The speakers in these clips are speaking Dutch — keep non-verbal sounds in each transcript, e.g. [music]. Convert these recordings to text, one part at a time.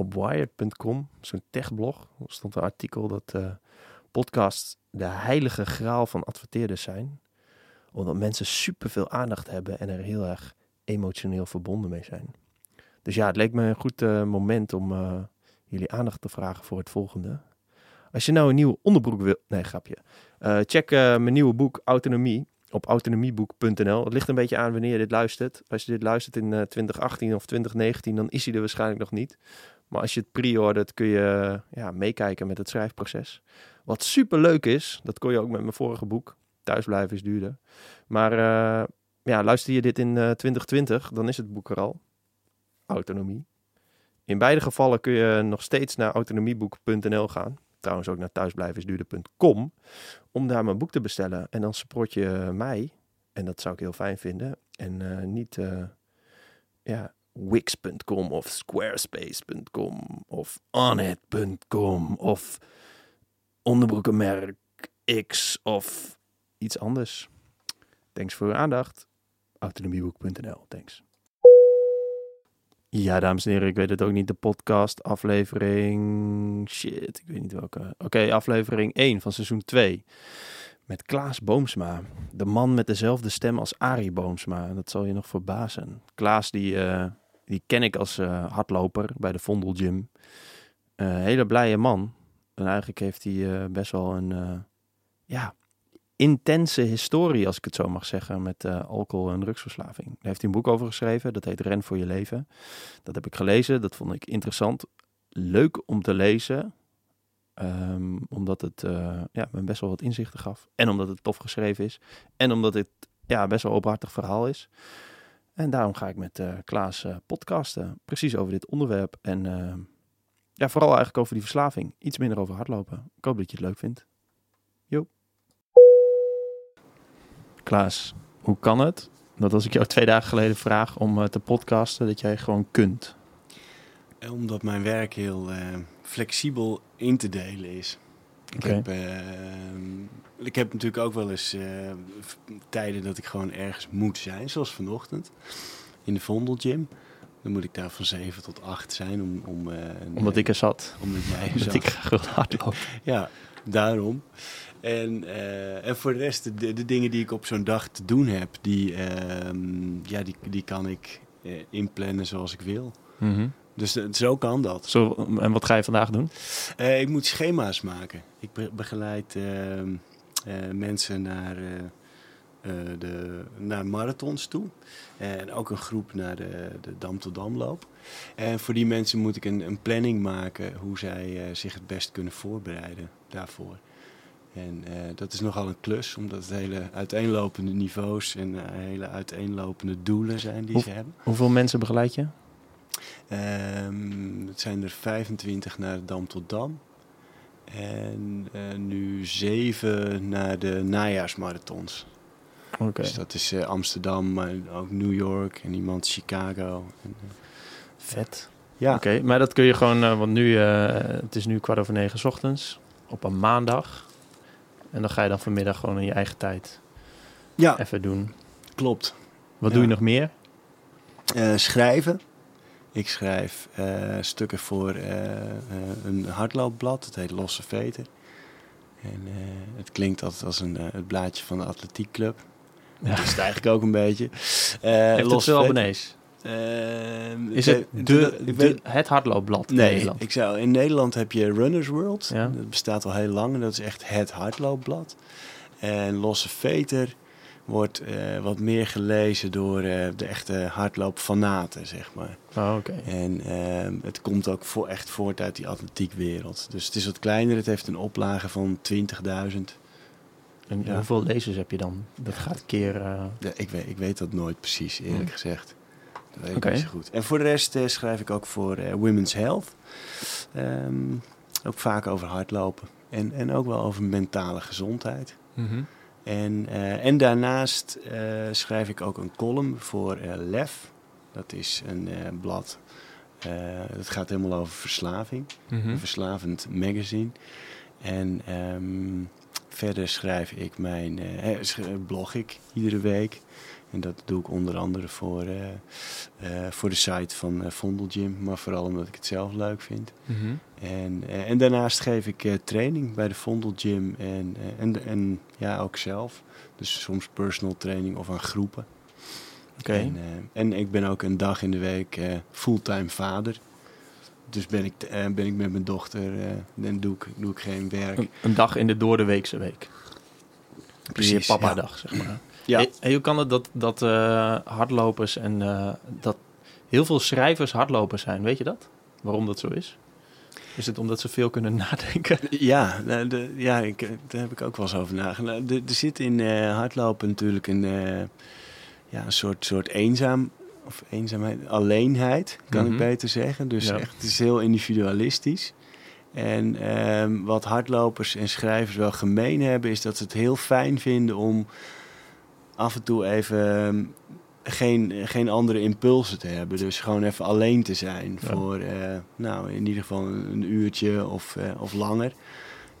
op wired.com, zo'n techblog, stond een artikel dat uh, podcasts de heilige graal van adverteerders zijn. Omdat mensen superveel aandacht hebben en er heel erg emotioneel verbonden mee zijn. Dus ja, het leek me een goed uh, moment om uh, jullie aandacht te vragen voor het volgende. Als je nou een nieuwe onderbroek wil... Nee, grapje. Check mijn nieuwe boek Autonomie op autonomieboek.nl. Het ligt een beetje aan wanneer je dit luistert. Als je dit luistert in 2018 of 2019, dan is hij er waarschijnlijk nog niet. Maar als je het pre-ordert, kun je ja, meekijken met het schrijfproces. Wat super leuk is, dat kon je ook met mijn vorige boek. Thuisblijven is duurder. Maar uh, ja, luister je dit in uh, 2020, dan is het boek er al. Autonomie. In beide gevallen kun je nog steeds naar autonomieboek.nl gaan. Trouwens ook naar thuisblijvensduurder.com. Om daar mijn boek te bestellen. En dan support je mij. En dat zou ik heel fijn vinden. En uh, niet ja, wix.com of squarespace.com of onit.com of onderbroekenmerk X of iets anders. Thanks voor uw aandacht. Autonomieboek.nl, thanks. Ja, dames en heren, ik weet het ook niet. De podcast aflevering... Shit, ik weet niet welke. Oké, aflevering 1 van seizoen 2. Met Klaas Boomsma. De man met dezelfde stem als Arie Boomsma. Dat zal je nog verbazen. Klaas die... Uh, die ken ik als uh, hardloper bij de Vondel Gym. Uh, hele blije man. En eigenlijk heeft hij uh, best wel een ja, intense historie, als ik het zo mag zeggen, met alcohol- en drugsverslaving. Daar heeft hij een boek over geschreven. Dat heet Ren voor je leven. Dat heb ik gelezen. Dat vond ik interessant. Leuk om te lezen. Um, omdat het ja, me best wel wat inzichten gaf. En omdat het tof geschreven is. En omdat het ja, best wel openhartig verhaal is. En daarom ga ik met uh, Klaas uh, podcasten, precies over dit onderwerp. En uh, ja, vooral eigenlijk over die verslaving. Iets minder over hardlopen. Ik hoop dat je het leuk vindt. Jo. Klaas, hoe kan het dat als ik jou twee dagen geleden vraag om te podcasten, dat jij gewoon kunt? Omdat mijn werk heel flexibel in te delen is. Ik, heb, uh, ik heb natuurlijk ook wel eens uh, tijden dat ik gewoon ergens moet zijn, zoals vanochtend in de Vondel Gym. Dan moet ik daar van 7 tot 8 zijn om... om uh, omdat ik er zat. [laughs] Omdat jij omdat zat. ik graag wil hardlopen. ja, daarom. En, en voor de rest, de, de, dingen die ik op zo'n dag te doen heb, die, ehm, ja, die, die kan ik inplannen zoals ik wil. Mm -hmm. Dus zo kan dat. Zo, en wat ga je vandaag doen? Uh, ik moet schema's maken. Ik be begeleid uh, uh, mensen naar, de, naar marathons toe. En ook een groep naar de, de Dam tot Damloop. En voor die mensen moet ik een, een planning maken hoe zij zich het best kunnen voorbereiden daarvoor. En dat is nogal een klus, omdat het hele uiteenlopende niveaus en hele uiteenlopende doelen zijn die Hoe, ze hebben. Hoeveel mensen begeleid je? Um, het zijn er 25 naar Dam tot Dam. En uh, nu zeven naar de najaarsmarathons. Oké. Dus dat is uh, Amsterdam, maar ook New York en iemand Chicago. En, uh, Vet. Ja. Oké, okay, maar dat kun je gewoon, want nu, het is nu kwart over negen 's ochtends, op een maandag. En dan ga je dan vanmiddag gewoon in je eigen tijd ja. even doen. Klopt. Wat ja. doe je nog meer? schrijven. Ik schrijf uh, stukken voor uh, uh, een hardloopblad, het heet Losse Veten. En het klinkt altijd als een, het blaadje van de atletiekclub. Ja. Dat is het eigenlijk ook een beetje. [laughs] Heeft het veel abonnees? is het de, de, de, het hardloopblad in Nederland? ik zou, in Nederland heb je Runners World. Ja. Dat bestaat al heel lang en dat is echt het hardloopblad. En Losse Veter wordt uh, wat meer gelezen door uh, de echte hardloopfanaten, zeg maar. Oh, oké. En uh, het komt ook voor, echt voort uit die atletiekwereld. Dus het is wat kleiner, het heeft een oplage van 20.000. En ja. hoeveel lezers heb je dan? Dat gaat keer... uh, Ja, ik, weet, ik weet dat nooit precies, eerlijk hmm. gezegd. Dat weet ik niet zo goed. En voor de rest uh, schrijf ik ook voor uh, Women's Health. Um, ook vaak over hardlopen. En, en ook wel over mentale gezondheid. Mm -hmm. En, uh, en daarnaast uh, schrijf ik ook een column voor uh, LEF. Dat is een blad. dat gaat helemaal over verslaving. Mm -hmm. Een verslavend magazine. En um, verder schrijf ik mijn. blog ik iedere week. En dat doe ik onder andere voor, eh, eh, voor de site van uh, Vondel Gym, maar vooral omdat ik het zelf leuk vind. Mhm. En, eh, en daarnaast geef ik eh, training bij de Vondel Gym en, eh, en, en ja, ook zelf. Dus soms personal training of aan groepen. Oké. En, eh, en ik ben ook een dag in de week eh, fulltime vader. Dus ben ik, eh, ben ik met mijn dochter, eh, dan doe ik, doe ik geen werk. Een, een dag in de doordeweekse week. Precies, Precies, papa ja. dag, zeg maar. Ja. En, hoe kan het dat, dat eh, hardlopers en eh, dat heel veel schrijvers hardlopers zijn? Weet je dat? Waarom dat zo is? Is het omdat ze veel kunnen [laughs] nadenken? Ja, nou, de, ja ik, eh, daar heb ik ook wel eens over nagedacht. Nou, Er zit in hardlopen natuurlijk een, ja, een soort, soort eenzaam, of eenzaamheid, alleenheid, kan Mhm. ik beter zeggen. Dus Ja. echt, het is heel individualistisch. En ehm, wat hardlopers en schrijvers wel gemeen hebben, is dat ze het heel fijn vinden om af en toe even ehm, geen, geen andere impulsen te hebben. Dus gewoon even alleen te zijn Ja. voor, eh, nou, in ieder geval een uurtje of, eh, of langer.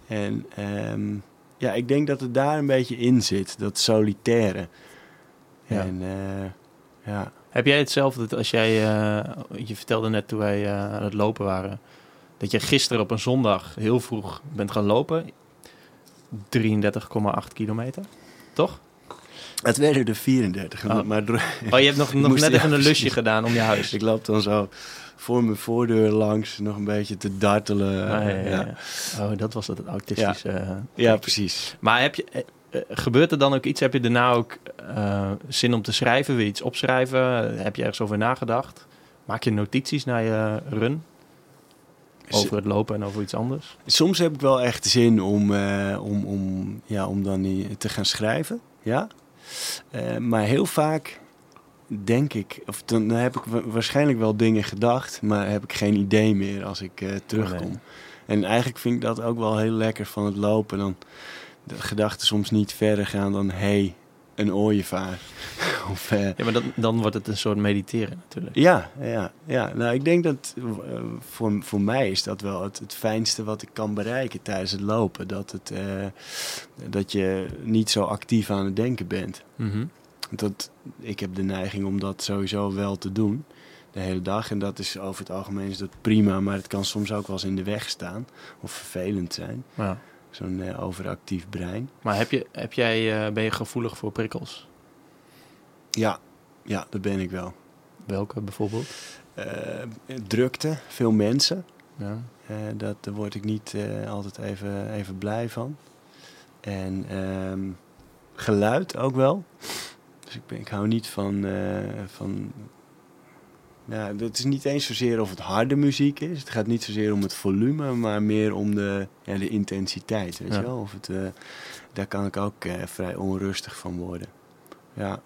En ehm, ja, ik denk dat het daar een beetje in zit, dat solitaire. Ja. En eh, ja, Heb jij hetzelfde als jij, je vertelde net toen wij aan het lopen waren, dat je gisteren op een zondag heel vroeg bent gaan lopen? 33,8 kilometer, toch? Het werden er 34. Oh. Maar Oh, je hebt nog, [laughs] nog net even een lusje gedaan om je huis. [laughs] ik loop dan zo voor mijn voordeur langs, nog een beetje te dartelen. Ah, ja, ja, ja. ja. Oh, dat was het autistische. eh, Ja, precies. Maar heb je, eh, eh, gebeurt er dan ook iets? Heb je daarna ook eh, zin om te schrijven? Wil je iets opschrijven? Heb je ergens over nagedacht? Maak je notities naar je run? Over het lopen en over iets anders? Soms heb ik wel echt zin om, eh, om, om, ja, om dan te gaan schrijven. Ja. Eh, maar heel vaak denk ik, of dan heb ik wa- waarschijnlijk wel dingen gedacht, maar heb ik geen idee meer als ik eh, terugkom. Nee. En eigenlijk vind ik dat ook wel heel lekker van het lopen. Dan de gedachten soms niet verder gaan dan hey, een ooievaar. [laughs] of, eh, Ja, maar dan, dan wordt het een soort mediteren natuurlijk. ja, ja, ja. Nou, ik denk dat eh, voor, voor mij is dat wel het, het fijnste wat ik kan bereiken tijdens het lopen. Dat, het, eh, dat je niet zo actief aan het denken bent. Mhm. Dat, ik heb de neiging om dat sowieso wel te doen. De hele dag. En dat is over het algemeen is dat prima. Maar het kan soms ook wel eens in de weg staan. Of vervelend zijn. Ja. Zo'n eh, overactief brein. Maar heb je, heb jij, eh, ben je gevoelig voor prikkels? Ja, ja, dat ben ik wel. Welke bijvoorbeeld? Eh, drukte, veel mensen. Ja. Dat, daar word ik niet altijd even, even blij van. En ehm, geluid ook wel. Dus ik, ben, ik hou niet van. van ja, het is niet eens zozeer of het harde muziek is. Het gaat niet zozeer om het volume, maar meer om de, ja, de intensiteit. Weet Ja. je wel? Of het, eh, daar kan ik ook eh, vrij onrustig van worden. Ja.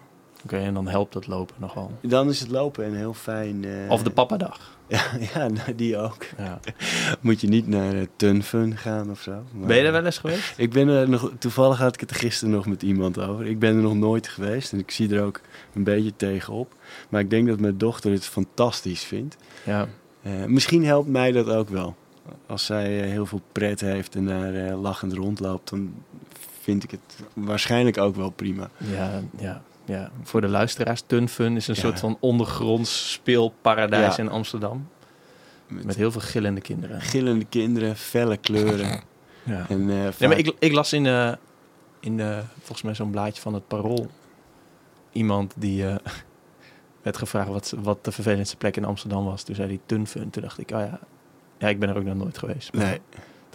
Oké, en dan helpt het lopen nogal. Dan is het lopen een heel fijn. eh, Of de papadag. [laughs] Ja, ja nou, die ook. Ja. [laughs] Moet je niet naar uh, Tunfun gaan of zo. Maar- Ben je er wel eens geweest? Ik ben er nog, toevallig had ik het er gisteren nog met iemand over. Ik ben er nog nooit geweest en ik zie er ook een beetje tegenop. Maar ik denk dat mijn dochter het fantastisch vindt. Ja. Eh, misschien helpt mij dat ook wel. Als zij eh, heel veel pret heeft en daar eh, lachend rondloopt, dan vind ik het waarschijnlijk ook wel prima. Ja, ja, ja. Voor de luisteraars, Tunfun is een Ja. soort van ondergronds speelparadijs Ja. in Amsterdam. Met, Met heel veel gillende kinderen. gillende kinderen, felle kleuren. [laughs] Ja. en, eh, Nee, vaak- maar ik, ik las in, eh in eh volgens mij zo'n blaadje van het Parool iemand die eh, [laughs] werd gevraagd wat, wat de vervelendste plek in Amsterdam was. Toen zei hij Tunfun. Toen dacht ik, oh ja, ja, ik ben er ook nog nooit geweest. Nee,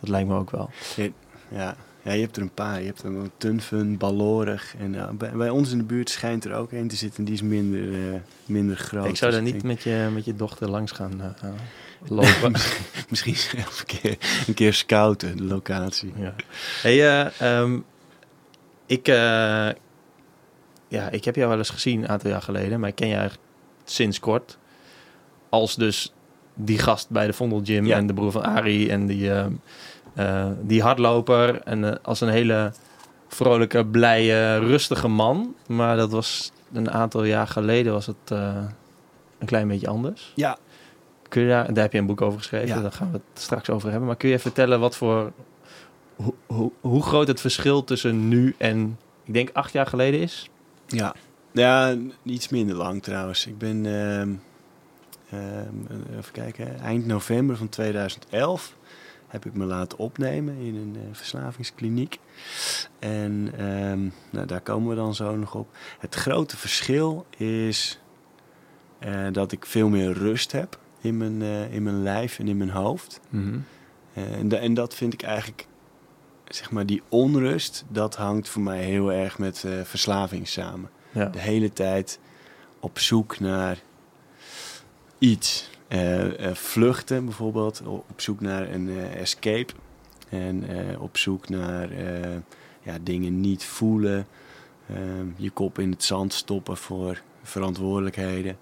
Dat lijkt me ook wel. ja. Ja, je hebt er een paar. Je hebt er een Tunfun, Ballorig. En bij, bij ons in de buurt schijnt er ook een te zitten. Die is minder, eh, minder groot. ik zou Dus daar niet denk- met je, met je dochter langs gaan eh, eh, [laughs] lopen. Misschien zelf een keer, een keer scouten, de locatie. Ja. Hey, eh, ehm, ik, ja, ik heb jou wel eens gezien een aantal jaar geleden, maar ik ken je eigenlijk sinds kort. Als dus die gast bij de Vondel Gym Ja. en de broer van Arie en die, ehm, eh, die hardloper. En eh, als een hele vrolijke, blije, rustige man. Maar dat was een aantal jaar geleden was het eh, een klein beetje anders. Ja, Kun je daar, daar heb je een boek over geschreven, Ja. daar gaan we het straks over hebben. Maar kun je vertellen wat voor, hoe, groot het verschil tussen nu en, ik denk acht jaar geleden is? ja. Ja, iets minder lang trouwens. Ik ben, ehm, ehm, even kijken, eind november van 2011 heb ik me laten opnemen in een uh, verslavingskliniek. En ehm, nou, daar komen we dan zo nog op. Het grote verschil is uh, dat ik veel meer rust heb in mijn, uh, in mijn lijf en in mijn hoofd. Mhm. en, en dat vind ik eigenlijk, zeg maar, die onrust, dat hangt voor mij heel erg met verslaving samen. Ja. De hele tijd op zoek naar iets. Uh, uh, vluchten bijvoorbeeld, op zoek naar een uh, escape. En op zoek naar ja, dingen niet voelen. je kop in het zand stoppen voor verantwoordelijkheden.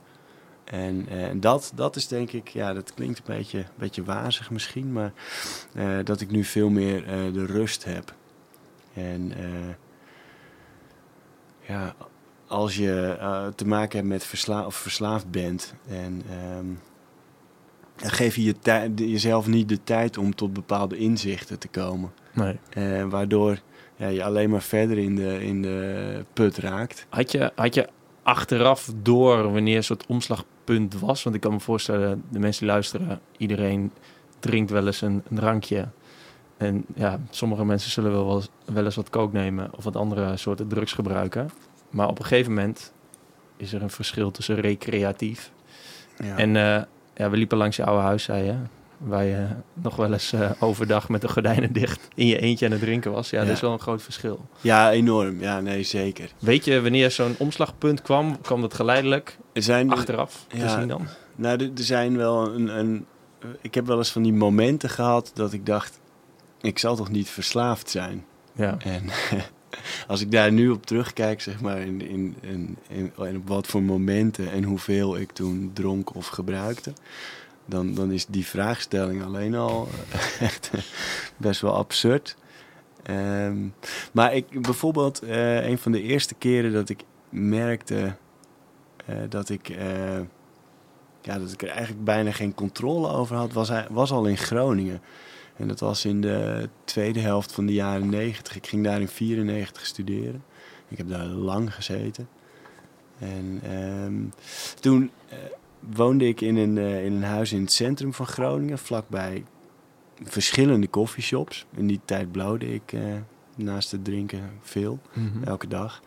En dat, dat is denk ik, ja, dat klinkt een beetje, beetje wazig misschien, maar dat ik nu veel meer de rust heb. En ja, als je te maken hebt met versla of verslaafd bent en um, geef je, je jezelf niet de tijd om tot bepaalde inzichten te komen. Nee. Uh, waardoor ja, je alleen maar verder in de, in de put raakt. Had je, had je achteraf door wanneer een soort omslagpunt was? Want ik kan me voorstellen, de mensen die luisteren, iedereen drinkt wel eens een, een drankje. En ja, sommige mensen zullen wel, wel, wel eens wat kook nemen of wat andere soorten drugs gebruiken. Maar op een gegeven moment is er een verschil tussen recreatief Ja. en uh, ja, we liepen langs je oude huis, zei je. Waar je nog wel eens uh, overdag met de gordijnen dicht in je eentje aan het drinken was. Ja, Ja. dat is wel een groot verschil. ja, enorm. Ja, nee, zeker. Weet je wanneer zo'n omslagpunt kwam? Kwam dat geleidelijk Er zijn, achteraf te ja. zien dan? nou, er, er zijn wel een, een... Ik heb wel eens van die momenten gehad dat ik dacht... Ik zal toch niet verslaafd zijn? Ja. En [laughs] als ik daar nu op terugkijk, zeg maar, in, in, in, in, op wat voor momenten en hoeveel ik toen dronk of gebruikte, dan, dan is die vraagstelling alleen al [laughs] echt best wel absurd. Ehm, maar ik, bijvoorbeeld, eh, een van de eerste keren dat ik merkte eh, dat ik. eh, ja, dat ik er eigenlijk bijna geen controle over had, was, was al in Groningen. En dat was in de tweede helft van de jaren 90. Ik ging daar in 94 studeren. Ik heb daar lang gezeten. En ehm, toen eh, woonde ik in een, eh, in een huis in het centrum van Groningen, vlakbij verschillende coffeeshops. In die tijd blauwde ik eh, naast het drinken veel, Mhm. elke dag.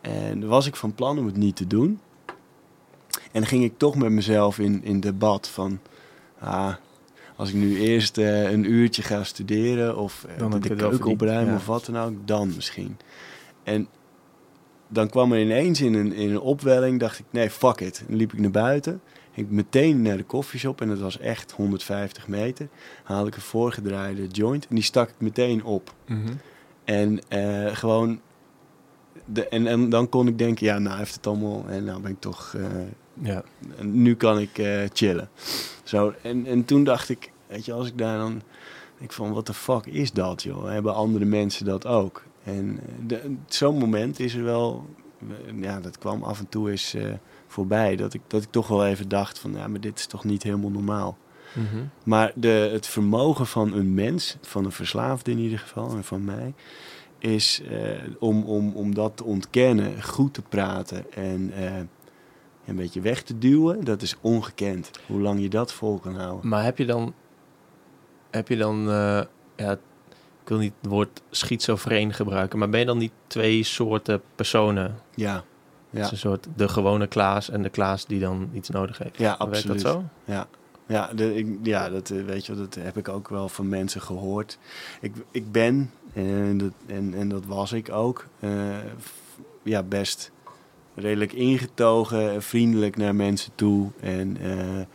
En dan was ik van plan om het niet te doen. En dan ging ik toch met mezelf in, in debat van... Ah, als ik nu eerst eh, een uurtje ga studeren of eh, Dan de, keuken opruimen ja. of wat dan ook, dan misschien. En dan kwam er ineens in een, in een opwelling, dacht ik, nee, fuck it. Dan liep ik naar buiten, ging ik meteen naar de koffieshop en dat was echt 150 meter. Haalde ik een voorgedraaide joint en die stak ik meteen op. Mhm. En eh, gewoon. De, en, en dan kon ik denken, ja, nou heeft het allemaal. En nou ben ik toch. Ja. nu kan ik chillen. Zo, en, en toen dacht ik, weet je, als ik daar dan. Ik van, wat de fuck is dat, joh? Hebben andere mensen dat ook? En eh, zo'n moment is er wel. eh, Ja, dat kwam af en toe eens eh, voorbij. Dat ik, dat ik toch wel even dacht van, ja, maar dit is toch niet helemaal normaal. Mhm. Maar de, het vermogen van een mens, van een verslaafde in ieder geval, en van mij, is om, om, om dat te ontkennen, goed te praten en een beetje weg te duwen, dat is ongekend. Hoe lang je dat vol kan houden. Maar heb je dan... Heb je dan... eh, ja, ik wil niet het woord schizofreen gebruiken, maar ben je dan niet twee soorten personen? Ja, Het ja, is een soort de gewone Klaas en de Klaas die dan iets nodig heeft. ja Werkt absoluut. dat zo? Ja, ja, de, ik, ja dat, eh, weet je, dat heb ik ook wel van mensen gehoord. Ik, ik ben, en dat, en, en dat was ik ook, eh, ja, best redelijk ingetogen, en vriendelijk naar mensen toe. En, eh,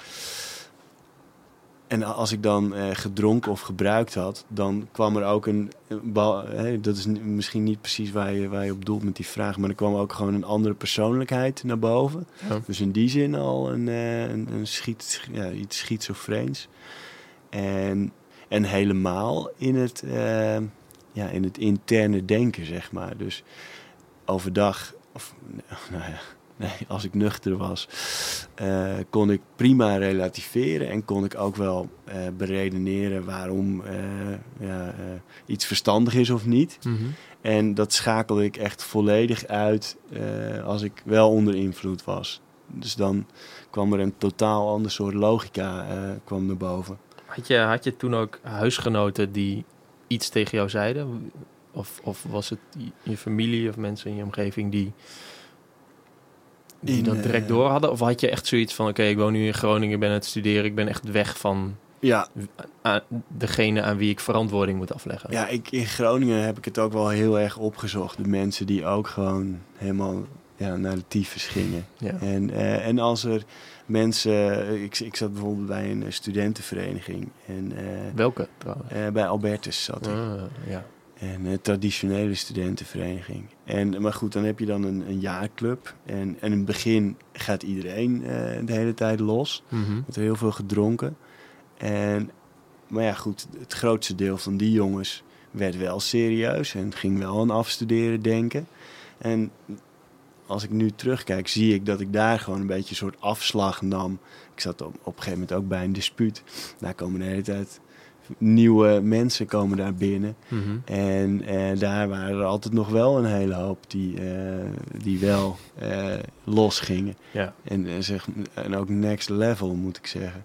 en als ik dan eh, gedronken of gebruikt had, dan kwam er ook een... bal- dat is misschien niet precies waar je, waar je op doelt met die vraag, maar er kwam ook gewoon een andere persoonlijkheid naar boven. Ja. Dus in die zin al een, eh, een, een schiet, ja, iets schizofreens. En, en helemaal in het, eh, ja, in het interne denken, zeg maar. Dus overdag, of [laughs] nou ja, [laughs] nee, als ik nuchter was, eh, kon ik prima relativeren en kon ik ook wel eh, beredeneren waarom eh, ja, iets verstandig is of niet. Mhm. En dat schakelde ik echt volledig uit als ik wel onder invloed was. Dus dan kwam er een totaal ander soort logica kwam naar boven. Had, je, had je toen ook huisgenoten die iets tegen jou zeiden? Of, of was het je familie of mensen in je omgeving die, die In, dat direct eh, door hadden? Of had je echt zoiets van, oké, ik woon nu in Groningen, ik ben aan het studeren, ik ben echt weg van Ja, aan degene aan wie ik verantwoording moet afleggen? ja ik, in Groningen heb ik het ook wel heel erg opgezocht. De mensen die ook gewoon helemaal ja, naar de tyfus gingen. Ja. En, eh, en als er mensen... Ik, ik zat bijvoorbeeld bij een studentenvereniging. En eh, Welke trouwens? bij Albertus zat ik. Ah, ja. En een traditionele studentenvereniging. En, maar goed, dan heb je dan een, een jaarclub. En, en in het begin gaat iedereen eh, de hele tijd los. Er wordt heel veel gedronken. En, maar ja, goed, het grootste deel van die jongens werd wel serieus en ging wel aan afstuderen denken. En als ik nu terugkijk, zie ik dat ik daar gewoon een beetje een soort afslag nam. Ik zat op, op een gegeven moment ook bij een dispuut. Daar komen de hele tijd nieuwe mensen komen daar binnen. Mhm. En eh, daar waren er altijd nog wel een hele hoop die, eh, die wel eh, losgingen. Ja. En, en, zeg, en ook next level, moet ik zeggen.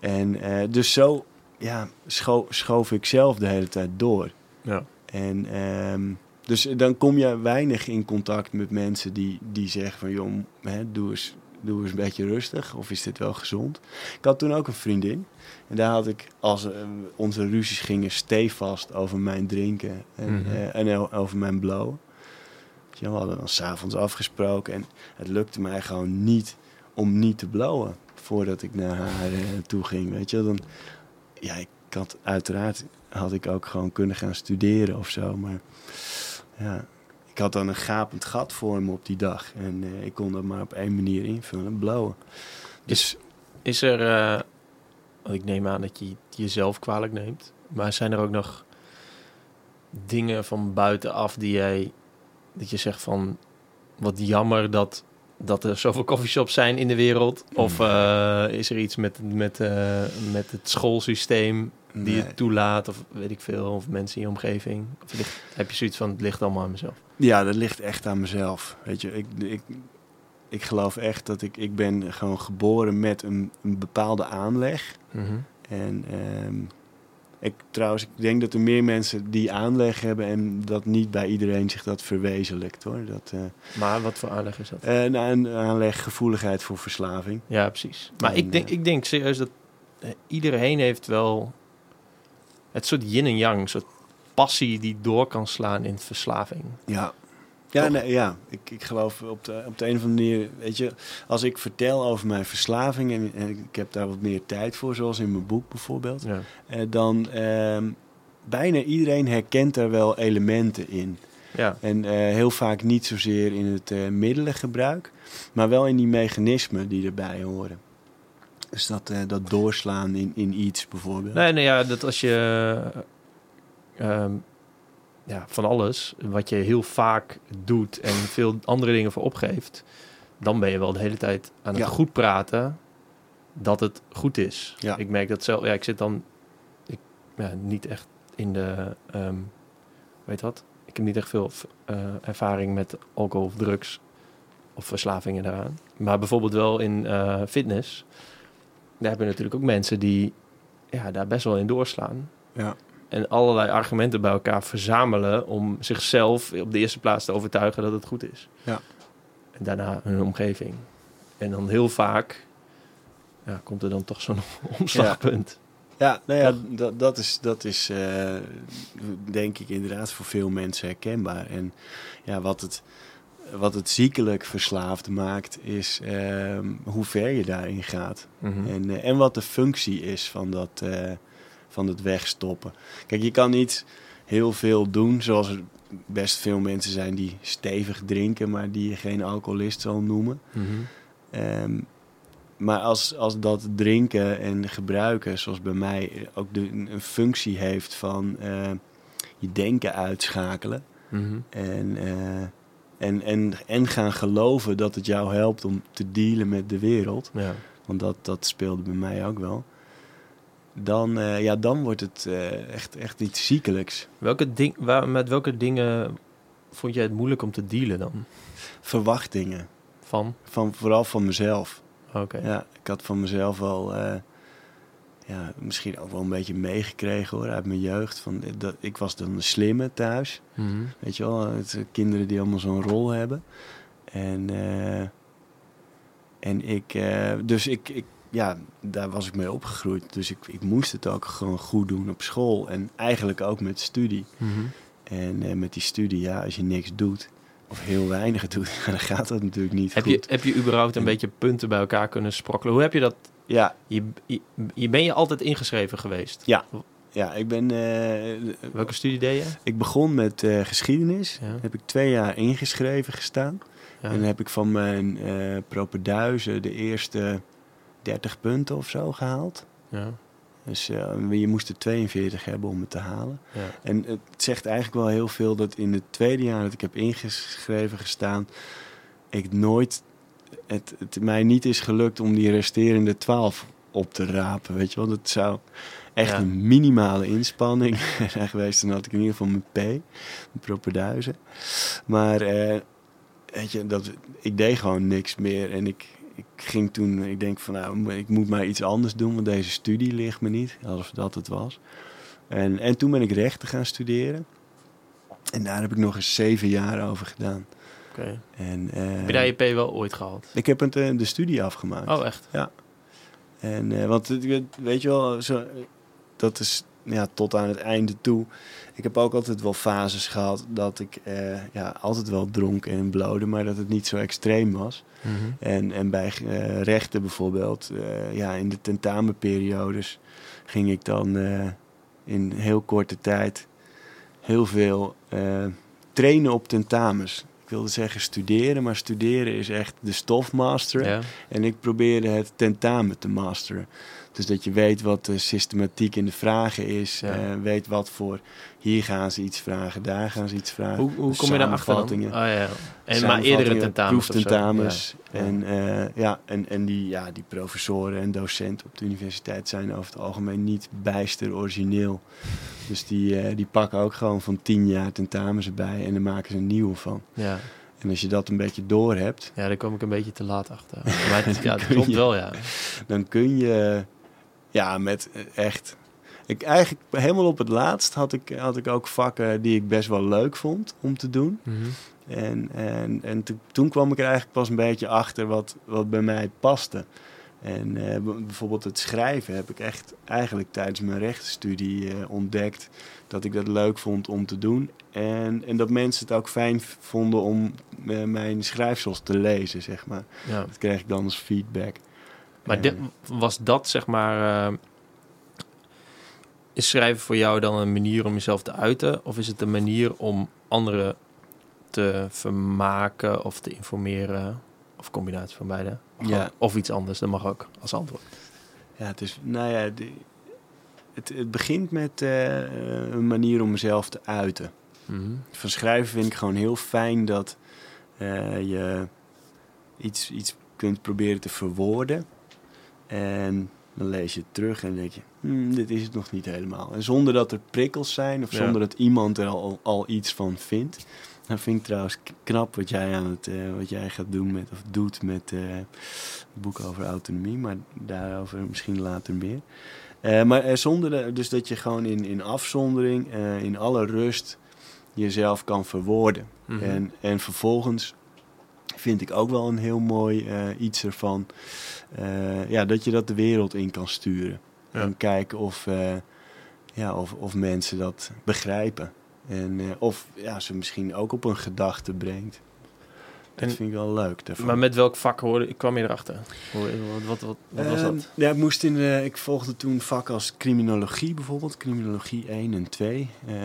En dus zo ja, scho- schoof ik zelf de hele tijd door. Ja. En ehm, dus dan kom je weinig in contact met mensen die, die zeggen van... joh, hè, doe, eens, doe eens een beetje rustig. Of is dit wel gezond? Ik had toen ook een vriendin. En daar had ik, als eh, onze ruzies gingen, stevast over mijn drinken. En, Mhm. eh, en over mijn blowen. We hadden dan s'avonds afgesproken. En het lukte mij gewoon niet om niet te blowen. Voordat ik naar haar eh, toe ging. Weet je, dan... Ja, ik had uiteraard had ik ook gewoon kunnen gaan studeren of zo. Maar ja, ik had dan een gapend gat voor me op die dag. En eh, ik kon dat maar op één manier invullen, blowen. Dus Is er, eh, ik neem aan dat je jezelf kwalijk neemt, maar zijn er ook nog dingen van buitenaf die jij, dat je zegt van, wat jammer dat, dat er zoveel coffeeshops zijn in de wereld? Of eh, is er iets met, met, eh, met het schoolsysteem die nee. het toelaat, of weet ik veel, of mensen in je omgeving? Of ligt- heb je zoiets van, het ligt allemaal aan mezelf? Ja, dat ligt echt aan mezelf. Weet je, ik, ik, ik geloof echt dat ik, ik ben gewoon geboren met een, een bepaalde aanleg. Mhm. En ehm, ik, trouwens, ik denk dat er meer mensen die aanleg hebben en dat niet bij iedereen zich dat verwezenlijkt hoor. Dat, eh Maar wat voor aanleg is dat? eh, nou, een aanleg, gevoeligheid voor verslaving. Ja, precies. Maar En, ik, denk, eh, ik denk serieus dat iedereen heeft wel het soort yin en yang, een soort passie die door kan slaan in verslaving. Ja. Ja, nee, ja. Ik, ik geloof op de, op de een of andere manier, weet je, als ik vertel over mijn verslaving en, en ik heb daar wat meer tijd voor, zoals in mijn boek bijvoorbeeld, Ja. eh, dan ehm bijna iedereen herkent daar wel elementen in. Ja. En eh, heel vaak niet zozeer in het eh, middelengebruik, maar wel in die mechanismen die erbij horen. Dus dat, dat doorslaan in, in iets bijvoorbeeld. Nee, nee, ja, dat als je ehm, ja, van alles wat je heel vaak doet en veel andere dingen voor opgeeft, dan ben je wel de hele tijd aan het Ja. goed praten dat het goed is. Ja. Ik merk dat zelf. Ja, ik zit dan ik, ja, niet echt in de ehm weet wat? Ik heb niet echt veel eh, ervaring met alcohol of drugs of verslavingen daaraan. Maar bijvoorbeeld wel in eh, fitness. Daar hebben natuurlijk ook mensen die ja, daar best wel in doorslaan. Ja. En allerlei argumenten bij elkaar verzamelen om zichzelf op de eerste plaats te overtuigen dat het goed is. Ja. En daarna hun omgeving. En dan heel vaak ja, komt er dan toch zo'n [laughs] omslagpunt. Ja, nou ja, dat, dat is, dat is eh, denk ik inderdaad voor veel mensen herkenbaar. En ja, wat het, wat het ziekelijk verslaafd maakt, is ehm, hoe ver je daarin gaat. Mhm. En, eh, en wat de functie is van, dat, eh, van het wegstoppen. Kijk, je kan niet heel veel doen, zoals er best veel mensen zijn die stevig drinken, maar die je geen alcoholist zal noemen. Mhm. Ehm, maar als, als dat drinken en gebruiken, zoals bij mij, ook de, een functie heeft van eh, je denken uitschakelen. Mhm. En, eh, en, en, en gaan geloven dat het jou helpt om te dealen met de wereld. Ja. Want dat, dat speelde bij mij ook wel. Dan, eh, ja, dan wordt het eh, echt, echt iets ziekelijks. Welke ding, waar, met welke dingen vond jij het moeilijk om te dealen dan? Verwachtingen. Van? Van, vooral van mezelf. Oké. Ja, ik had van mezelf wel, eh, ja, misschien ook wel een beetje meegekregen hoor, uit mijn jeugd. Van, dat, ik was dan de slimme thuis. Mhm. Weet je wel, het kinderen die allemaal zo'n rol hebben. En, en ik, dus ik, ik, ja, daar was ik mee opgegroeid. Dus ik, ik moest het ook gewoon goed doen op school. En eigenlijk ook met studie. Mhm. En eh, met die studie, ja, als je niks doet, of heel weinig [laughs] doet, dan gaat dat natuurlijk niet Heb goed. je, heb je überhaupt een En- beetje punten bij elkaar kunnen sprokkelen? Hoe heb je dat? Ja, Je, je, je ben je altijd ingeschreven geweest? Ja. ja, ik ben... eh, Welke studie deed je? Ik begon met eh, geschiedenis. Ja. Heb ik twee jaar ingeschreven gestaan. Ja. En dan heb ik van mijn eh propenduizen de eerste 30 punten of zo gehaald. ja. Dus eh, je moest er 42 hebben om het te halen. Ja. En het zegt eigenlijk wel heel veel dat in het tweede jaar dat ik heb ingeschreven gestaan, ik nooit, het, het mij niet is gelukt om die resterende 12 op te rapen. Weet je wel, dat zou echt Ja. een minimale inspanning [laughs] zijn geweest. Dan had ik in ieder geval mijn P, mijn propenduizen. Maar eh, weet je, dat, ik deed gewoon niks meer. En ik, ik ging toen, ik denk van nou, ik moet maar iets anders doen, want deze studie ligt me niet. Alsof dat het was. En, en toen ben ik rechten gaan studeren. En daar heb ik nog eens zeven jaar over gedaan. Oké. En, eh, Heb je daar je P wel ooit gehaald? Ik heb het, eh, de studie afgemaakt. Oh, echt? En, eh, want weet je wel, zo, dat is ja, tot aan het einde toe. Ik heb ook altijd wel fases gehad dat ik eh, ja, altijd wel dronk en blode, maar dat het niet zo extreem was. Mhm. En, en bij eh, rechten bijvoorbeeld, eh, ja, in de tentamenperiodes ging ik dan in heel korte tijd heel veel trainen op tentamens. Ik wilde zeggen studeren, maar studeren is echt de stof masteren. Ja. En ik probeerde het tentamen te masteren. Dus dat je weet wat de systematiek in de vragen is. Ja. eh, weet wat voor... Hier gaan ze iets vragen, daar gaan ze iets vragen. Hoe, hoe kom je daarachter dan? Oh ja. En maar eerdere tentamens? Proeftentamens. Ja. En, eh, ja, en, en, die, ja, die professoren en docenten op de universiteit zijn over het algemeen niet bijster origineel. Dus die, eh, die pakken ook gewoon van tien jaar tentamens erbij en dan maken ze een nieuwe van. Ja. En als je dat een beetje door hebt, ja, daar kom ik een beetje te laat achter. [laughs] Maar het, ja, het klopt wel, ja. dan kun je ja, met eh, echt. Ik eigenlijk helemaal op het laatst had ik, had ik ook vakken die ik best wel leuk vond om te doen. Mhm. En, en, en to- toen kwam ik er eigenlijk pas een beetje achter wat, wat bij mij paste. En eh, bijvoorbeeld het schrijven heb ik echt eigenlijk tijdens mijn rechtenstudie eh, ontdekt dat ik dat leuk vond om te doen. En, en dat mensen het ook fijn vonden om mijn schrijfsels te lezen, zeg maar. ja. Dat kreeg ik dan als feedback. Maar dit, was dat zeg maar. eh, is schrijven voor jou dan een manier om jezelf te uiten? Of is het een manier om anderen te vermaken of te informeren? Of combinatie van beide? Ja. Of iets anders, dat mag ook als antwoord. Ja, het is, nou ja, de- het, het begint met eh, een manier om mezelf te uiten. Mhm. Van schrijven vind ik gewoon heel fijn dat eh, je iets, iets kunt proberen te verwoorden. En dan lees je het terug en denk je, "Hmm, dit is het nog niet helemaal. En zonder dat er prikkels zijn of Ja. zonder dat iemand er al, al iets van vindt. Dan vind ik trouwens knap wat jij, aan het, eh, wat jij gaat doen met, of doet met eh, het boek over autonomie. Maar daarover misschien later meer. Eh, maar zonder de- dus dat je gewoon in, in afzondering, in alle rust, jezelf kan verwoorden. Mhm. En, en vervolgens vind ik ook wel een heel mooi eh, iets ervan. eh, ja, dat je dat de wereld in kan sturen. Ja. En kijken of, eh, ja, of, of mensen dat begrijpen. En of ja, ze misschien ook op een gedachte brengt. Dat En- vind ik wel leuk. daarvan. Maar met welk vak hoorde, kwam je erachter? Hoe- Wat, wat, wat, wat was Ehm, dat? Ja, ik, moest in de, ik volgde toen vakken als criminologie bijvoorbeeld, criminologie 1 en 2. Ehm,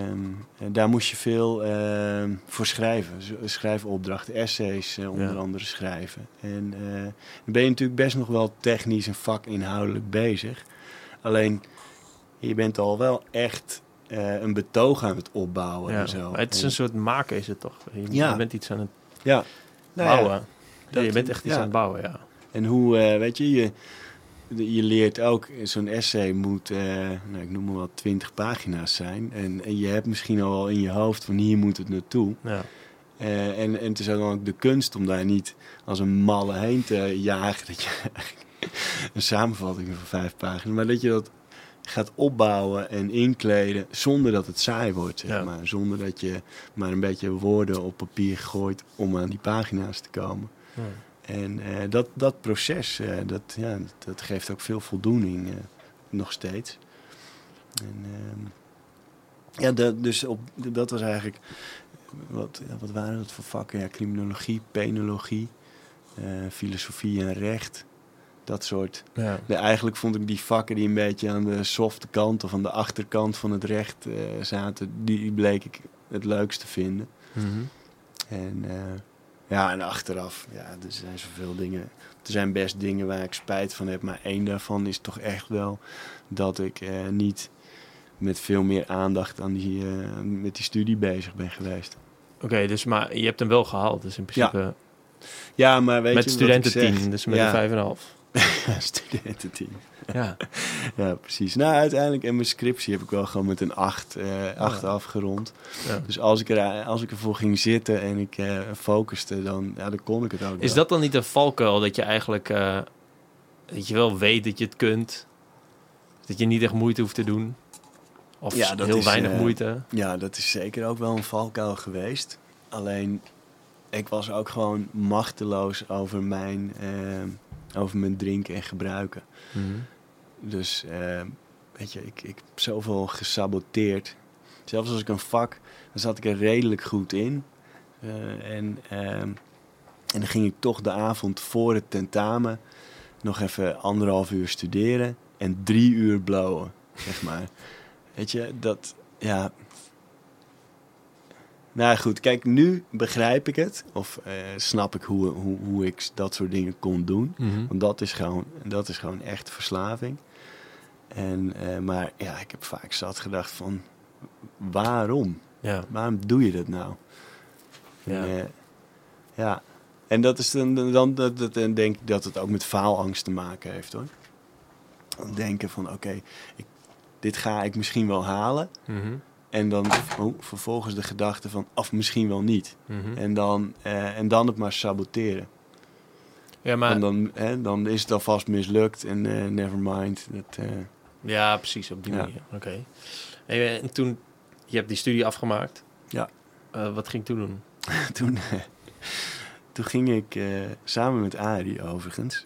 en daar moest je veel ehm, voor schrijven, schrijfopdrachten, essays eh, onder Ja. andere schrijven. En eh, dan ben je natuurlijk best nog wel technisch en vakinhoudelijk bezig. Alleen, je bent al wel echt eh, een betoog aan het opbouwen Ja. en zo. Maar het is En- een soort maken, is het toch? Je, Ja. je bent iets aan het Ja. Nou ja, bouwen. dat- je bent echt iets ja. aan het bouwen, ja. En hoe, eh, weet je, je, je leert ook, zo'n essay moet, eh, nou, ik noem maar wat, 20 pagina's zijn. En, en je hebt misschien al wel in je hoofd van hier moet het naartoe. ja. Eh, en, en het is dan ook de kunst om daar niet als een malle heen te jagen. Dat je eigenlijk [laughs] een samenvatting van vijf pagina's, maar dat je dat gaat opbouwen en inkleden zonder dat het saai wordt, zeg Ja. maar. Zonder dat je maar een beetje woorden op papier gooit om aan die pagina's te komen. Ja. En eh, dat, dat proces, eh, dat, ja, dat, geeft ook veel voldoening, eh, nog steeds. En, ehm, ja, dat, dus op, dat was eigenlijk, wat, wat waren dat voor vakken? Ja, criminologie, penologie, filosofie en recht. Dat soort. Ja. De, eigenlijk vond ik die vakken die een beetje aan de softe kant of aan de achterkant van het recht eh, zaten, die bleek ik het leukste vinden. Mhm. En eh, ja, en achteraf, ja, er zijn zoveel dingen. Er zijn best dingen waar ik spijt van heb, maar één daarvan is toch echt wel dat ik eh, niet met veel meer aandacht aan die, met die studie bezig ben geweest. Oké, dus maar je hebt hem wel gehaald. Dus in principe Ja, maar weet met je zeg? studententeam, dus met Ja. een vijf en een half. [laughs] studententeam. Ja. [laughs] Ja, precies. Nou, uiteindelijk in mijn scriptie heb ik wel gewoon met een 8 eh acht afgerond. ja. Dus als ik, er, als ik ervoor ging zitten en ik eh focuste, dan, ja, dan kon ik het ook Is wel. dat dan niet een valkuil dat je eigenlijk eh, dat je wel weet dat je het kunt, dat je niet echt moeite hoeft te doen, of Ja, heel is, weinig moeite? Ja, dat is zeker ook wel een valkuil geweest. Alleen, ik was ook gewoon machteloos over mijn, over mijn drinken en gebruiken. Mhm. Dus, eh, weet je, ik, ik heb zoveel gesaboteerd. Zelfs als ik een vak, dan zat ik er redelijk goed in. Eh, en, ehm, en dan ging ik toch de avond voor het tentamen nog even anderhalf uur studeren en drie uur blowen, zeg maar. Weet je, dat, ja... Nou goed, kijk, nu begrijp ik het. Of eh, snap ik hoe, hoe, hoe ik dat soort dingen kon doen. Mhm. Want dat is gewoon, dat is gewoon echt verslaving. En, eh, maar ja, ik heb vaak zat gedacht van... Waarom? Ja, Waarom doe je dat nou? ja. En, eh, ja. En dat is dan, dan, dat- denk ik dat het ook met faalangst te maken heeft hoor. Denken van oké, dit ga ik misschien wel halen. Mhm. En dan oh, vervolgens de gedachte van of misschien wel niet. Mhm. En, dan, eh, en dan het maar saboteren. ja, maar Want dan, hè, dan is het alvast mislukt en eh never mind. Dat, eh, ja, precies op die Ja. manier. Oké. En, en toen je hebt die studie afgemaakt. Ja. Wat ging toen doen? [laughs] toen, toen ging ik eh, samen met Arie overigens.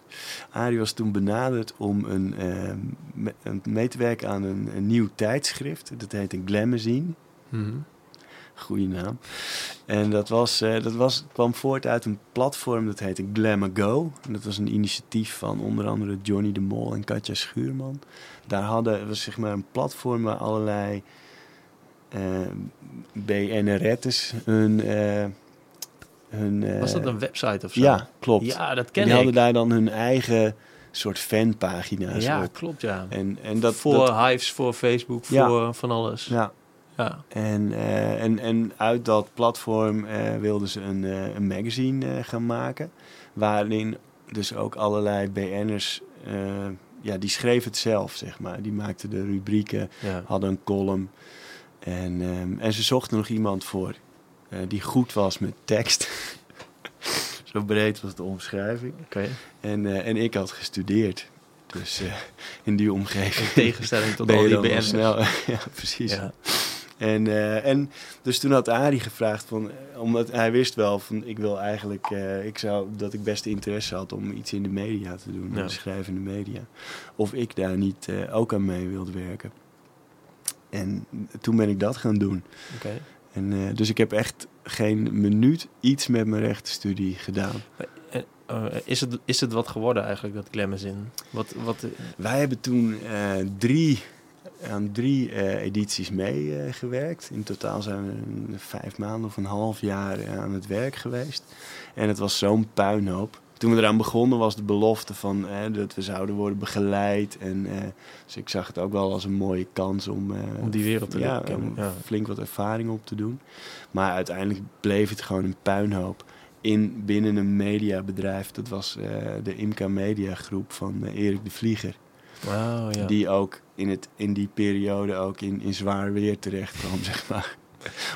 Arie was toen benaderd om een, eh, een- mee te werken aan een, een nieuw tijdschrift. Dat heet een Glamazine. Mhm. Goeie naam. En dat, was, eh, dat was, kwam voort uit een platform dat heette Glamago. En dat was een initiatief van onder andere Johnny de Mol en Katja Schuurman. Daar hadden, was zeg maar een platform waar allerlei eh BNR'ers hun... eh, hun eh, Was dat een website of zo? Ja, klopt. Ja, dat en ken die ik. hadden daar dan hun eigen soort fanpagina's ja, op. klopt, ja. En, en dat, voor dat, Hives, voor Facebook, Ja. voor van alles. ja, Ja. En, eh, en, en uit dat platform eh, wilden ze een, eh, een magazine eh, gaan maken. Waarin dus ook allerlei BN'ers, eh, ja, die schreven het zelf, zeg maar. Die maakten de rubrieken, ja. hadden een column. En, ehm, en ze zochten nog iemand voor eh, die goed was met tekst. [laughs] Zo breed was de omschrijving. En, eh, en ik had gestudeerd. Dus eh, in die omgeving. In tegenstelling tot al die BN'ers. [laughs] ja, precies. Ja. En, eh, en dus toen had Arie gevraagd, van, eh, omdat hij wist wel van ik wil eigenlijk, eh, ik zou dat ik best interesse had om iets in de media te doen, Ja. in de schrijvende media. Of ik daar niet eh, ook aan mee wilde werken. En toen ben ik dat gaan doen. En, eh, dus ik heb echt geen minuut iets met mijn rechtenstudie gedaan. Eh, is, het, is het wat geworden eigenlijk, dat Glamazin? Wat, wat, eh, Wij hebben toen eh, drie, aan drie eh, edities meegewerkt. In totaal zijn we een vijf maanden of een half jaar eh, aan het werk geweest. En het was zo'n puinhoop. Toen we eraan begonnen was de belofte van eh, dat we zouden worden begeleid. En, eh, dus ik zag het ook wel als een mooie kans om, eh, Om die wereld te ja, leren kennen, ja. flink wat ervaring op te doen. Maar uiteindelijk bleef het gewoon een puinhoop. in, binnen een mediabedrijf. Dat was eh, de Imca Media Groep van eh, Erik de Vlieger. Oh, ja. Die ook in, het, in die periode ook in, in zwaar weer terecht kwam, [laughs] zeg maar.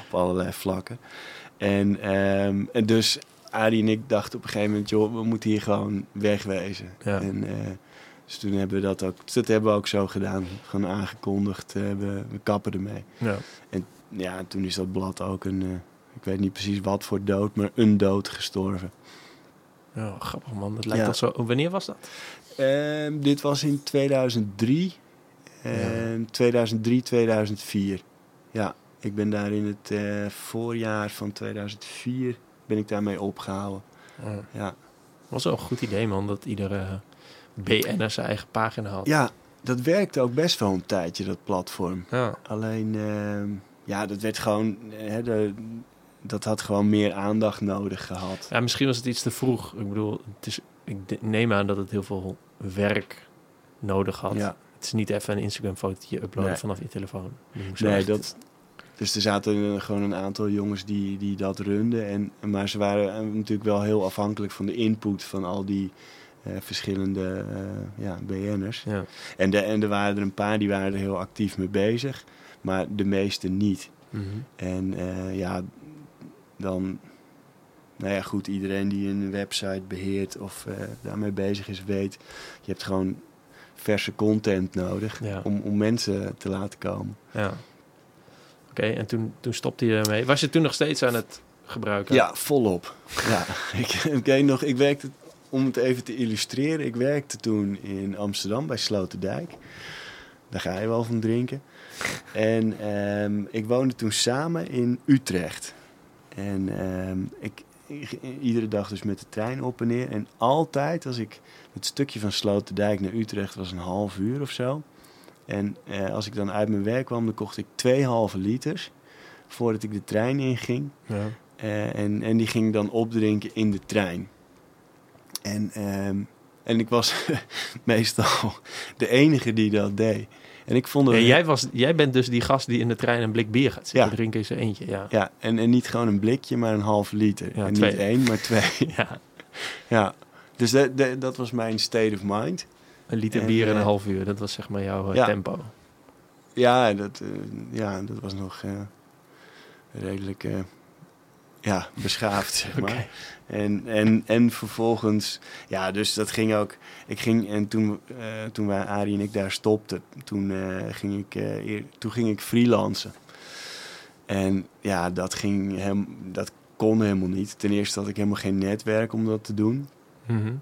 Op allerlei vlakken. En, ehm, en dus Arie en ik dachten op een gegeven moment, joh, we moeten hier gewoon wegwezen. Ja. En eh, dus toen hebben we dat ook, dat hebben we ook zo gedaan. Gewoon aangekondigd, eh, we, we kappen ermee. ja. Ja, en toen is dat blad ook een, eh, ik weet niet precies wat voor dood, maar een dood gestorven. Ja, grappig man. Dat lijkt Ja. zo. Wanneer was dat? Ehm, dit was in 2003. En 2003, 2004. Ja, ik ben daar in het voorjaar van 2004 ben ik daarmee opgehouden. Ja. Ja, was wel een goed idee man, dat iedere BN'er zijn eigen pagina had. ja dat werkte ook best wel een tijdje, dat platform. Ja. Alleen, ehm, ja, dat werd gewoon, eh, hè, de, dat had gewoon meer aandacht nodig gehad. Ja, misschien was het iets te vroeg. Ik bedoel, het is, ik neem aan dat het heel veel werk nodig had. Ja. Het is niet even een Instagram-fotootje uploaden Nee. vanaf je telefoon. Je Nee, echt- dat, dus er zaten eh, gewoon een aantal jongens die, die dat runden. En, maar ze waren eh, natuurlijk wel heel afhankelijk van de input van al die eh, verschillende ja, BN'ers. Ja. En, de, en er waren er een paar die waren er heel actief mee bezig, maar de meeste niet. Mhm. En ja, dan... Nou ja, goed, iedereen die een website beheert of daarmee bezig is, weet... Je hebt gewoon verse content nodig Ja. om, om mensen te laten komen. ja. Oké, en toen, toen stopte je ermee. Was je toen nog steeds aan het gebruiken? Ja, volop. [laughs] ja, ik, nog, ik werkte, om het even te illustreren, ik werkte toen in Amsterdam bij Sloterdijk. Daar ga je wel van drinken. En ehm, ik woonde toen samen in Utrecht. En ik, ik- iedere dag dus met de trein op en neer. En altijd als ik het stukje van Sloterdijk naar Utrecht was een half uur of zo. En eh, als ik dan uit mijn werk kwam, dan kocht ik twee halve liters voordat ik de trein inging. Ja. Eh, en, en die ging dan opdrinken in de trein. En, ehm, en ik was [laughs] meestal de enige die dat deed. En ik vond. Ja, jij, was, jij bent dus die gast die in de trein een blik bier gaat zitten Ja. drinken in zijn eentje. Ja. Ja, en, en niet gewoon een blikje, maar een half liter. Ja, en twee. niet één, maar twee. [laughs] ja. ja. Dus dat was mijn state of mind. Een liter En, bier in een eh, half uur. Dat was zeg maar jouw eh, ja. tempo. Ja, dat, eh, ja, dat was nog redelijk ja, beschaafd, zeg [laughs] maar. En, en, en vervolgens, ja, dus dat ging ook. Ik ging, en toen, eh, toen wij, Arie en ik daar stopten, toen, ging, ik, eer- toen ging ik freelancen. En ja, dat, ging hem, dat kon helemaal niet. Ten eerste had ik helemaal geen netwerk om dat te doen. Mhm.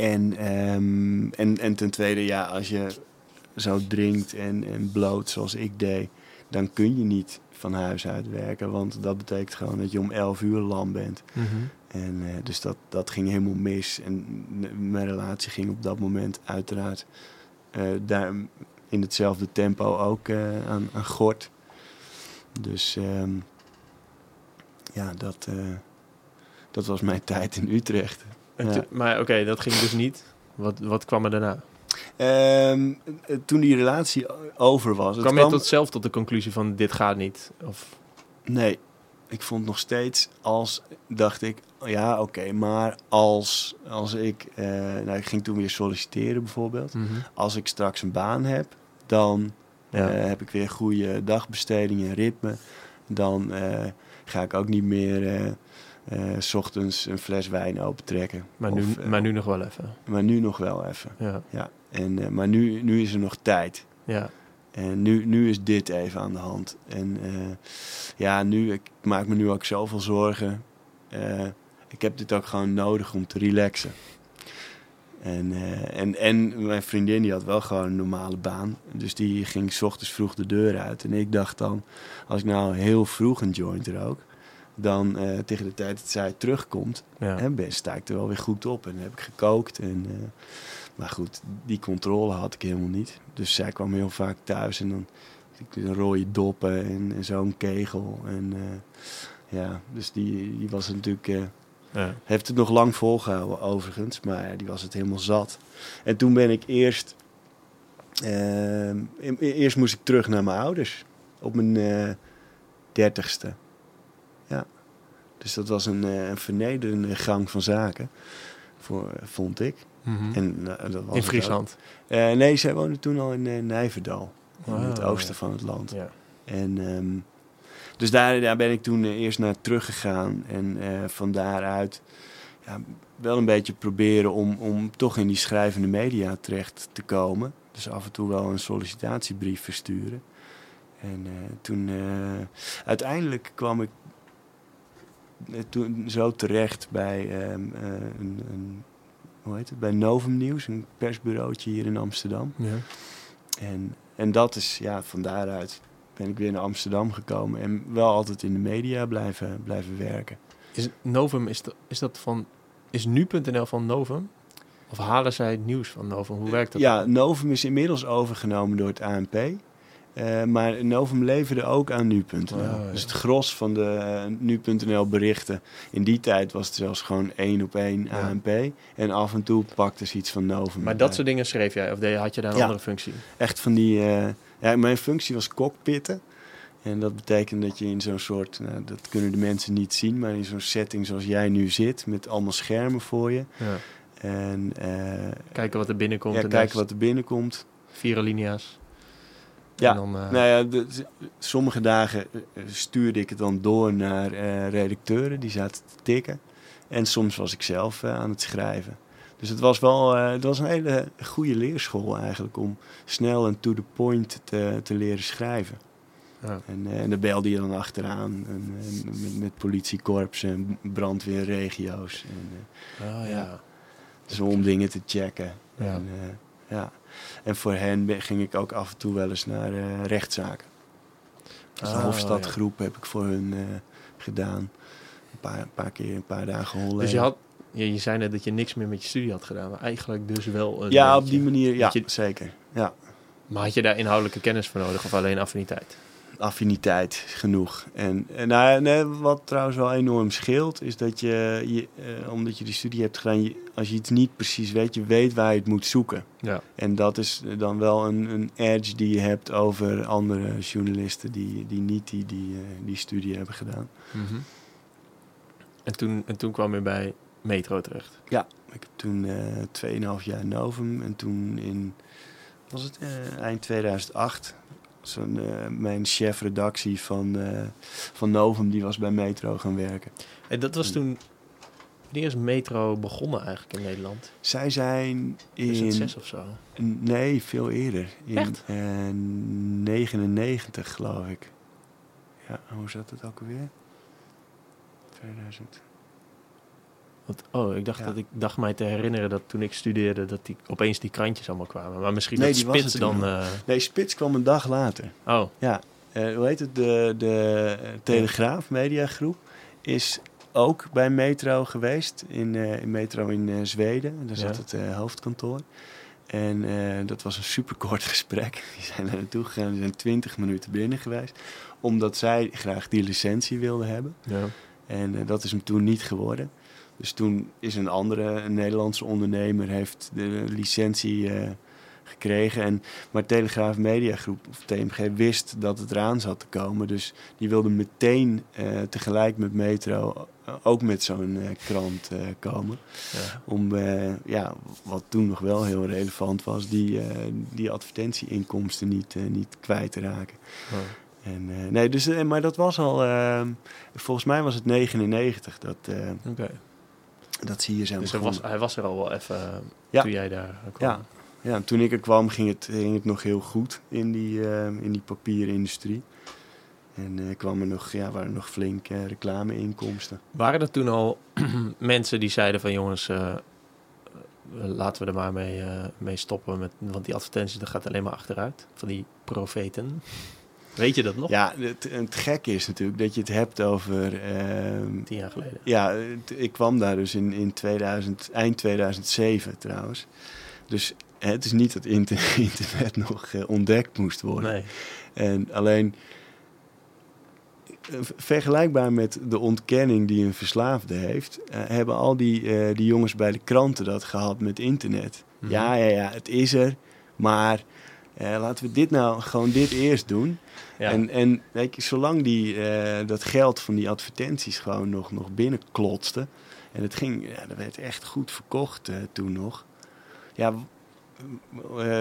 En, ehm, en, en ten tweede, ja, als je zo drinkt en, en bloot zoals ik deed, dan kun je niet van huis uit werken. Want dat betekent gewoon dat je om 11 uur lam bent. Mhm. En eh, dus dat, dat ging helemaal mis. En mijn relatie ging op dat moment uiteraard eh, daar in hetzelfde tempo ook eh, aan, aan gort. Dus ehm, ja, dat, dat was mijn tijd in Utrecht. Ja. maar oké, dat ging dus niet. Wat, wat kwam er daarna? Ehm, eh, toen die relatie over was. het kwam je kwam- tot zelf tot de conclusie van dit gaat niet? Of, Nee, ik vond nog steeds als, dacht ik, ja oké, maar als, als ik, eh, nou ik ging toen weer solliciteren bijvoorbeeld. Als ik straks een baan heb, dan Ja. eh, heb ik weer goede dagbesteding en ritme. Dan eh, ga ik ook niet meer s ochtends een fles wijn opentrekken. maar, nu, Of, eh, maar nu nog wel even. maar nu nog wel even. Ja. Ja. En, eh, maar nu, nu is er nog tijd. Ja. En nu, nu is dit even aan de hand. En eh, ja, nu, ik maak me nu ook zoveel zorgen. Eh, ik heb dit ook gewoon nodig om te relaxen. En, eh, en, en mijn vriendin die had wel gewoon een normale baan. Dus die ging 's ochtends vroeg de deur uit. En ik dacht dan, als ik nou heel vroeg een joint rook... dan eh, tegen de tijd dat zij terugkomt, Ja. hè, ben, sta ik er wel weer goed op. En heb ik gekookt. En, eh, maar goed, die controle had ik helemaal niet. Dus zij kwam heel vaak thuis en dan een rode doppen en, en zo'n kegel. En eh, ja, dus die, die was natuurlijk... Ja. heeft het nog lang volgehouden overigens, maar die was het helemaal zat. En toen ben ik eerst... ehm, e- eerst moest ik terug naar mijn ouders. Op mijn dertigste. Dus dat was een, eh, een vernederende gang van zaken, voor, vond ik. Mhm. En, eh, dat was In. Friesland. Eh, nee, zij woonde toen al in eh, Nijverdal, in Ah, het oosten ja. van het land. Ja. En ehm, dus daar, daar ben ik toen eh, eerst naar teruggegaan. En eh, van daaruit ja, wel een beetje proberen om, om toch in die schrijvende media terecht te komen. Dus af en toe wel een sollicitatiebrief versturen. En eh, toen eh, uiteindelijk kwam ik eh, toen zo terecht bij ehm, eh, een, een, hoe heet het? Bij Novum Nieuws, een persbureautje hier in Amsterdam. Ja. En, en dat is, ja, van daaruit ben ik weer naar Amsterdam gekomen en wel altijd in de media blijven, blijven werken. Is Novum, is, dat- is dat van... Is nu.nl van Novum? Of halen zij het nieuws van Novum? Hoe werkt dat? Ja, Novum is inmiddels overgenomen door het ANP. Eh, maar Novum leverde ook aan nu.nl. Oh, ja. Dus het gros van de eh, nu.nl berichten. In die tijd was het zelfs gewoon één op één Ja. ANP. En af en toe pakte ze iets van Novum. Maar dat erbij. soort dingen schreef jij? Of had je daar een Ja. andere functie? Echt van die... eh, ja, mijn functie was cockpitten. En dat betekent dat je in zo'n soort... Nou, dat kunnen de mensen niet zien. Maar in zo'n setting zoals jij nu zit. Met allemaal schermen voor je. Ja. En eh, Kijken wat er binnenkomt. ja, en kijken wat er binnenkomt. Vier alinea's. Ja, En dan, eh, Nou ja, de- sommige dagen eh, stuurde ik het dan door naar eh, redacteuren die zaten te tikken. En soms was ik zelf aan het schrijven. Dus het was wel het was een hele goede leerschool eigenlijk om snel en to the point te, te leren schrijven. ja. En, en daar belde je dan achteraan en, en met, met politiekorps en brandweerregio's. En, Oh, ja. Ja. zo om dingen te checken. Ja. En, ja. en voor hen ging ik ook af en toe wel eens naar eh, rechtszaken. Dus de Oh, Hofstadgroep heb ik voor hun eh, gedaan. Een paar, een paar keer, een paar dagen hollen. Dus je, had, je, je zei net dat je niks meer met je studie had gedaan. Maar eigenlijk dus wel een ja, op die manier, ja, je- zeker. Ja, Maar had je daar inhoudelijke kennis voor nodig? Of alleen affiniteit? Affiniteit genoeg. En, en nou, ja, nee, wat trouwens wel enorm scheelt, is dat je, je eh, omdat je die studie hebt gedaan, je, als je iets niet precies weet, je weet waar je het moet zoeken. Ja. En dat is dan wel een, een edge die je hebt over andere journalisten die, die niet die, die, eh, die studie hebben gedaan. Mhm. en, toen, en toen kwam je bij Metro terecht. Ik heb toen eh 2,5 jaar Novum en toen in, was het eind 2008, zo'n, eh, mijn chef redactie van, eh, van Novum, die was bij Metro gaan werken. En dat was toen... Wanneer is Metro begonnen eigenlijk in Nederland? Zij zijn in... 2006 of zo? Nee, veel eerder. In Echt? eh, 99 geloof ik. Ja, hoe zat het ook alweer? 2000. Want, oh, ik dacht, Ja. dat ik dacht mij te herinneren dat toen ik studeerde... dat die, opeens die krantjes allemaal kwamen. Maar misschien Nee, dat die Spits dan... eh, Nee, Spits kwam een dag later. oh, Ja, eh, hoe heet het? De, de eh, Telegraaf Mediagroep is ook bij Metro geweest. In, in Metro in Zweden. Daar zat Ja. het hoofdkantoor. En dat was een superkort [laughs] gesprek. Die zijn er naartoe gegaan. Die zijn 20 minuten binnen geweest. Omdat zij graag die licentie wilden hebben. ja. En dat is hem toen niet geworden. Dus toen is een andere een Nederlandse ondernemer heeft de licentie eh, gekregen. En, maar Telegraaf Mediagroep, of TMG, wist dat het eraan zat te komen. Dus die wilde meteen eh, tegelijk met Metro eh, ook met zo'n krant komen. ja. Om, ja, wat toen nog wel heel relevant was, die, die advertentieinkomsten niet, niet kwijt te raken. Oh. En, nee, dus, maar dat was al, volgens mij was het 99 dat, Oké. Dat ze hier zijn Dus hij was, hij was er al wel even eh, Ja. toen jij daar kwam. Ja. Ja, en toen ik er kwam ging het, ging het nog heel goed in die, eh, in die papierindustrie. En eh, kwam er nog, ja, waren er nog flink eh, reclameinkomsten. Waren er toen al [clears throat] mensen die zeiden van jongens, laten we er maar mee, eh, mee stoppen, met, want die advertenties dat gaat alleen maar achteruit. Van die profeten. Weet je dat nog? Ja, het, het gekke is natuurlijk dat je het hebt over... ehm, Tien jaar geleden. ja, ik kwam daar dus in, in 2000, eind 2007 trouwens. Dus het is niet dat inter- [laughs] internet nog eh, ontdekt moest worden. Nee. En alleen eh, vergelijkbaar met de ontkenning die een verslaafde heeft, eh, hebben al die, eh, die jongens bij de kranten dat gehad met internet. Mhm. Ja, ja, ja, het is er, maar Eh, laten we dit nou gewoon dit eerst doen. Ja. En, en weet je, zolang die, eh, dat geld van die advertenties gewoon nog, nog binnenklotste. En het ging, ja, dat werd echt goed verkocht eh, toen nog. Ja,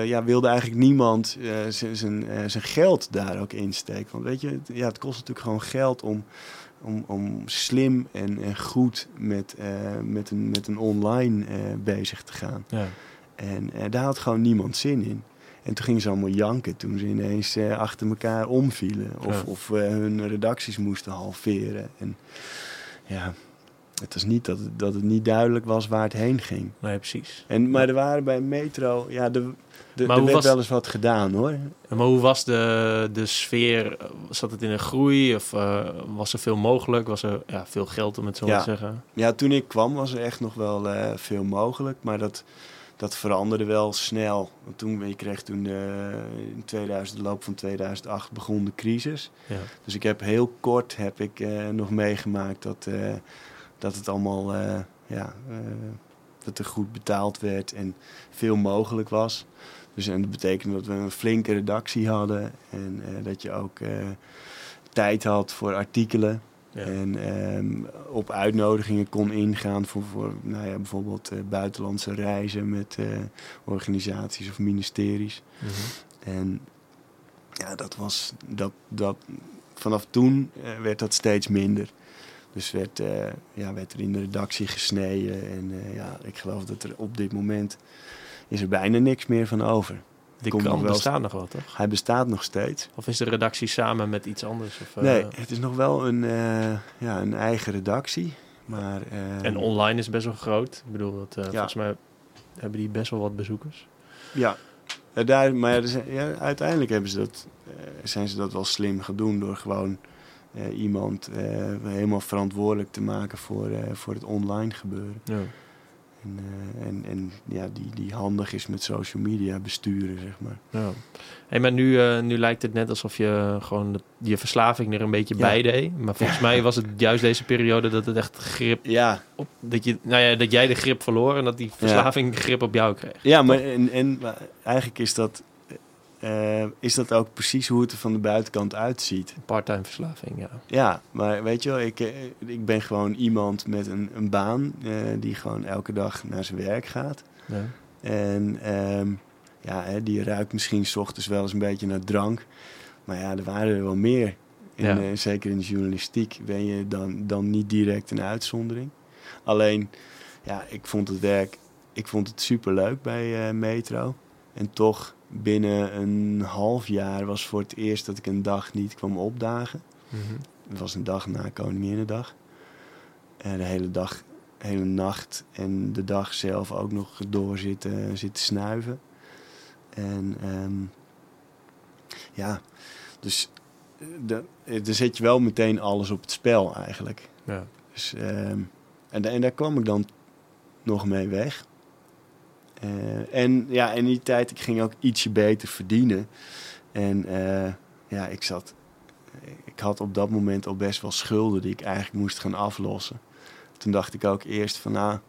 ja, wilde eigenlijk niemand zijn- geld daar ook insteken. Want weet je, het, ja, het kost natuurlijk gewoon geld om, om, om slim en, en goed met, met, een, met een online bezig te gaan. ja. En daar had gewoon niemand zin in. En toen gingen ze allemaal janken toen ze ineens eh, achter elkaar omvielen. Of, Ja. of eh, hun redacties moesten halveren. En ja, het was niet dat het, dat het niet duidelijk was waar het heen ging. Nee, precies. En, maar er waren bij Metro, ja, de, de, Maar er werd was- wel eens wat gedaan hoor. Maar hoe was de, de sfeer? Zat het in een groei? Of eh, was er veel mogelijk? Was er ja, veel geld, om het zo Ja. te zeggen? Ja, toen ik kwam was er echt nog wel veel mogelijk. Maar dat, dat veranderde wel snel. Want toen, je kreeg toen de, in 2000, de loop van 2008 begon de crisis. Ja. Dus ik heb heel kort heb ik, eh, nog meegemaakt dat, eh, dat het allemaal eh, ja, eh, dat er goed betaald werd en veel mogelijk was. Dus en dat betekende dat we een flinke redactie hadden en eh, dat je ook eh, tijd had voor artikelen. Ja. En ehm, op uitnodigingen kon ingaan voor, voor nou ja, bijvoorbeeld eh, buitenlandse reizen met eh, organisaties of ministeries. Mhm. En ja, dat was dat, dat vanaf toen eh, werd dat steeds minder. Dus werd, ja, werd er in de redactie gesneden. En ja, ik geloof dat er op dit moment is er bijna niks meer van over. Die nog krant wel bestaat nog wel, toch? Hij bestaat nog steeds. Of is de redactie samen met iets anders? Of, eh, Nee, het is nog wel een, eh, ja, een eigen redactie. Maar, eh, En online is best wel groot. Ik bedoel, dat, Ja. volgens mij hebben die best wel wat bezoekers. Ja, Eh, daar, maar ja, ja, uiteindelijk hebben ze dat, zijn ze dat wel slim doen door gewoon iemand helemaal verantwoordelijk te maken voor, voor het online gebeuren. Ja. En, eh, en, en ja, die, die handig is met social media besturen, zeg maar. Ja. Hey, maar nu, eh, nu lijkt het net alsof je gewoon de- je verslaving er een beetje Ja. bij deed. Maar volgens mij was het juist deze periode dat het echt grip Ja, op... Dat, je, nou ja, dat jij de grip verloor en dat die verslaving grip op jou kreeg. ja maar en, en maar eigenlijk is dat, eh, is dat ook precies hoe het er van de buitenkant uitziet. Parttime verslaving, ja. Ja, maar weet je wel, ik, eh, ik ben gewoon iemand met een, een baan eh, die gewoon elke dag naar zijn werk gaat. ja. En ehm, ja, hè, die ruikt misschien 's ochtends wel eens een beetje naar drank. Maar ja, er waren er wel meer. En, Ja. zeker in de journalistiek ben je dan, dan niet direct een uitzondering. Alleen, ja, ik vond het werk, ik vond het superleuk bij Metro. En toch, binnen een half jaar was voor het eerst dat ik een dag niet kwam opdagen. Mhm. Het was een dag na Koninginnedag. En de hele dag, hele nacht en de dag zelf ook nog door zitten, zitten snuiven. En ehm, ja, dus de, dan zet je wel meteen alles op het spel eigenlijk. ja. Dus, ehm, en, en daar kwam ik dan nog mee weg. Eh, en ja, in die tijd, ik ging ook ietsje beter verdienen. En eh, ja, ik zat... Ik had op dat moment al best wel schulden die ik eigenlijk moest gaan aflossen. Toen dacht ik ook eerst van, nou,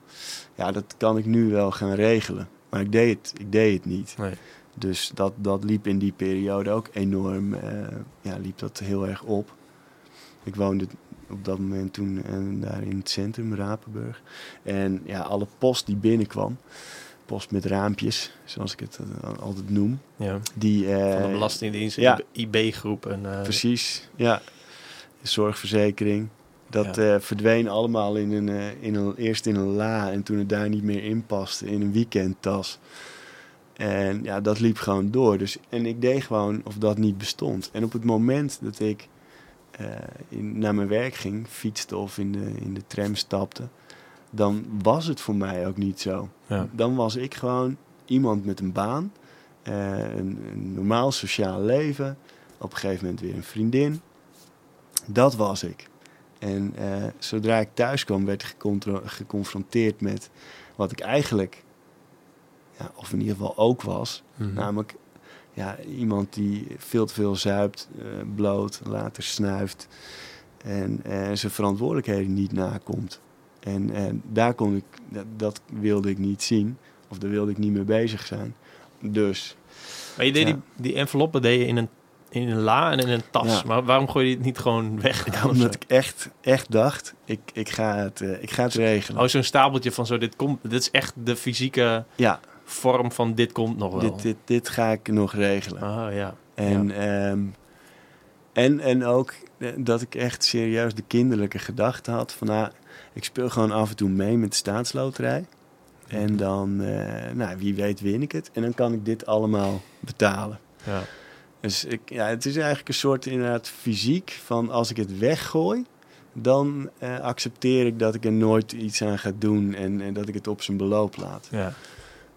ja, dat kan ik nu wel gaan regelen. Maar ik deed het, ik deed het niet. Nee. Dus dat, dat liep in die periode ook enorm, eh, ja, liep dat heel erg op. Ik woonde op dat moment toen eh, daar in het centrum, Rapenburg. En ja, alle post die binnenkwam, post met raampjes, zoals ik het eh, altijd noem. ja. Die, eh, Van de Belastingdienst, ja. IB-groep. En, eh, Precies, ja. Zorgverzekering. Dat eh, verdween allemaal in een, eh, in een, eerst in een la en toen het daar niet meer in paste, in een weekendtas. En ja, dat liep gewoon door. Dus, en ik deed gewoon of dat niet bestond. En op het moment dat ik eh, in, naar mijn werk ging, fietste of in de, in de tram stapte, dan was het voor mij ook niet zo. ja. Dan was ik gewoon iemand met een baan, eh, een, een normaal sociaal leven, op een gegeven moment weer een vriendin. Dat was ik. En eh, zodra ik thuis kwam, werd ik geconfronteerd met wat ik eigenlijk, ja, of in ieder geval ook was. Mhm. Namelijk ja, iemand die veel te veel zuipt, eh, bloot, later snuift en zijn verantwoordelijkheden niet nakomt. En eh, daar kon ik, dat, dat wilde ik niet zien, of daar wilde ik niet mee bezig zijn. Dus Maar je deed Ja. die, die enveloppen deed je in een, in een la en in een tas. Ja. Maar waarom gooi je het niet gewoon weg? [laughs] Ja, omdat ik echt, echt dacht, ik, ik, ga het, eh, ik ga het regelen. Oh, zo'n stapeltje van zo, dit komt, dit is echt de fysieke Ja, vorm van dit komt nog wel. dit, dit, dit ga ik nog regelen. Ah, ja. En, ehm, en, en ook eh, dat ik echt serieus de kinderlijke gedachte had van... Nou, ik speel gewoon af en toe mee met de staatsloterij. En dan, eh, nou, wie weet win ik het. En dan kan ik dit allemaal betalen. ja. Dus ik, ja, het is eigenlijk een soort inderdaad fysiek van als ik het weggooi... dan eh, accepteer ik dat ik er nooit iets aan ga doen en, en dat ik het op zijn beloop laat. ja.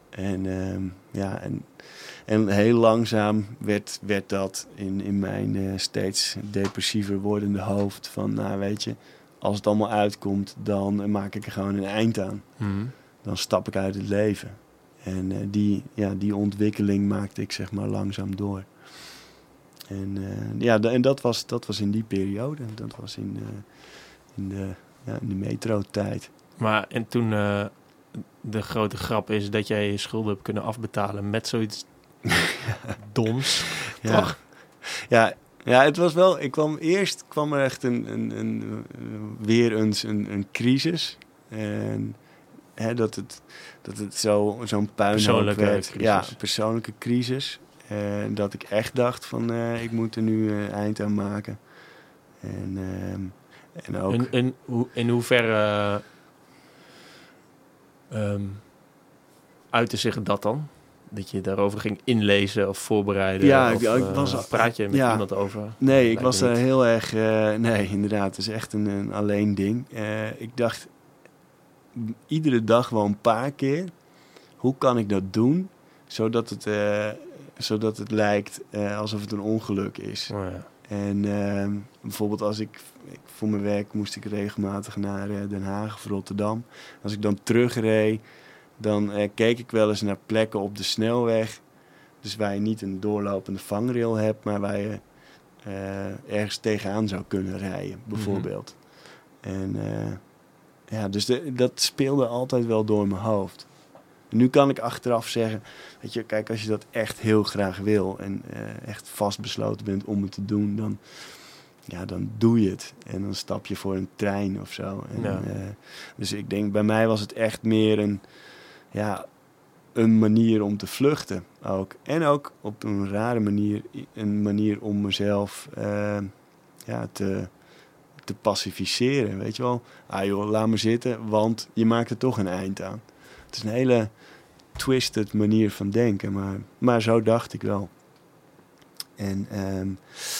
En, ehm, ja, en, en heel langzaam werd, werd dat in, in mijn eh, steeds depressiever wordende hoofd. Van, nou weet je, als het allemaal uitkomt, dan maak ik er gewoon een eind aan. Mhm. Dan stap ik uit het leven. En eh, die, ja, die ontwikkeling maakte ik zeg maar langzaam door. En, eh, ja, en dat, was, dat was in die periode. Dat was in, eh, in de, ja, in de metro-tijd. Maar en toen de grote grap is dat jij je schulden hebt kunnen afbetalen met zoiets [laughs] doms. Ja. Toch? Ja, ja, het was wel. Ik kwam eerst kwam er echt een, een, een, weer eens een, een crisis. En hè, dat het, dat het zo, zo'n puinhoop Persoonlijke werd. crisis. Ja, persoonlijke crisis. En dat ik echt dacht van eh, ik moet er nu eh, eind aan maken. En, ehm, en ook. In, in, hoe, in hoeverre ehm uitte zich dat dan? Dat je daarover ging inlezen of voorbereiden? Ja, of, ik- eh, was- praat je met ja. iemand over? Nee, ik was daar niet. heel erg. eh, nee, inderdaad. Het is echt een, een alleen ding. Eh, ik dacht iedere dag wel een paar keer. Hoe kan ik dat doen zodat het, eh, zodat het lijkt eh, alsof het een ongeluk is? Oh, ja. En ehm, bijvoorbeeld als ik, ik voor mijn werk moest ik regelmatig naar eh, Den Haag of Rotterdam. Als ik dan terugreed, dan eh, keek ik wel eens naar plekken op de snelweg. Dus waar je niet een doorlopende vangrail hebt, maar waar je eh, ergens tegenaan zou kunnen rijden, bijvoorbeeld. En eh, ja, dus de- dat speelde altijd wel door mijn hoofd. En nu kan ik achteraf zeggen, weet je, kijk, als je dat echt heel graag wil en echt vastbesloten bent om het te doen, dan, ja, dan doe je het. En dan stap je voor een trein of zo. En, Ja. dus ik denk, bij mij was het echt meer een, ja, een manier om te vluchten ook. En ook op een rare manier, een manier om mezelf eh, ja, te, te pacificeren. Weet je wel, ah joh, laat me zitten, want je maakt er toch een eind aan. Het is een hele twisted manier van denken, maar, maar zo dacht ik wel. En ehm,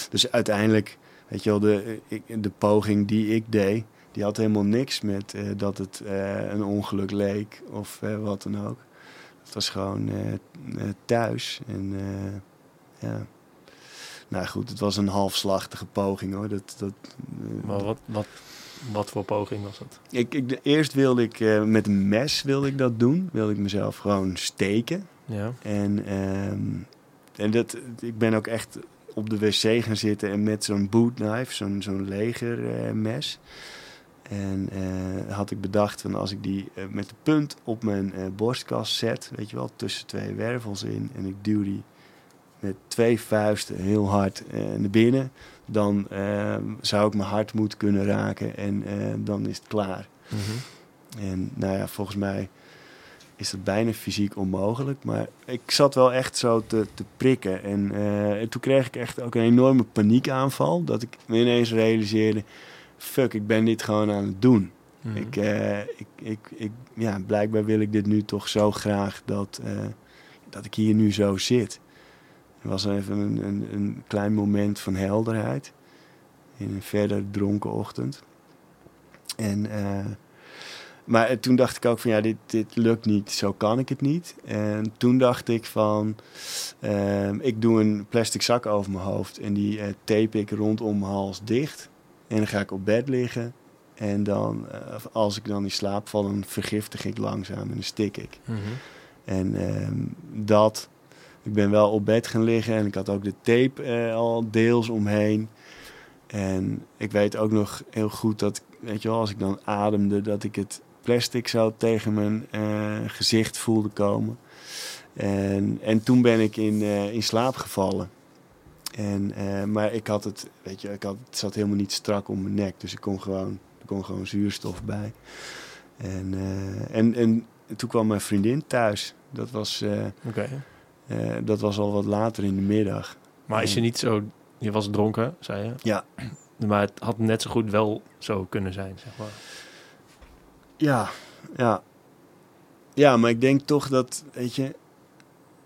dus uiteindelijk, weet je wel, de, de poging die ik deed, die had helemaal niks met eh, dat het eh, een ongeluk leek of eh, wat dan ook. Het was gewoon thuis en ja. Nou goed, het was een halfslachtige poging hoor. Dat, dat, Maar wat, wat, wat voor poging was dat? ik, ik, eerst wilde ik met een mes wilde ik dat doen. Wilde ik mezelf gewoon steken. Ja. En, ehm, en dat, ik ben ook echt op de wc gaan zitten en met zo'n bootknife, zo'n zo'n legermes. En eh, had ik bedacht van als ik die eh, met de punt op mijn eh, borstkas zet, weet je wel, tussen twee wervels in. En ik duw die met twee vuisten heel hard naar binnen. Dan eh, zou ik mijn hart moeten kunnen raken en dan is het klaar. Mhm. En nou ja, volgens mij is dat bijna fysiek onmogelijk. Maar ik zat wel echt zo te, te prikken. En, en toen kreeg ik echt ook een enorme paniekaanval. Dat ik me ineens realiseerde... Fuck, ik ben dit gewoon aan het doen. Mhm. Ik, eh, ik, ik, ik, ja, blijkbaar wil ik dit nu toch zo graag dat, eh, dat ik hier nu zo zit. Er was even een, een, een klein moment van helderheid. In een verder dronken ochtend. En, eh, maar toen dacht ik ook van ja, dit, dit lukt niet, zo kan ik het niet. En toen dacht ik van, ehm, ik doe een plastic zak over mijn hoofd en die tape ik rondom mijn hals dicht. En dan ga ik op bed liggen. En dan, eh, als ik dan in slaap val, dan vergiftig ik langzaam en dan stik ik. Mhm. En ehm, dat, ik ben wel op bed gaan liggen en ik had ook de tape eh, al deels omheen. En ik weet ook nog heel goed dat, weet je wel, als ik dan ademde, dat ik het plastic zo tegen mijn eh, gezicht voelde komen. En, en toen ben ik in, in slaap gevallen. En, eh, maar ik had het, weet je, ik had, het zat helemaal niet strak om mijn nek. Dus ik kon gewoon, er kon gewoon zuurstof bij. En, eh, en, en toen kwam mijn vriendin thuis. Dat was, eh, eh, dat was al wat later in de middag. Maar is je niet zo... Je was dronken, zei je. Ja. Maar het had net zo goed wel zo kunnen zijn, zeg maar. Ja, ja. Ja, maar ik denk toch dat, weet je,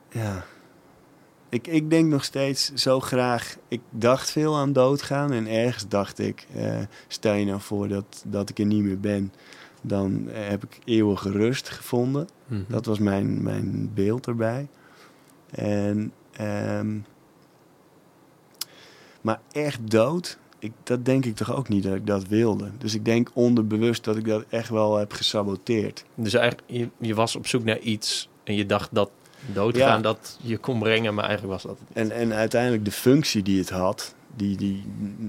ja. Ik, ik denk nog steeds zo graag. Ik dacht veel aan doodgaan en ergens dacht ik, eh, stel je nou voor dat, dat ik er niet meer ben, dan heb ik eeuwige rust gevonden. Mhm. Dat was mijn, mijn beeld erbij. En, ehm, maar echt dood, ik, dat denk ik toch ook niet dat ik dat wilde. Dus ik denk onderbewust dat ik dat echt wel heb gesaboteerd. Dus eigenlijk, je, je was op zoek naar iets en je dacht dat doodgaan Ja. dat je kon brengen, maar eigenlijk was dat het niet. En, en uiteindelijk de functie die het had, die, die,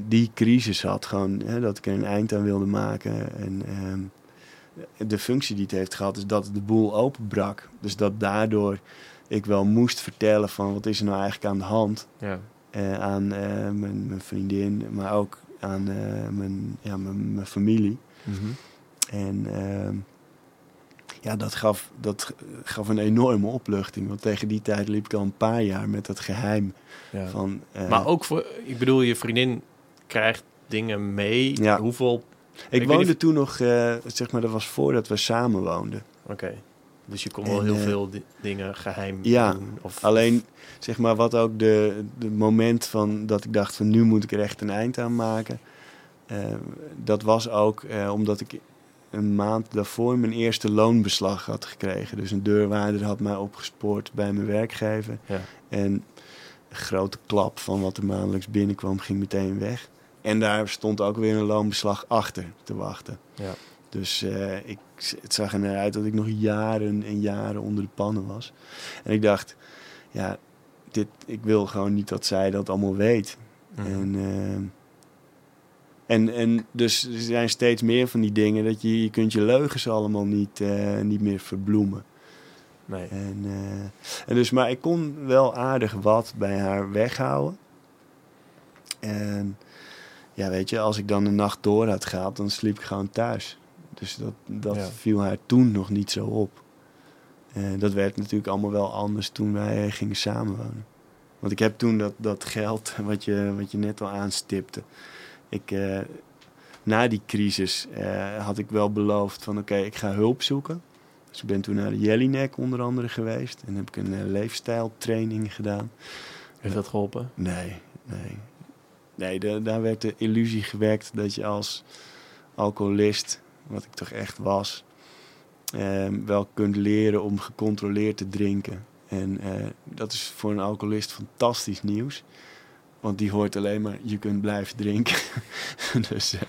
die crisis had, gewoon hè, dat ik er een eind aan wilde maken. En ehm, de functie die het heeft gehad, is dat de boel openbrak. Dus dat daardoor ik wel moest vertellen van wat is er nou eigenlijk aan de hand. Ja. eh, aan eh, mijn, mijn vriendin, maar ook aan eh, mijn, ja, mijn, mijn familie. Mhm. En ehm, ja, dat gaf, dat gaf een enorme opluchting. Want tegen die tijd liep ik al een paar jaar met dat geheim Ja. van... eh, Maar ook voor, ik bedoel, je vriendin krijgt dingen mee. Ja. Hoeveel? ik, woonde toen nog, eh, zeg maar, dat was voordat we samen woonden. Oké. Dus je kon wel En, heel eh, veel di- dingen geheim ja, doen. Of, Alleen, zeg maar, wat ook de, de moment van dat ik dacht van nu moet ik er echt een eind aan maken. dat was ook eh, omdat ik een maand daarvoor mijn eerste loonbeslag had gekregen. Dus een deurwaarder had mij opgespoord bij mijn werkgever. Ja. En een grote klap van wat er maandelijks binnenkwam ging meteen weg. En daar stond ook weer een loonbeslag achter te wachten. Ja. Dus eh, ik, het zag er naar uit dat ik nog jaren en jaren onder de pannen was. En ik dacht, ja, dit, ik wil gewoon niet dat zij dat allemaal weet. Mhm. En, ehm, en, en dus er zijn steeds meer van die dingen dat je, je kunt je leugens allemaal niet, eh, niet meer verbloemen. Nee. En, eh, en dus, maar ik kon wel aardig wat bij haar weghouden. En ja, weet je, als ik dan de nacht door had gehad, dan sliep ik gewoon thuis. Dus dat, dat Ja. viel haar toen nog niet zo op. Eh, dat werd natuurlijk allemaal wel anders toen wij gingen samenwonen. Want ik heb toen dat, dat geld, [laughs] wat je, wat je net al aanstipte. Ik, eh, na die crisis eh, had ik wel beloofd van oké, ik ga hulp zoeken. Dus ik ben toen naar de Jellinek onder andere geweest. En heb ik een eh, leefstijltraining gedaan. Heeft dat geholpen? Nee, nee. Nee, da- daar werd de illusie gewekt dat je als alcoholist, wat ik toch echt was, ehm, wel kunt leren om gecontroleerd te drinken. En eh, dat is voor een alcoholist fantastisch nieuws. Want die hoort alleen maar, je kunt blijven drinken. [laughs] dus eh,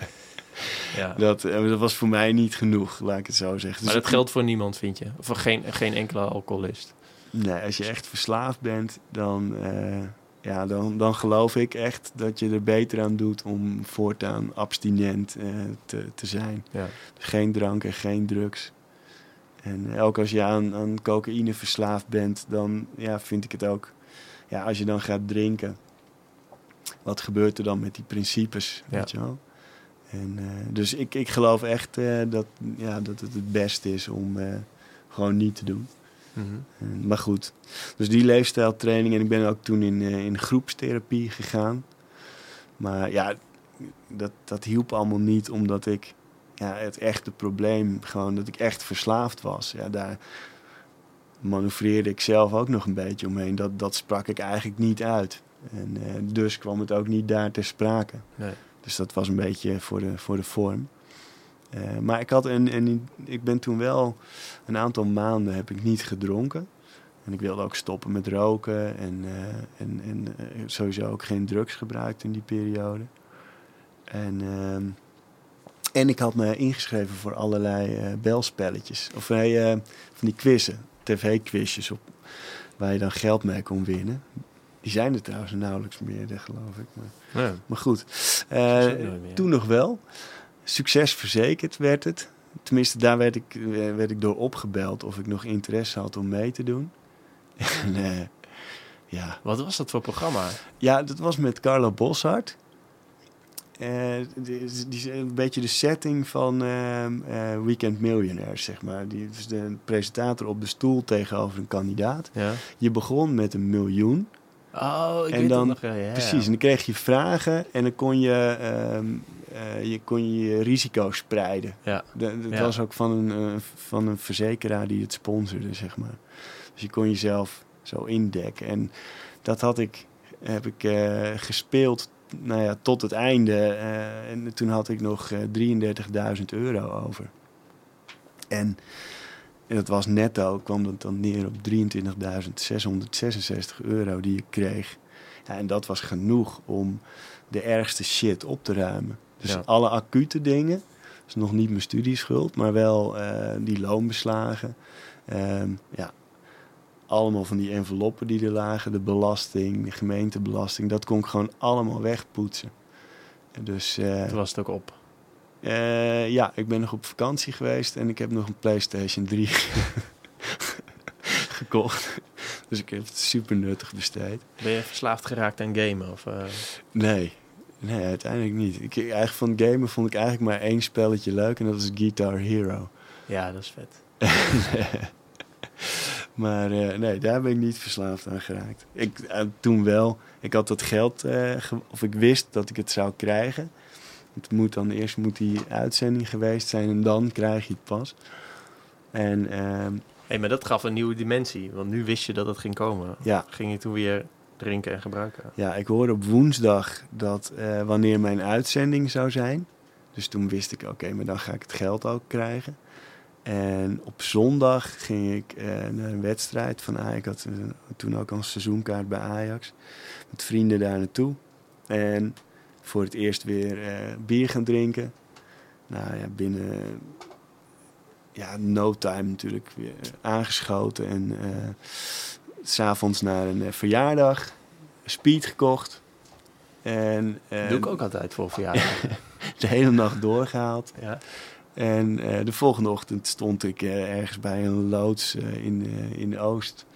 Ja. dat, eh, dat was voor mij niet genoeg, laat ik het zo zeggen. Maar Dus dat geldt voor niemand, vind je? Of voor geen, geen enkele alcoholist? Nee, als je echt verslaafd bent, dan, eh, ja, dan, dan geloof ik echt dat je er beter aan doet om voortaan abstinent te, te zijn. Ja. Geen drank en geen drugs. En ook als je aan, aan cocaïne verslaafd bent, dan ja, vind ik het ook. Ja, als je dan gaat drinken, wat gebeurt er dan met die principes? Ja. Weet je wel? En, eh, dus ik, ik geloof echt eh, dat, ja, dat het het beste is om eh, gewoon niet te doen. Mhm. Maar goed, dus die leefstijltraining. En ik ben ook toen in, in groepstherapie gegaan. Maar ja, dat, dat hielp allemaal niet, omdat ik ja, het echte probleem, gewoon dat ik echt verslaafd was. Ja, daar manoeuvreerde ik zelf ook nog een beetje omheen. Dat, dat sprak ik eigenlijk niet uit. En eh, dus kwam het ook niet daar ter sprake. Nee. Dus dat was een beetje voor de, voor de vorm. Eh, maar ik, had een, een, ik ben toen wel een aantal maanden heb ik niet gedronken. En ik wilde ook stoppen met roken en, eh, en, en sowieso ook geen drugs gebruikt in die periode. En, ehm, en ik had me ingeschreven voor allerlei belspelletjes. Of van die quizzen, tv-quizjes op, waar je dan geld mee kon winnen. Die zijn er trouwens nauwelijks meer, geloof ik. Maar, Ja. maar goed, eh, toen nog wel. Succes verzekerd werd het. Tenminste, daar werd ik, eh, werd ik door opgebeld of ik nog interesse had om mee te doen. [laughs] En, eh, ja. Wat was dat voor programma? ja, dat was met Carlo Boshart. Die, die een beetje de setting van ehm, eh, Weekend Millionaires, zeg maar. Die is de presentator op de stoel tegenover een kandidaat. Ja. Je begon met een miljoen. Oh, ik En weet dan- nog. Ja, ja. Precies, en dan kreeg je vragen en dan kon je eh, je, kon je, risico spreiden. Ja. Ja. was ook van een, eh, van een verzekeraar die het sponsorde, zeg maar. Dus je kon jezelf zo indekken. En dat had ik, heb ik eh, gespeeld nou ja, tot het einde. en toen had ik nog eh 33.000 euro over. En, en dat was netto, kwam dat dan neer op 23.666 euro die ik kreeg. Ja, en dat was genoeg om de ergste shit op te ruimen. Dus Ja. alle acute dingen, dus nog niet mijn studieschuld, maar wel eh, die loonbeslagen. Ehm, ja, allemaal van die enveloppen die er lagen, de belasting, de gemeentebelasting, dat kon ik gewoon allemaal wegpoetsen. En Dus eh, Toen was het ook op. eh, ja, ik ben nog op vakantie geweest en ik heb nog een PlayStation 3 [laughs] gekocht. Dus ik heb het super nuttig besteed. Ben je verslaafd geraakt aan gamen? Of, eh, Nee, nee, uiteindelijk niet. Ik, eigenlijk van gamen vond ik eigenlijk maar één spelletje leuk en dat is Guitar Hero. Ja, dat is vet. [laughs] maar eh, nee, daar ben ik niet verslaafd aan geraakt. Ik, toen wel, ik had dat geld, ge- of ik wist dat ik het zou krijgen. Het moet dan eerst moet die uitzending geweest zijn en dan krijg je het pas. En ehm, hey, maar dat gaf een nieuwe dimensie. Want nu wist je dat het ging komen. ja, Ging je toen weer drinken en gebruiken? Ja, ik hoorde op woensdag dat eh, wanneer mijn uitzending zou zijn. Dus toen wist ik, oké, maar dan ga ik het geld ook krijgen. En op zondag ging ik eh, naar een wedstrijd van Ajax. Ik had eh, toen ook al een seizoenkaart bij Ajax. Met vrienden daar naartoe. En voor het eerst weer eh, bier gaan drinken. Nou ja, binnen ja, no time natuurlijk weer aangeschoten. En eh, s s'avonds naar een eh, verjaardag. Speed gekocht. En eh, Doe ik ook altijd voor verjaardag. [laughs] de hele nacht doorgehaald. ja. En de volgende ochtend stond ik ergens bij een loods in, in Oost.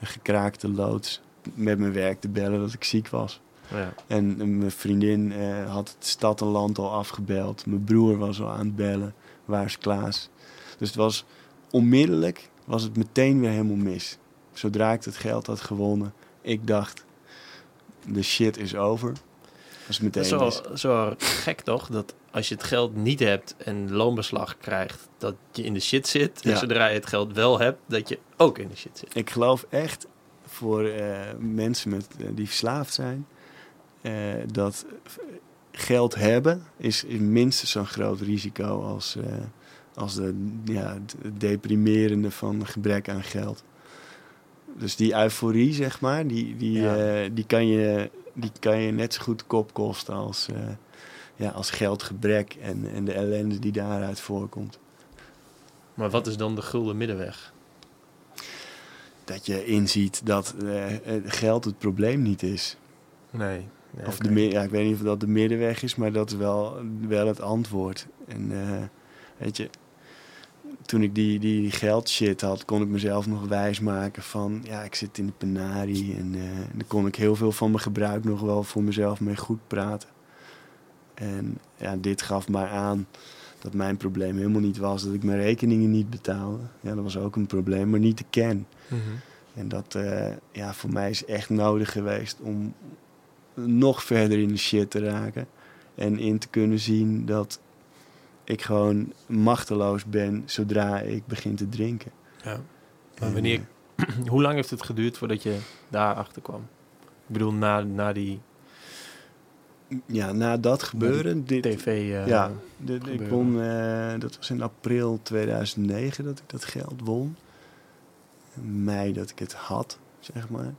Een gekraakte loods. Met mijn werk te bellen dat ik ziek was. Ja. En mijn vriendin eh, had het stad en land al afgebeld. Mijn broer was al aan het bellen. Waar is Klaas? Dus het was onmiddellijk, was het meteen weer helemaal mis. Zodra ik het geld had gewonnen, ik dacht, de shit is over. Was meteen is zo, mis. zo gek toch? Dat als je het geld niet hebt en loonbeslag krijgt, dat je in de shit zit. En Ja. zodra je het geld wel hebt, dat je ook in de shit zit. Ik geloof echt voor eh, mensen met, eh, die verslaafd zijn, dat geld hebben is, minstens zo'n groot risico als, eh, als de, ja, het deprimerende van gebrek aan geld. Dus die euforie, zeg maar, die, die, Ja. eh, die, kan, je, die kan je net zo goed kop kosten als, eh, ja, als geldgebrek en, en de ellende die daaruit voorkomt. Maar wat is dan de gulden middenweg? Dat je inziet dat eh, eh, geld het probleem niet is. Nee. Nee Of de, ja, ik weet niet of dat de middenweg is, maar dat is wel, wel het antwoord. En eh, weet je, toen ik die, die geldshit had, kon ik mezelf nog wijsmaken van... Ja, ik zit in de penarie en eh, dan kon ik heel veel van mijn gebruik nog wel voor mezelf mee goed praten. En ja, dit gaf mij aan dat mijn probleem helemaal niet was dat ik mijn rekeningen niet betaalde. Ja, dat was ook een probleem, maar niet de kern. Mhm. En dat eh, ja, voor mij is echt nodig geweest om nog verder in de shit te raken. En in te kunnen zien dat ik gewoon machteloos ben zodra ik begin te drinken. Ja. Maar En, wanneer, [clears throat] hoe lang heeft het geduurd voordat je daar achter kwam? Ik bedoel, na, na die eh, ja, na dat gebeuren... Dit, tv... eh, ja, ik won, eh, dat was in april 2009 dat ik dat geld won. In mei dat ik het had, zeg maar.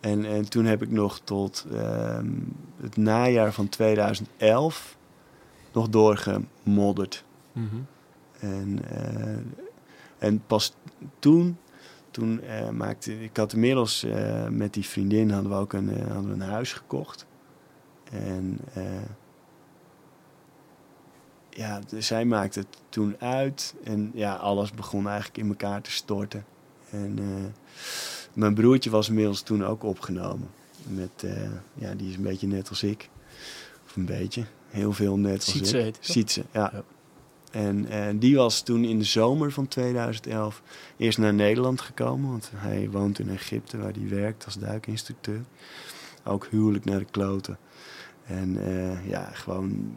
En, en toen heb ik nog tot ehm, het najaar van 2011 nog doorgemodderd. mhm. En, eh, en pas toen, toen eh, maakte ik had inmiddels eh, met die vriendin hadden we ook een, hadden we een huis gekocht. En ja, de- zij maakte het toen uit en ja, alles begon eigenlijk in elkaar te storten. En Mijn broertje was inmiddels toen ook opgenomen. Met, eh, ja, die is een beetje net als ik. Of een beetje. Heel veel net als Sietse ik. Sietse, ja. Ja. En eh, die was toen in de zomer van 2011 eerst naar Nederland gekomen. Want hij woont in Egypte waar hij werkt als duikinstructeur. Ook huwelijk naar de kloten. En eh, ja, gewoon,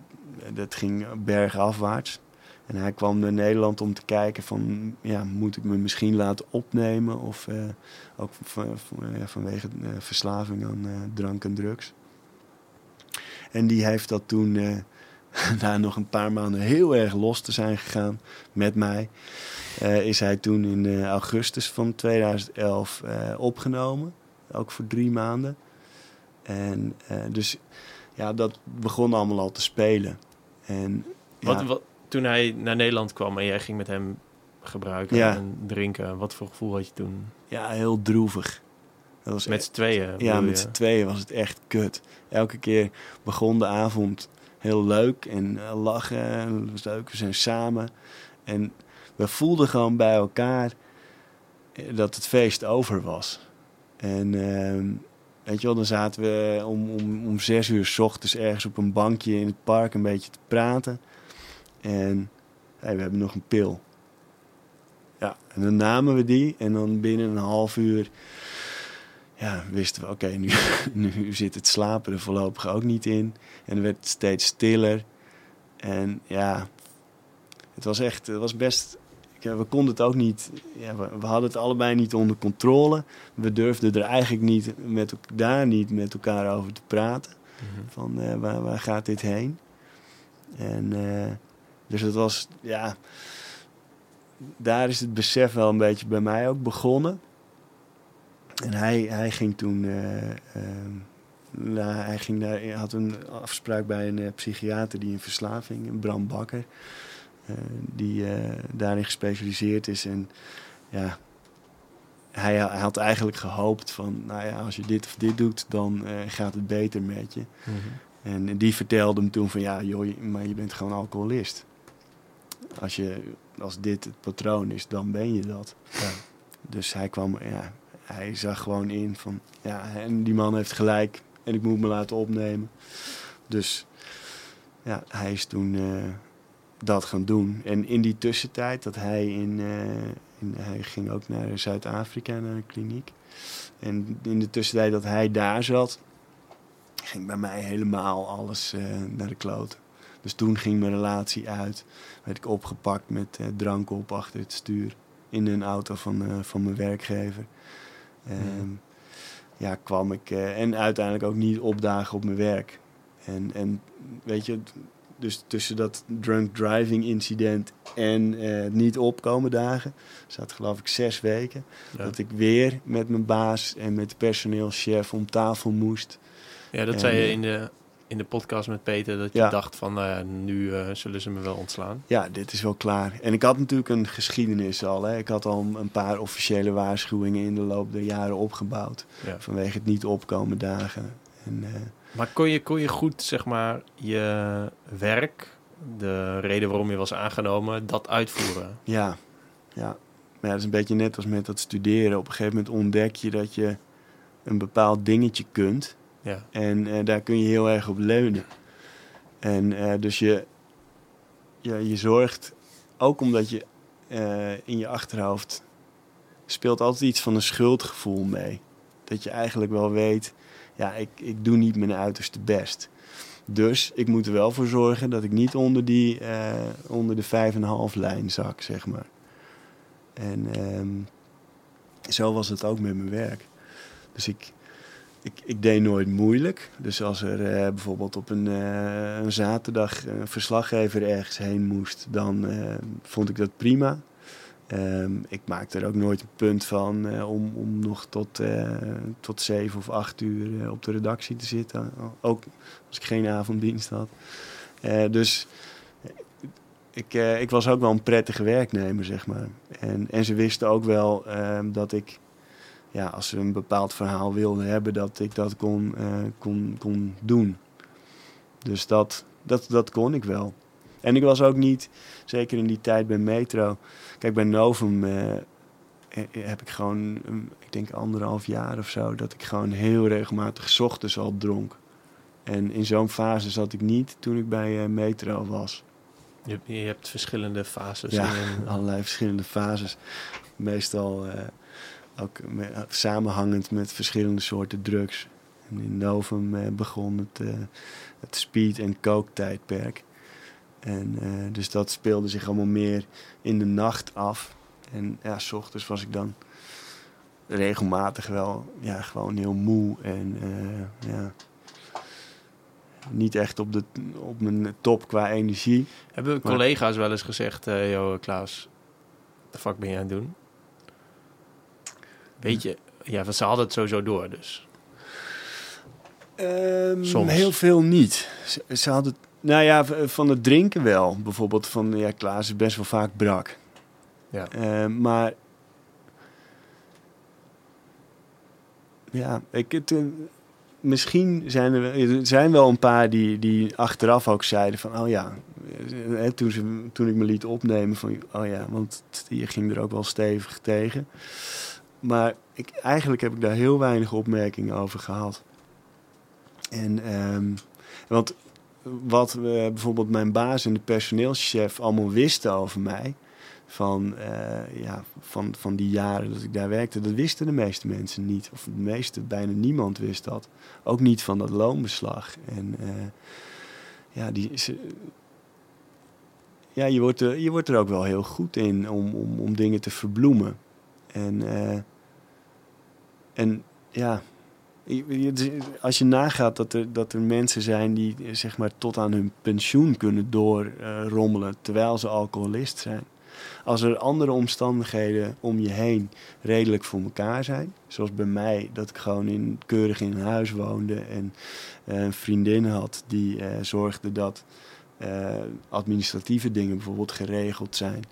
dat ging bergafwaarts. En hij kwam naar Nederland om te kijken van, ja, moet ik me misschien laten opnemen? Of eh, ook van- van- ja, vanwege eh, verslaving aan eh, drank en drugs. En die heeft dat toen, [laughs] na nog een paar maanden heel erg los te zijn gegaan met mij, is hij toen in augustus van 2011 eh, opgenomen. Ook voor drie maanden. En dus ja, dat begon allemaal al te spelen. En ja, Wat, wat, toen hij naar Nederland kwam en jij ging met hem gebruiken Ja. en drinken, wat voor gevoel had je toen? ja, heel droevig. Dat was Met z'n tweeën? Ja, met z'n tweeën was het echt kut. Elke keer begon de avond heel leuk en eh, lachen. en Het was leuk, we zijn samen. En we voelden gewoon bij elkaar eh, dat het feest over was. En ehm, weet je wel, dan zaten we om, om, om zes uur s ochtends ergens op een bankje in het park een beetje te praten. En hey, we hebben nog een pil. Ja, en dan namen we die en dan binnen een half uur ja, wisten we, oké, nu, [laughs] nu zit het slapen er voorlopig ook niet in. En er werd het steeds stiller. En ja, het was echt, het was best, we konden het ook niet, ja, we, we hadden het allebei niet onder controle. We durfden er eigenlijk niet met, daar niet met elkaar over te praten. Mhm. Van eh, waar, waar gaat dit heen? En eh, dus het was, ja, daar is het besef wel een beetje bij mij ook begonnen. En hij, hij ging toen, ehm, nou, hij ging daar, had een afspraak bij een eh, psychiater die in verslaving, een Bram Bakker, die daarin gespecialiseerd is. En ja, hij, hij had eigenlijk gehoopt van, nou ja, als je dit of dit doet, dan gaat het beter met je. Mhm. En die vertelde hem toen van ja, joh, maar je bent gewoon alcoholist. Als, je, als dit het patroon is, dan ben je dat. Ja. Dus hij kwam, ja, hij zag gewoon in van ja, en die man heeft gelijk en ik moet me laten opnemen. Dus ja, hij is toen eh, dat gaan doen. En in die tussentijd dat hij in, eh, in hij ging ook naar Zuid-Afrika naar een kliniek. En in de tussentijd dat hij daar zat, ging bij mij helemaal alles eh, naar de kloten. Dus toen ging mijn relatie uit. Werd ik opgepakt met eh, drank op achter het stuur. In een auto van, eh, van mijn werkgever. Ehm, ja, kwam ik. eh, en uiteindelijk ook niet opdagen op mijn werk. En, en weet je, dus tussen dat drunk driving incident en niet opkomen dagen, zat geloof ik zes weken. Ja. Dat ik weer met mijn baas en met de personeelschef om tafel moest. Ja, dat En, zei je in de, in de podcast met Peter, dat je Ja. dacht van, nou nu eh, zullen ze me wel ontslaan. Ja, dit is wel klaar. En ik had natuurlijk een geschiedenis al. Hè. Ik had al een paar officiële waarschuwingen in de loop der jaren opgebouwd. Ja. Vanwege het niet opkomen dagen. En, eh, Maar kon je, kon je goed, zeg maar, je werk, de reden waarom je was aangenomen, dat uitvoeren? ja, ja. Maar ja, dat is een beetje net als met dat studeren. Op een gegeven moment ontdek je dat je een bepaald dingetje kunt. Ja. En eh, daar kun je heel erg op leunen. En eh, dus je, je, je zorgt, ook omdat je eh, in je achterhoofd speelt altijd iets van een schuldgevoel mee. Dat je eigenlijk wel weet, ja, ik, ik doe niet mijn uiterste best. Dus ik moet er wel voor zorgen dat ik niet onder, die, onder de 5,5 lijn zak, zeg maar. En ehm, zo was het ook met mijn werk. Dus ik, ik, ik deed nooit moeilijk. Dus als er eh, bijvoorbeeld op een, eh, een zaterdag een verslaggever ergens heen moest, dan eh, vond ik dat prima. Ehm, ik maakte er ook nooit een punt van om, om nog tot, tot zeven of acht uur op de redactie te zitten. Ook als ik geen avonddienst had. Dus ik, ik was ook wel een prettige werknemer, zeg maar. En, en ze wisten ook wel ehm, dat ik ja, als ze een bepaald verhaal wilden hebben, dat ik dat kon, eh, kon, kon doen. Dus dat, dat, dat kon ik wel. En ik was ook niet, zeker in die tijd bij Metro. Kijk, bij Novum, eh, heb ik gewoon, eh, ik denk anderhalf jaar of zo, dat ik gewoon heel regelmatig ochtends al dronk. En in zo'n fase zat ik niet toen ik bij eh, Metro was. Je, je hebt verschillende fases. Ja, in- [laughs] allerlei verschillende fases. Meestal ook me- samenhangend met verschillende soorten drugs. En in Novum eh, begon het, eh, het speed- en coke-tijdperk. En eh, dus dat speelde zich allemaal meer in de nacht af. En ja, s ochtends was ik dan regelmatig wel ja, gewoon heel moe. En ja, niet echt op, de, op mijn top qua energie. Hebben Maar- collega's wel eens gezegd, yo Klaas, de fuck ben je aan het doen? Weet je, ja, want ze hadden het sowieso door, dus. Ehm, Soms. Heel veel niet. Ze, ze hadden, nou ja, van het drinken wel. Bijvoorbeeld van, ja, Klaas is best wel vaak brak. Ja. Ehm, maar, ja, ik, het, eh, misschien zijn er, wel- er zijn wel een paar die, die achteraf ook zeiden van, oh ja, eh, toen, ze, toen ik me liet opnemen van, oh ja, want je ging er ook wel stevig tegen. Maar ik, eigenlijk heb ik daar heel weinig opmerkingen over gehad. En, ehm, want wat eh, bijvoorbeeld mijn baas en de personeelschef allemaal wisten over mij, van, eh, ja, van, van die jaren dat ik daar werkte, dat wisten de meeste mensen niet. Of de meeste, bijna niemand wist dat. Ook niet van dat loonbeslag. En eh, ja, die, ze, ja je, wordt er, je wordt er ook wel heel goed in om, om, om dingen te verbloemen. En, en ja, als je nagaat dat er, dat er mensen zijn die eh, zeg maar tot aan hun pensioen kunnen doorrommelen terwijl ze alcoholist zijn. Als er andere omstandigheden om je heen redelijk voor elkaar zijn, zoals bij mij, dat ik gewoon in, keurig in huis woonde en eh, een vriendin had die eh, zorgde dat eh, administratieve dingen bijvoorbeeld geregeld zijn.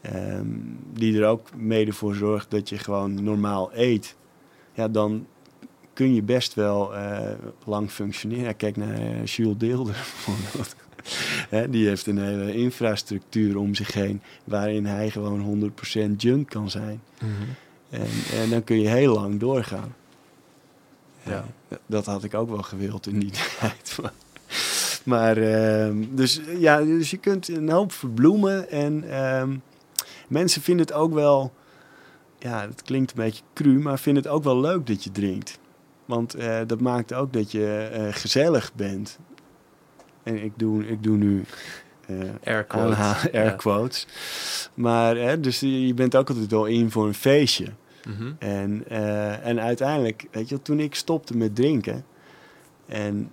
Ehm, die er ook mede voor zorgt dat je gewoon normaal eet. Ja, dan kun je best wel eh, lang functioneren. Kijk naar eh, Jules Deelder [laughs] bijvoorbeeld. Die heeft een hele infrastructuur om zich heen... waarin hij gewoon 100% junk kan zijn. En, en dan kun je heel lang doorgaan. Ja. Ja, dat had ik ook wel gewild in die [laughs] tijd. Maar, maar ehm, dus, ja, dus je kunt een hoop verbloemen. En ehm, mensen vinden het ook wel... Ja, het klinkt een beetje cru, maar vinden het ook wel leuk dat je drinkt. Want eh, dat maakt ook dat je eh, gezellig bent. En ik doe, ik doe nu eh Air quotes. [laughs] air Ja. quotes. Maar hè, dus je bent ook altijd wel in voor een feestje. Mhm. En, en uiteindelijk, weet je, toen ik stopte met drinken en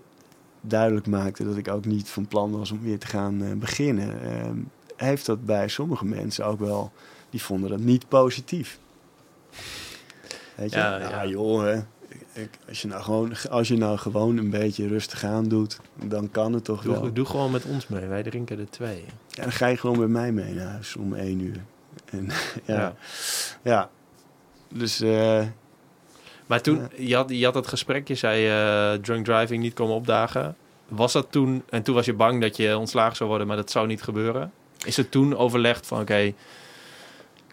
duidelijk maakte dat ik ook niet van plan was om weer te gaan beginnen, ehm, heeft dat bij sommige mensen ook wel, die vonden dat niet positief. Weet je, Ja, ja, ja. joh, hè, ik- als, je nou gewoon, als je nou gewoon een beetje rustig aan doet, dan kan het toch wel. Doe, doe gewoon met ons mee, wij drinken er twee. Ja, dan ga je gewoon met mij mee naar huis om één uur. En, [laughs] ja, Ja. ja. Dus eh, Maar toen, Ja. je, had, je had het gesprek, je zei eh, drunk driving niet komen opdagen. Was dat toen, en toen was je bang dat je ontslagen zou worden, maar dat zou niet gebeuren. Is het toen overlegd van, oké,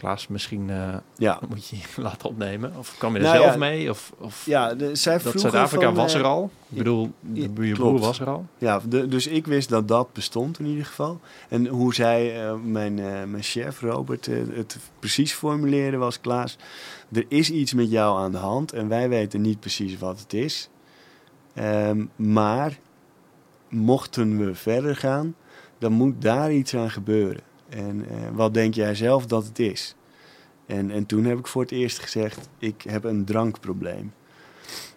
Klaas, misschien eh, ja, [laughs] moet je je laten opnemen? Of kwam je er Nou zelf ja, mee? Of, of ja de, zij dat Zuid-Afrika was eh, er al? Ik bedoel, de, je broer was er al? Ja, de- dus ik wist dat dat bestond in ieder geval. En hoe zij, eh, mijn, eh, mijn chef Robert, eh, het precies formuleerde was... Klaas, er is iets met jou aan de hand en wij weten niet precies wat het is. Ehm, maar mochten we verder gaan, dan moet daar iets aan gebeuren. En eh, wat denk jij zelf dat het is? En, en toen heb ik voor het eerst gezegd, ik heb een drankprobleem.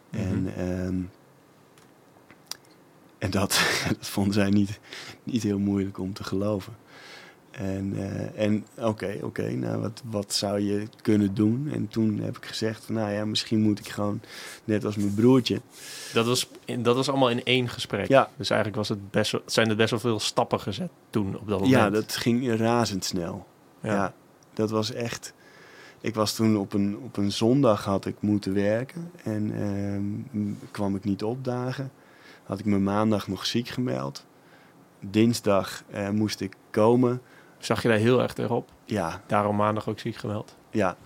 En... Mhm. ehm, en dat, [laughs] dat vonden zij niet, niet heel moeilijk om te geloven. En, eh, en oké, oké, nou wat, wat zou je kunnen doen? En toen heb ik gezegd van nou ja, misschien moet ik gewoon net als mijn broertje. Dat was, dat was allemaal in één gesprek. Ja, Dus eigenlijk was het best zijn er best wel veel stappen gezet toen op dat moment. ja dat ging razendsnel. Ja. Ja. dat was echt. Ik was toen op een, op een zondag had ik moeten werken en ehm, kwam ik niet opdagen. Had ik me maandag nog ziek gemeld. Dinsdag eh, moest ik komen. Zag je daar heel erg tegenop? Ja, Daarom maandag ook ziek gemeld. Ja,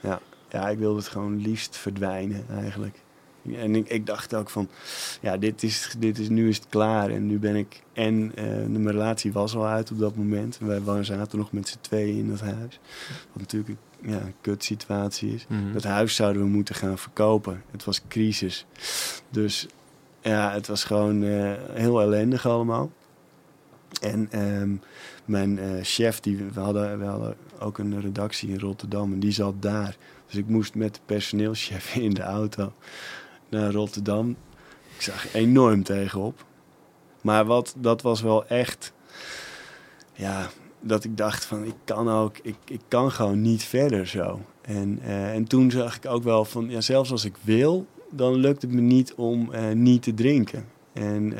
Ja, ja ik wilde het gewoon liefst verdwijnen eigenlijk. En ik, ik dacht ook van, ja, dit is, dit is, nu is het klaar. En nu ben ik, en uh, mijn relatie was al uit op dat moment. Wij zaten nog met z'n tweeën in dat huis. Wat natuurlijk een, ja, een kut situatie is. Mhm. Dat huis zouden we moeten gaan verkopen. Het was crisis. Dus ja, het was gewoon eh, heel ellendig allemaal. En ehm, mijn eh, chef, die, we, hadden, we hadden ook een redactie in Rotterdam en die zat daar. Dus ik moest met de personeelschef [laughs] in de auto naar Rotterdam. Ik zag enorm tegenop. Maar wat, dat was wel echt... Ja, dat ik dacht van, ik kan ook... Ik, ik kan gewoon niet verder zo. En, eh, en toen zag ik ook wel van, ja, zelfs als ik wil... dan lukt het me niet om eh, niet te drinken. En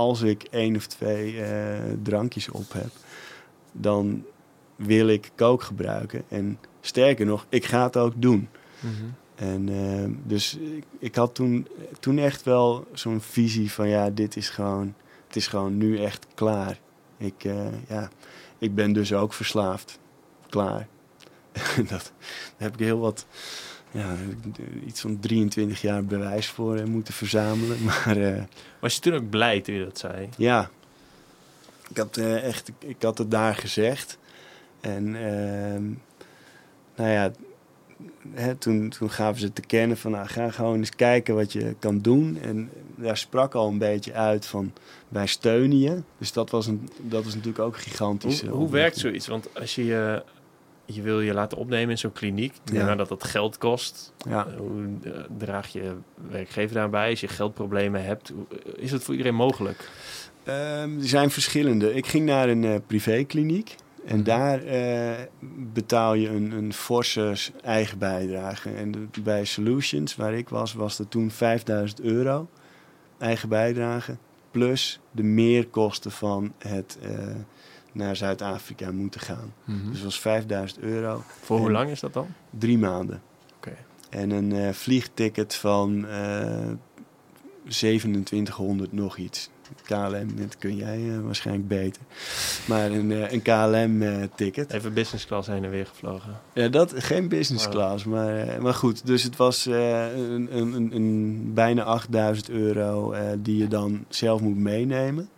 als ik één of twee drankjes op heb... dan wil ik kook gebruiken. En sterker nog, ik ga het ook doen. Mhm. En uh, dus ik, ik, had toen, toen echt wel zo'n visie van ja, dit is gewoon, het is gewoon nu echt klaar. Ik, uh, ja, ik ben dus ook verslaafd. Klaar. [laughs] dat, daar heb ik heel wat, ja, iets van 23 jaar bewijs voor uh, moeten verzamelen. [laughs] Maar, uh, Was je toen ook blij toen je dat zei? Ja. Ik had, echt, ik, ik, had het daar gezegd. En ehm, nou ja, hè, toen, toen gaven ze te kennen van nou, ga gewoon eens kijken wat je kan doen. En daar sprak al een beetje uit van wij steunen je. Dus dat was, een, dat was natuurlijk ook gigantisch. Hoe, hoe werkt zoiets? Want als je je, je wil je laten opnemen in zo'n kliniek, Ja. ja. dat dat geld kost. Ja. Hoe eh, draag je werkgever daarbij? Als je geldproblemen hebt, hoe- is het voor iedereen mogelijk? Ehm, er zijn verschillende. Ik ging naar een eh, privékliniek. En Mhm. daar eh, betaal je een, een forse eigen bijdrage. En de- bij Solutions, waar ik was, was dat toen 5000 euro eigen bijdrage. Plus de meerkosten van het eh, naar Zuid-Afrika moeten gaan. Dus dat was 5000 euro. Voor hoe lang is dat dan? Drie maanden. Oké. En een eh, vliegticket van eh 2700 nog iets. KLM, dat kun jij eh, waarschijnlijk beter. Maar een, eh, een KLM-ticket. Even business class heen en weer gevlogen. Ja, dat, geen business Wow. class, maar, eh, maar goed. Dus het was eh, een, een, een, bijna 8000 euro eh, die je dan zelf moet meenemen.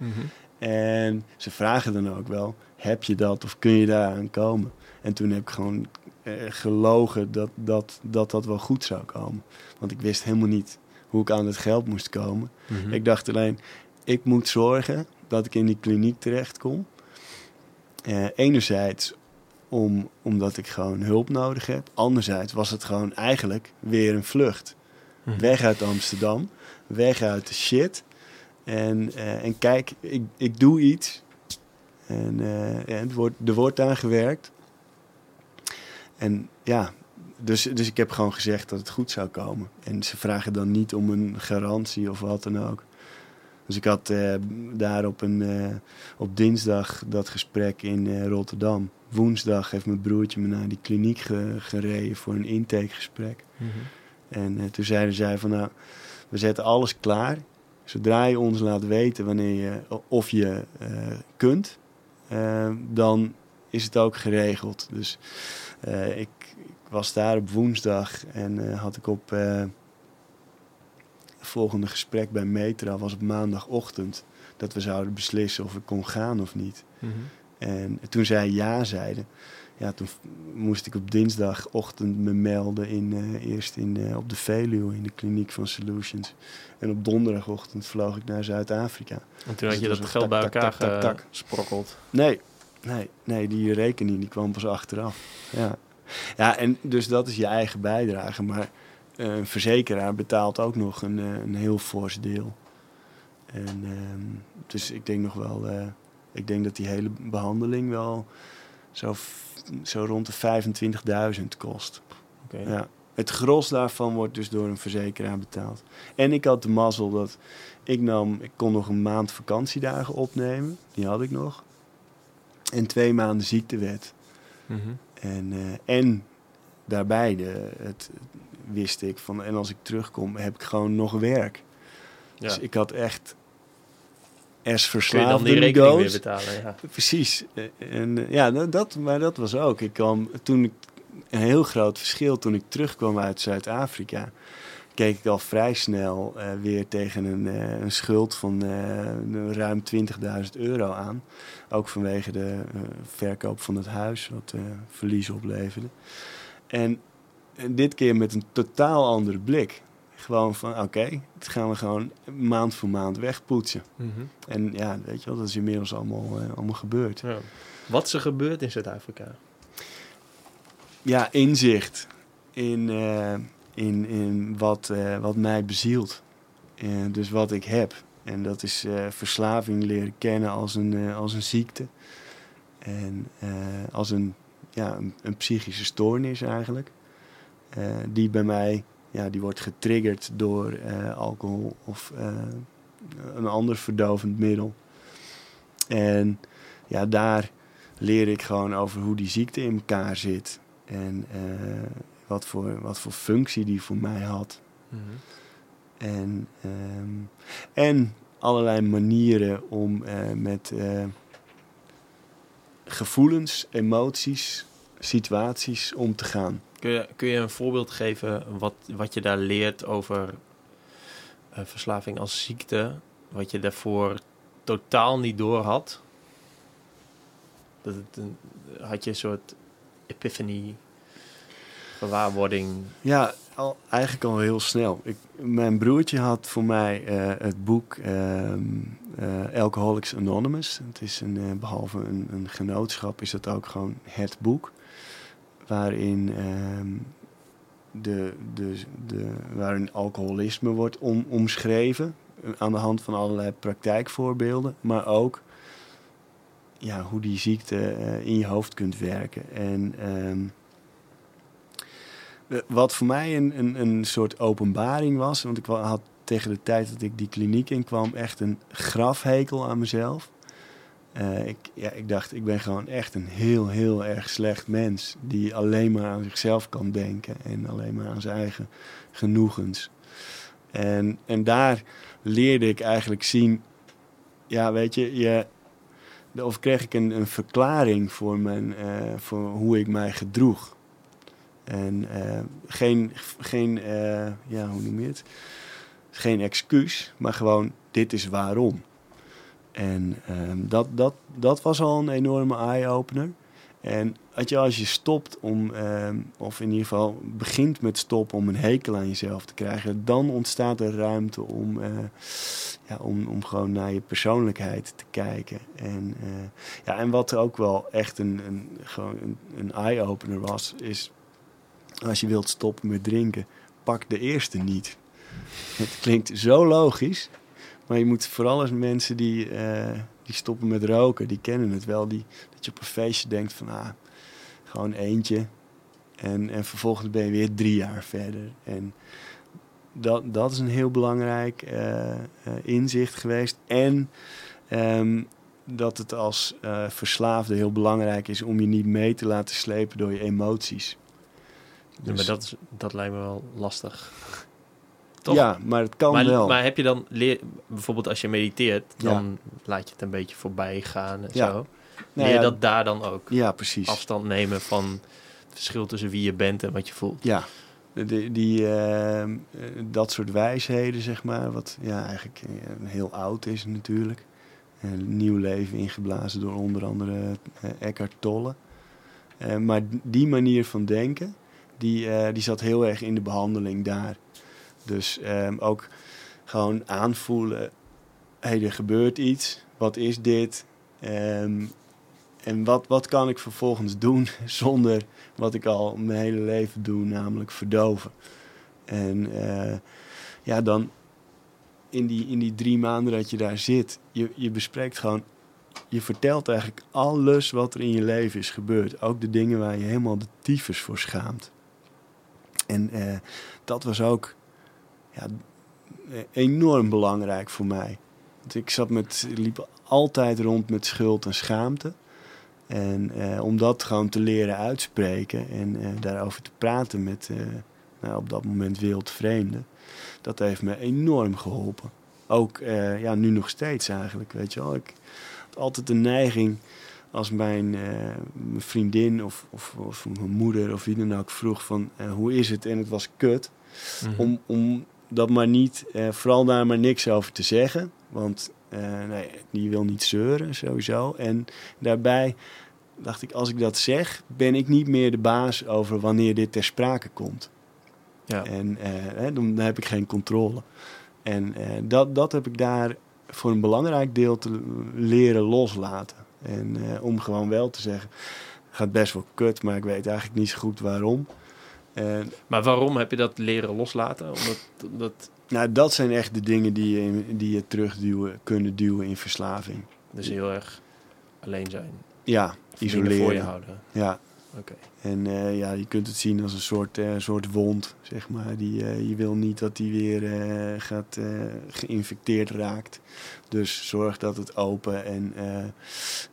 En ze vragen dan ook wel, heb je dat of kun je daaraan komen? En toen heb ik gewoon eh, gelogen dat dat, dat dat wel goed zou komen. Want ik wist helemaal niet hoe ik aan het geld moest komen. Mhm. Ik dacht alleen, ik moet zorgen dat ik in die kliniek terechtkom. Eh, enerzijds om, omdat ik gewoon hulp nodig heb. Anderzijds was het gewoon eigenlijk weer een vlucht. Mhm. Weg uit Amsterdam, weg uit de shit. En, eh, en kijk, ik, ik doe iets. En, eh, en het wordt, er wordt aan gewerkt. En ja, dus, dus ik heb gewoon gezegd dat het goed zou komen. En ze vragen dan niet om een garantie of wat dan ook. Dus ik had eh, daar op, een, op dinsdag dat gesprek in Rotterdam. Woensdag heeft mijn broertje me naar die kliniek ge- gereden voor een intakegesprek. Mhm. En toen zeiden zij van nou, we zetten alles klaar. Zodra je ons laat weten wanneer je, of je eh, kunt, eh, dan is het ook geregeld. Dus eh, ik, ik was daar op woensdag en had ik op het volgende gesprek bij Metra was op maandagochtend dat we zouden beslissen of ik kon gaan of niet. Mhm. En toen zij ja zeiden, ja, toen moest ik op dinsdagochtend me melden in, eh, eerst in, eh, op de Veluwe in de kliniek van Solutions. En op donderdagochtend vloog ik naar Zuid-Afrika. En toen Dus had je dat geld bij elkaar tak, gesprokkeld. Nee, nee, nee, die rekening die kwam pas achteraf. Ja. ja, en dus dat is je eigen bijdrage. Maar eh, een verzekeraar betaalt ook nog een, een heel fors deel. En, ehm, dus ik denk nog wel, ik denk dat die hele behandeling wel zo, zo rond de 25.000 kost. Ja. Het gros daarvan wordt dus door een verzekeraar betaald. En ik had de mazzel dat ik nam, ik kon nog een maand vakantiedagen opnemen. Die had ik nog. En twee maanden ziektewet. Mhm. En, eh, en daarbij de, het, wist ik van, en als ik terugkom heb ik gewoon nog werk. Ja. Dus ik had echt as Kun je dan die rekening weer goes. betalen? Ja. Precies. Eh, En eh, ja, dat- dat, maar dat was ook. Ik kwam, toen ik een heel groot verschil toen ik terugkwam uit Zuid-Afrika. Keek ik al vrij snel uh, weer tegen een, uh, een schuld van uh, ruim 20.000 euro aan. Ook vanwege de verkoop van het huis, wat verlies opleverde. En, en, dit keer met een totaal andere blik. Gewoon van, oké, okay, dit gaan we gewoon maand voor maand wegpoetsen. Mm -hmm. En ja, weet je wel, dat is inmiddels allemaal, allemaal gebeurd. Ja. Wat is er gebeurd in Zuid-Afrika? Ja, inzicht in, uh, in, in wat, uh, wat mij bezielt. Uh, dus wat ik heb. En dat is verslaving leren kennen als een, als een ziekte. En als een, ja, een, een, psychische stoornis eigenlijk. die bij mij ja, die wordt getriggerd door alcohol of een ander verdovend middel. En ja, daar leer ik gewoon over hoe die ziekte in elkaar zit. En uh, wat, voor, wat voor functie die voor mij had. Mm -hmm. En, um, en allerlei manieren om met gevoelens, emoties, situaties om te gaan. Kun je, kun je een voorbeeld geven wat, wat je daar leert over verslaving als ziekte? Wat je daarvoor totaal niet door had? Dat het had je een soort epiphany, gewaarwording? Ja, eigenlijk al heel snel. Ik, mijn broertje had voor mij uh, het boek uh, uh, Alcoholics Anonymous. Het is een, behalve een, een, genootschap, is dat ook gewoon het boek. Waarin, ehm, de, de, de, waarin alcoholisme wordt om, omschreven. Aan de hand van allerlei praktijkvoorbeelden. Maar ook ja, hoe die ziekte uh, in je hoofd kunt werken. En um, wat voor mij een, een, een soort openbaring was, want ik had tegen de tijd dat ik die kliniek inkwam echt een grafhekel aan mezelf. Uh, ik, ja, ik dacht, ik ben gewoon echt een heel, heel erg slecht mens. Die alleen maar aan zichzelf kan denken en alleen maar aan zijn eigen genoegens. En, en daar leerde ik eigenlijk zien, ja, weet je, je, of kreeg ik een, een verklaring voor, mijn, uh, voor hoe ik mij gedroeg. En uh, geen, geen ja, hoe noem je het? Geen excuus, maar gewoon dit is waarom. En um, dat, dat, dat was al een enorme eye-opener. En je, als je stopt om, um, of in ieder geval begint met stoppen om een hekel aan jezelf te krijgen, dan ontstaat er ruimte om, uh, ja, om, om gewoon naar je persoonlijkheid te kijken. En, uh, ja, en wat ook wel echt een, een, gewoon een, een eye-opener was, is als je wilt stoppen met drinken, pak de eerste niet. [laughs] Het klinkt zo logisch, maar je moet vooral als mensen die, uh, die stoppen met roken, die kennen het wel. Die, dat je op een feestje denkt van, ah, gewoon eentje. En, en vervolgens ben je weer drie jaar verder. En dat, dat is een heel belangrijk uh, uh, inzicht geweest. En um, dat het als uh, verslaafde heel belangrijk is om je niet mee te laten slepen door je emoties. Dus... Ja, maar dat, is, dat lijkt me wel lastig. Toch? Ja, maar het kan maar, wel. Maar heb je dan, leer, bijvoorbeeld als je mediteert, dan ja. laat je het een beetje voorbij gaan en ja. zo. Leer je dat daar dan ook? Ja, precies. Afstand nemen van het verschil tussen wie je bent en wat je voelt. Ja, die, die, uh, dat soort wijsheden, zeg maar, wat ja, eigenlijk heel oud is natuurlijk. Een nieuw leven ingeblazen door onder andere uh, Eckhart Tolle. Uh, maar die manier van denken, die, die zat heel erg in de behandeling daar. Dus um, ook gewoon aanvoelen, hé, hey, er gebeurt iets, wat is dit? Um, en wat, wat kan ik vervolgens doen [laughs] zonder wat ik al mijn hele leven doe, namelijk verdoven. En uh, ja, dan in die, in die drie maanden dat je daar zit, je, je bespreekt gewoon, je vertelt eigenlijk alles wat er in je leven is gebeurd. Ook de dingen waar je helemaal de tyfus voor schaamt. En uh, dat was ook ja, enorm belangrijk voor mij. Want ik zat met, liep altijd rond met schuld en schaamte. En uh, om dat gewoon te leren uitspreken en uh, daarover te praten met uh, nou, op dat moment wereldvreemden, dat heeft me enorm geholpen. Ook ja, nu nog steeds eigenlijk, weet je wel. Ik had altijd de neiging als mijn, eh, mijn vriendin of, of, of mijn moeder of wie dan ook vroeg van eh, hoe is het en het was kut. Mhm. Om, om dat maar niet, eh, vooral daar maar niks over te zeggen. Want eh, nee, die wil niet zeuren sowieso. En daarbij dacht ik, als ik dat zeg, ben ik niet meer de baas over wanneer dit ter sprake komt. Ja. En eh, hè, dan heb ik geen controle. En dat, dat heb ik daar voor een belangrijk deel te leren loslaten. En om gewoon wel te zeggen, gaat best wel kut, maar ik weet eigenlijk niet zo goed waarom. En Maar waarom heb je dat leren loslaten? Omdat dat, nou, dat zijn echt de dingen die je, die je terugduwen, kunnen duwen in verslaving. dus heel erg alleen zijn. Ja, Dingen voor je isoleren. houden. Ja, Oké. en eh, ja, je kunt het zien als een soort, eh, soort wond, zeg maar. Die, eh, je wil niet dat die weer gaat geïnfecteerd raakt. Dus zorg dat het open en,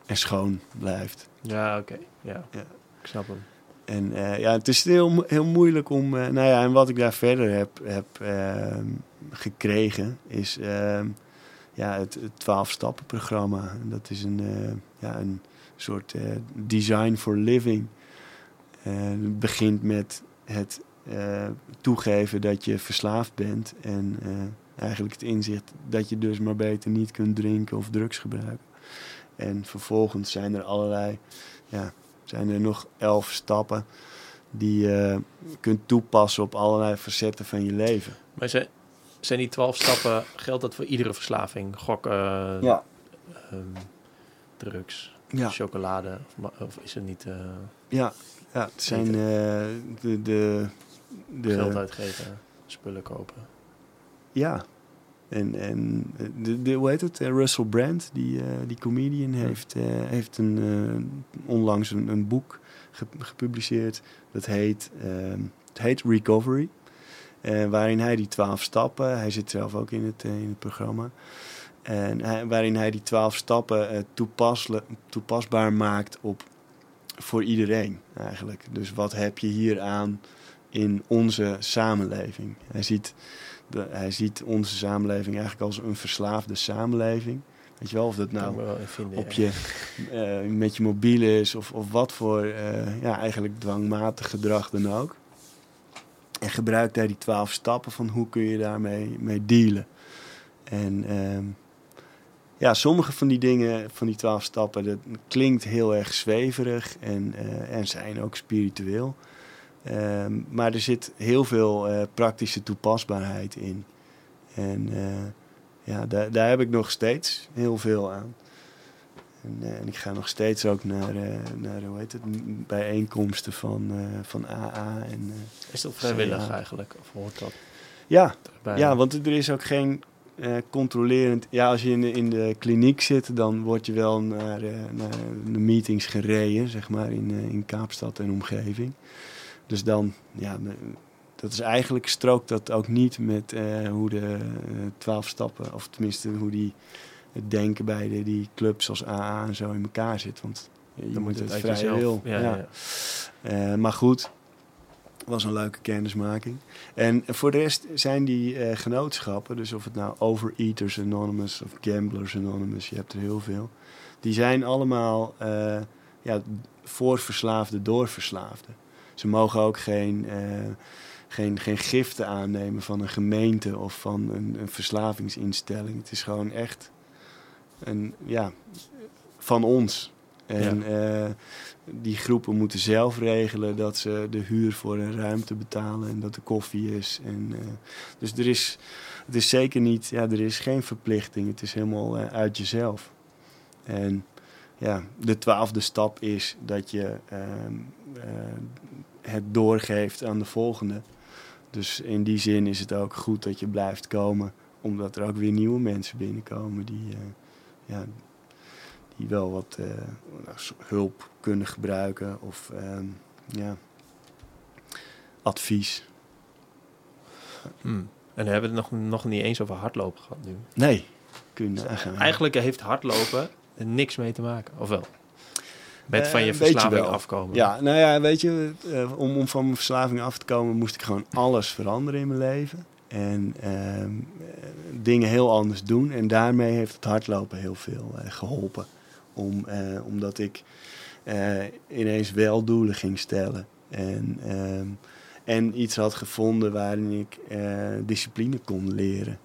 en schoon blijft. Ja, oké. Ja. Ja. Ik snap hem. En eh, ja, het is heel, heel moeilijk om. eh, nou ja, en wat ik daar verder heb, heb ehm, gekregen is ehm, ja, het, het 12-stappen-programma. En Dat is een, eh, ja, een soort design for living. Het begint met het toegeven dat je verslaafd bent. En eigenlijk het inzicht dat je dus maar beter niet kunt drinken of drugs gebruiken. En vervolgens zijn er allerlei ja, zijn er nog elf stappen die je kunt toepassen op allerlei facetten van je leven. Maar zijn, zijn die twaalf stappen, geldt dat voor iedere verslaving? Gokken, Ja. ehm, drugs, Ja, chocolade? Of, is het niet eh, ja, ja het zijn eh, de, de, geld de, uitgeven, spullen kopen? ja. En, en de, de, hoe heet het? Eh, Russell Brand, die, eh, die comedian, heeft, eh, heeft een, eh, onlangs een, een boek ge- gepubliceerd. Dat heet, ehm, het heet Recovery. Eh, waarin hij die twaalf stappen, hij zit zelf ook in het, eh, in het programma. En hij- waarin hij die twaalf stappen eh, toepasbaar maakt op, voor iedereen eigenlijk. Dus wat heb je hier aan in onze samenleving? Hij ziet, de, hij ziet onze samenleving eigenlijk als een verslaafde samenleving. Weet je wel, of dat nou vinden, op ja. je, eh, met je mobiel is of, of wat voor eh, ja, eigenlijk dwangmatig gedrag dan ook. En gebruikt daar die twaalf stappen van hoe kun je daarmee mee dealen. En ehm, ja, sommige van die dingen, van die twaalf stappen, dat klinkt heel erg zweverig en, eh, en zijn ook spiritueel. Ehm, maar er zit heel veel eh, praktische toepasbaarheid in. En eh, ja, daar, daar heb ik nog steeds heel veel aan. En, eh, en ik ga nog steeds ook naar, naar hoe heet het, bijeenkomsten van, van AA. En, Is dat vrijwillig eigenlijk? Of hoort dat ja, erbij? ja, want er is ook geen controlerend... Ja, als je in de, in de kliniek zit, dan word je wel naar, naar de meetings gereden, zeg maar, in, in Kaapstad en omgeving. Dus dan, ja, dat is eigenlijk strookt dat ook niet met eh, hoe de eh, twaalf stappen, of tenminste hoe die het denken bij de, die clubs als AA en zo in elkaar zit. Want je Dan moet het jezelf- wil. Ja, ja. ja. Eh, maar goed, was een leuke kennismaking. En voor de rest zijn die genootschappen, dus of het nou Overeaters Anonymous of Gamblers Anonymous, je hebt er heel veel. Die zijn allemaal eh, ja, voor verslaafden door verslaafden. Ze mogen ook geen, eh, geen, geen giften aannemen van een gemeente of van een, een verslavingsinstelling. Het is gewoon echt een, ja, van ons. En eh, die groepen moeten zelf regelen dat ze de huur voor een ruimte betalen en dat er koffie is. En, eh, dus er is, het is zeker niet, ja, er is geen verplichting. Het is helemaal uit jezelf. En ja, de twaalfde stap is dat je ehm, eh, het doorgeeft aan de volgende. Dus in die zin is het ook goed dat je blijft komen, omdat er ook weer nieuwe mensen binnenkomen die, eh, ja, die wel wat eh, nou, hulp kunnen gebruiken of ehm, ja, advies. Hmm. En dan hebben we het nog, nog niet eens over hardlopen gehad nu. Nee, kun je nagaan. Eigenlijk heeft hardlopen niks mee te maken, of wel? Met Eh, van je je verslaving afkomen. Ja, nou ja, weet je, eh, om, om van mijn verslaving af te komen moest ik gewoon alles veranderen in mijn leven. En ehm, eh, dingen heel anders doen. En daarmee heeft het hardlopen heel veel eh, geholpen. Om, eh, omdat ik eh, ineens wel doelen ging stellen. En, ehm, en iets had gevonden waarin ik eh, discipline kon leren.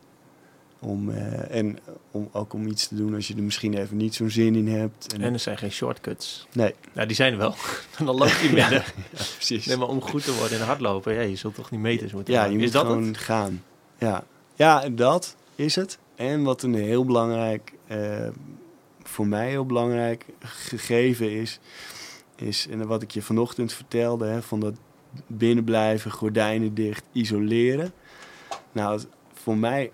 Om, eh, en om, ook om iets te doen als je er misschien even niet zo'n zin in hebt. En, En er zijn geen shortcuts. nee, Nou, die zijn er wel. [laughs] dan loop je minder. [laughs] ja, precies. Nee, maar om goed te worden in hardlopen, ja, je zult toch niet meters moeten Ja, je Is moet dat gewoon het? gaan. Ja. ja, en dat is het. En wat een heel belangrijk, eh, voor mij heel belangrijk gegeven is, is en wat ik je vanochtend vertelde, hè, van dat binnenblijven, gordijnen dicht, isoleren. Nou, voor mij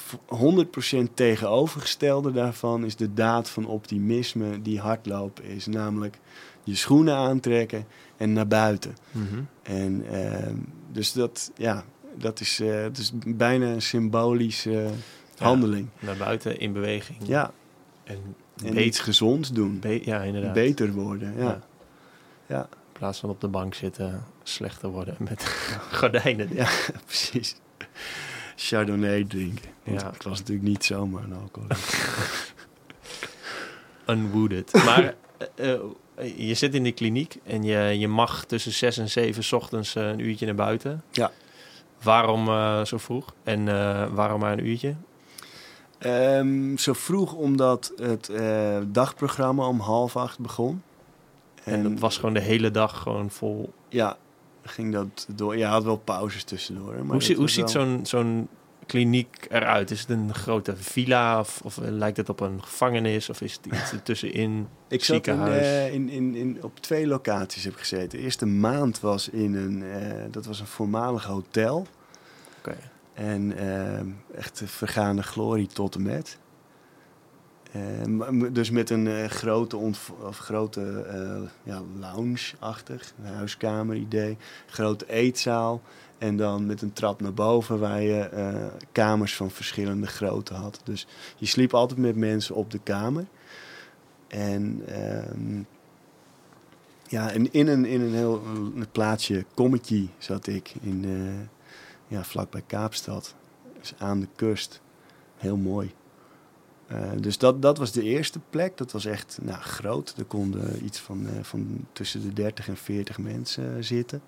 100% tegenovergestelde daarvan is de daad van optimisme die hardlopen is. Namelijk je schoenen aantrekken en naar buiten. Mhm. En ehm, dus dat, ja, dat is, eh, dat is bijna een symbolische handeling. Naar buiten, in beweging. Ja, En, iets gezonds doen. be- ja, inderdaad. Beter worden, ja. Ja. Ja. In plaats van op de bank zitten, slechter worden met [laughs] gordijnen. Ja, [laughs] precies. Chardonnay drinken. Want Ja. ik was natuurlijk niet zomaar een alcoholist. [laughs] Unwooded. Maar eh, eh, je zit in die kliniek en je, je mag tussen zes en zeven 's ochtends eh, een uurtje naar buiten. Ja. Waarom zo vroeg? En waarom maar een uurtje? Ehm, zo vroeg omdat het dagprogramma om half acht begon. En dat was gewoon de hele dag gewoon vol. Ja, ging dat door. Ja, had wel pauzes tussendoor. Maar hoe zie- ziet wel- zo'n zo'n kliniek eruit? Is het een grote villa of, of eh, lijkt het op een gevangenis? Of is het iets ertussenin? [laughs] Ik zat in, eh, in, in, in, op twee locaties heb gezeten. De eerste maand was in een, eh, dat was een voormalig hotel. Oké. En eh, echt de vergaande glorie tot en met. Eh, dus met een eh, grote, of grote eh, ja, lounge-achtig, huiskamer-idee. Grote eetzaal. En dan met een trap naar boven waar je kamers van verschillende grootte had. Dus je sliep altijd met mensen op de kamer. En ehm, ja, en in een, in een heel een plaatsje Kommetje zat ik. In, ja, vlakbij Kaapstad. Dus aan de kust. Heel mooi. Eh, dus dat, dat was de eerste plek. Dat was echt nou, groot. Er konden iets van, eh, van tussen de 30 en 40 mensen eh, zitten.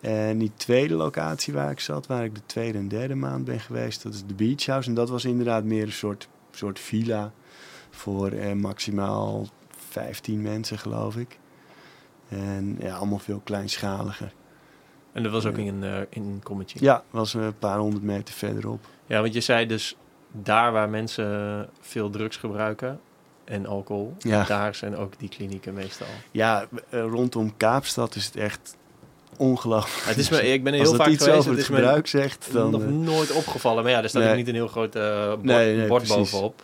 En die tweede locatie waar ik zat, waar ik de tweede en derde maand ben geweest, dat is de Beach House. En dat was inderdaad meer een soort, soort villa voor eh, maximaal 15 mensen, geloof ik. En ja, allemaal veel kleinschaliger. En dat was ook in, eh in een kommetje. Ja, was een paar honderd meter verderop. Ja, want je zei dus daar waar mensen veel drugs gebruiken en alcohol, Ja. daar zijn ook die klinieken meestal. Ja, eh, rondom Kaapstad is het echt ongelooflijk. Het is me, ik ben er Als heel dat vaak iets geweest. over Het het is me gebruik zegt, dan... nog eh, nooit opgevallen. Maar ja, er staat Nee. ook niet een heel groot eh, bord, Nee, nee, bord precies. bovenop.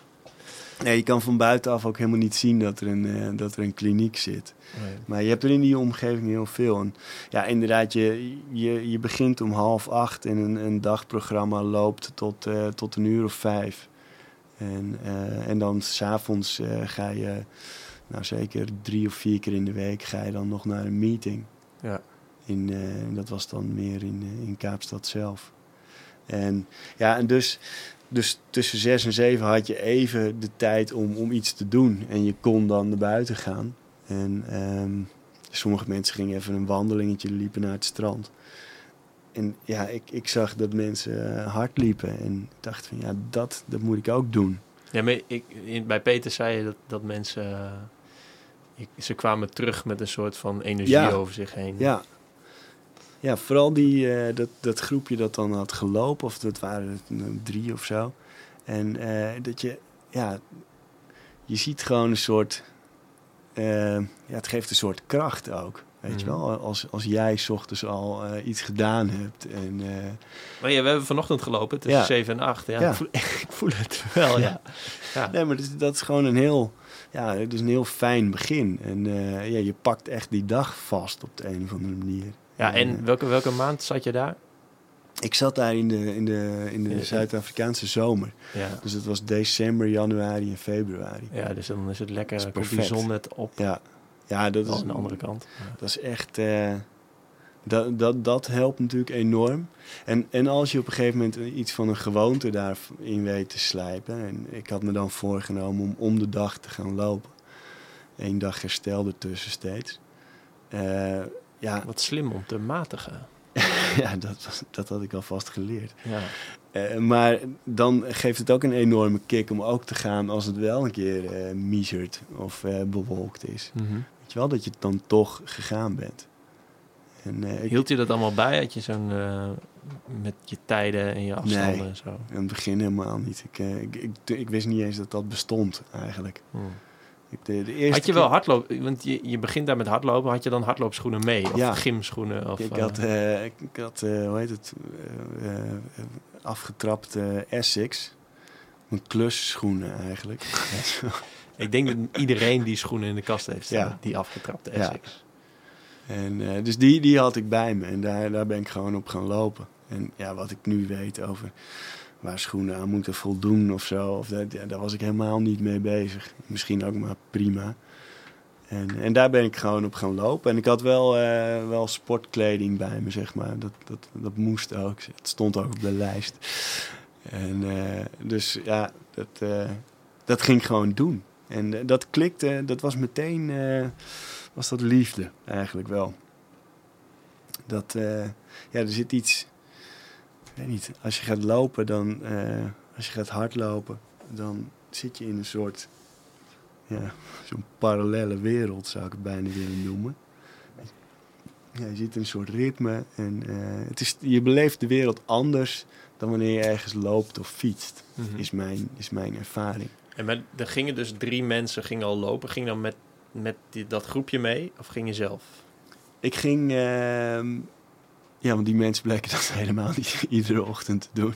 Nee, je kan van buitenaf ook helemaal niet zien dat er een, eh, dat er een kliniek zit. Nee. Maar je hebt er in die omgeving heel veel. En ja, inderdaad, je, je, je begint om half acht en een, een dagprogramma loopt tot, eh, tot een uur of vijf. En, eh, en dan s'avonds ga je, nou zeker drie of vier keer in de week, ga je dan nog naar een meeting. Ja. In, en dat was dan meer in, in Kaapstad zelf. En ja, en dus, dus tussen zes en zeven had je even de tijd om, om iets te doen. En je kon dan naar buiten gaan. En ehm, sommige mensen gingen even een wandelingetje, liepen naar het strand. En ja, ik, ik zag dat mensen eh, hard liepen. En ik dacht van ja, dat, dat moet ik ook doen. Ja, maar ik, in, bij Peter zei je dat, dat mensen... eh, ik, ze kwamen terug met een soort van energie Ja. over zich heen. Ja, ja vooral die, eh, dat, dat groepje dat dan had gelopen, of dat waren het drie of zo. En eh, dat je, ja, je ziet gewoon een soort, eh, ja, het geeft een soort kracht ook. Weet je Mhm. wel, als, als jij ochtends al iets gedaan hebt. En, Maar ja, we hebben vanochtend gelopen tussen Ja. 7 en 8. Ja, Ja. Ik, voel, [laughs] ik voel het wel, ja. ja. Nee, maar dat, is- dat is gewoon een heel, ja, het is een heel fijn begin. En ja, je pakt echt die dag vast op de een of andere manier. Ja, eh, en welke, welke maand zat je daar? Ik zat daar in de, in de, in de Zuid-Afrikaanse zomer. Ja. Dus het was december, januari en februari. Ja, dus dan is het lekker. Dat is komt die zon net op. Ja, ja dat, is, aan de andere kant. dat is echt... eh, dat, dat, dat helpt natuurlijk enorm. En, en als je op een gegeven moment iets van een gewoonte daarin weet te slijpen. En ik had me dan voorgenomen om om de dag te gaan lopen. Eén dag herstel ertussen steeds. Eh, ja, Wat slim om te matigen. [laughs] ja dat, dat had ik alvast geleerd. Ja. Eh, maar dan geeft het ook een enorme kick om ook te gaan als het wel een keer eh miezert of eh, bewolkt is. Mhm. Weet je wel, dat je dan toch gegaan bent. En, Hield je dat allemaal bij? Had je zo'n... met je tijden en je afstanden Nee. en zo? In het begin helemaal niet. Ik, ik, ik, ik wist niet eens dat dat bestond eigenlijk. Hmm. De, de eerste Had je wel hardlopen? Want je, je begint daar met hardlopen. Had je dan hardloopschoenen mee? Of Ja. gymschoenen? Of, Ik eh, had, eh, ik, had eh, hoe heet het, eh, afgetrapte Essex. Mijn klusschoenen eigenlijk. [laughs] Ik denk dat iedereen die schoenen in de kast heeft staan. Ja. Die afgetrapte Ja. Essex. en, eh, dus die, die had ik bij me en daar, daar ben ik gewoon op gaan lopen. En ja, wat ik nu weet over waar schoenen aan moeten voldoen of zo, of dat, ja, daar was ik helemaal niet mee bezig. Misschien ook maar prima. En, en daar ben ik gewoon op gaan lopen. En ik had wel, eh, wel sportkleding bij me, zeg maar. Dat, dat, dat moest ook. Het stond ook op de lijst. En eh, dus ja, dat, eh, dat ging gewoon doen. En dat klikte, dat was meteen, was dat liefde eigenlijk wel. Dat, ja, er zit iets, weet niet, als je gaat lopen, dan, eh, als je gaat hardlopen, dan zit je in een soort, ja, zo'n parallele wereld zou ik het bijna willen noemen. Ja, je zit in een soort ritme en eh, het is, je beleeft de wereld anders dan wanneer je ergens loopt of fietst, Mhm. is mijn, is mijn ervaring. En met, er gingen dus drie mensen gingen al lopen. Ging dan met, met die, dat groepje mee? Of ging je zelf? Ik ging, ehm, ja, want die mensen bleken dat helemaal niet [laughs] iedere ochtend te doen.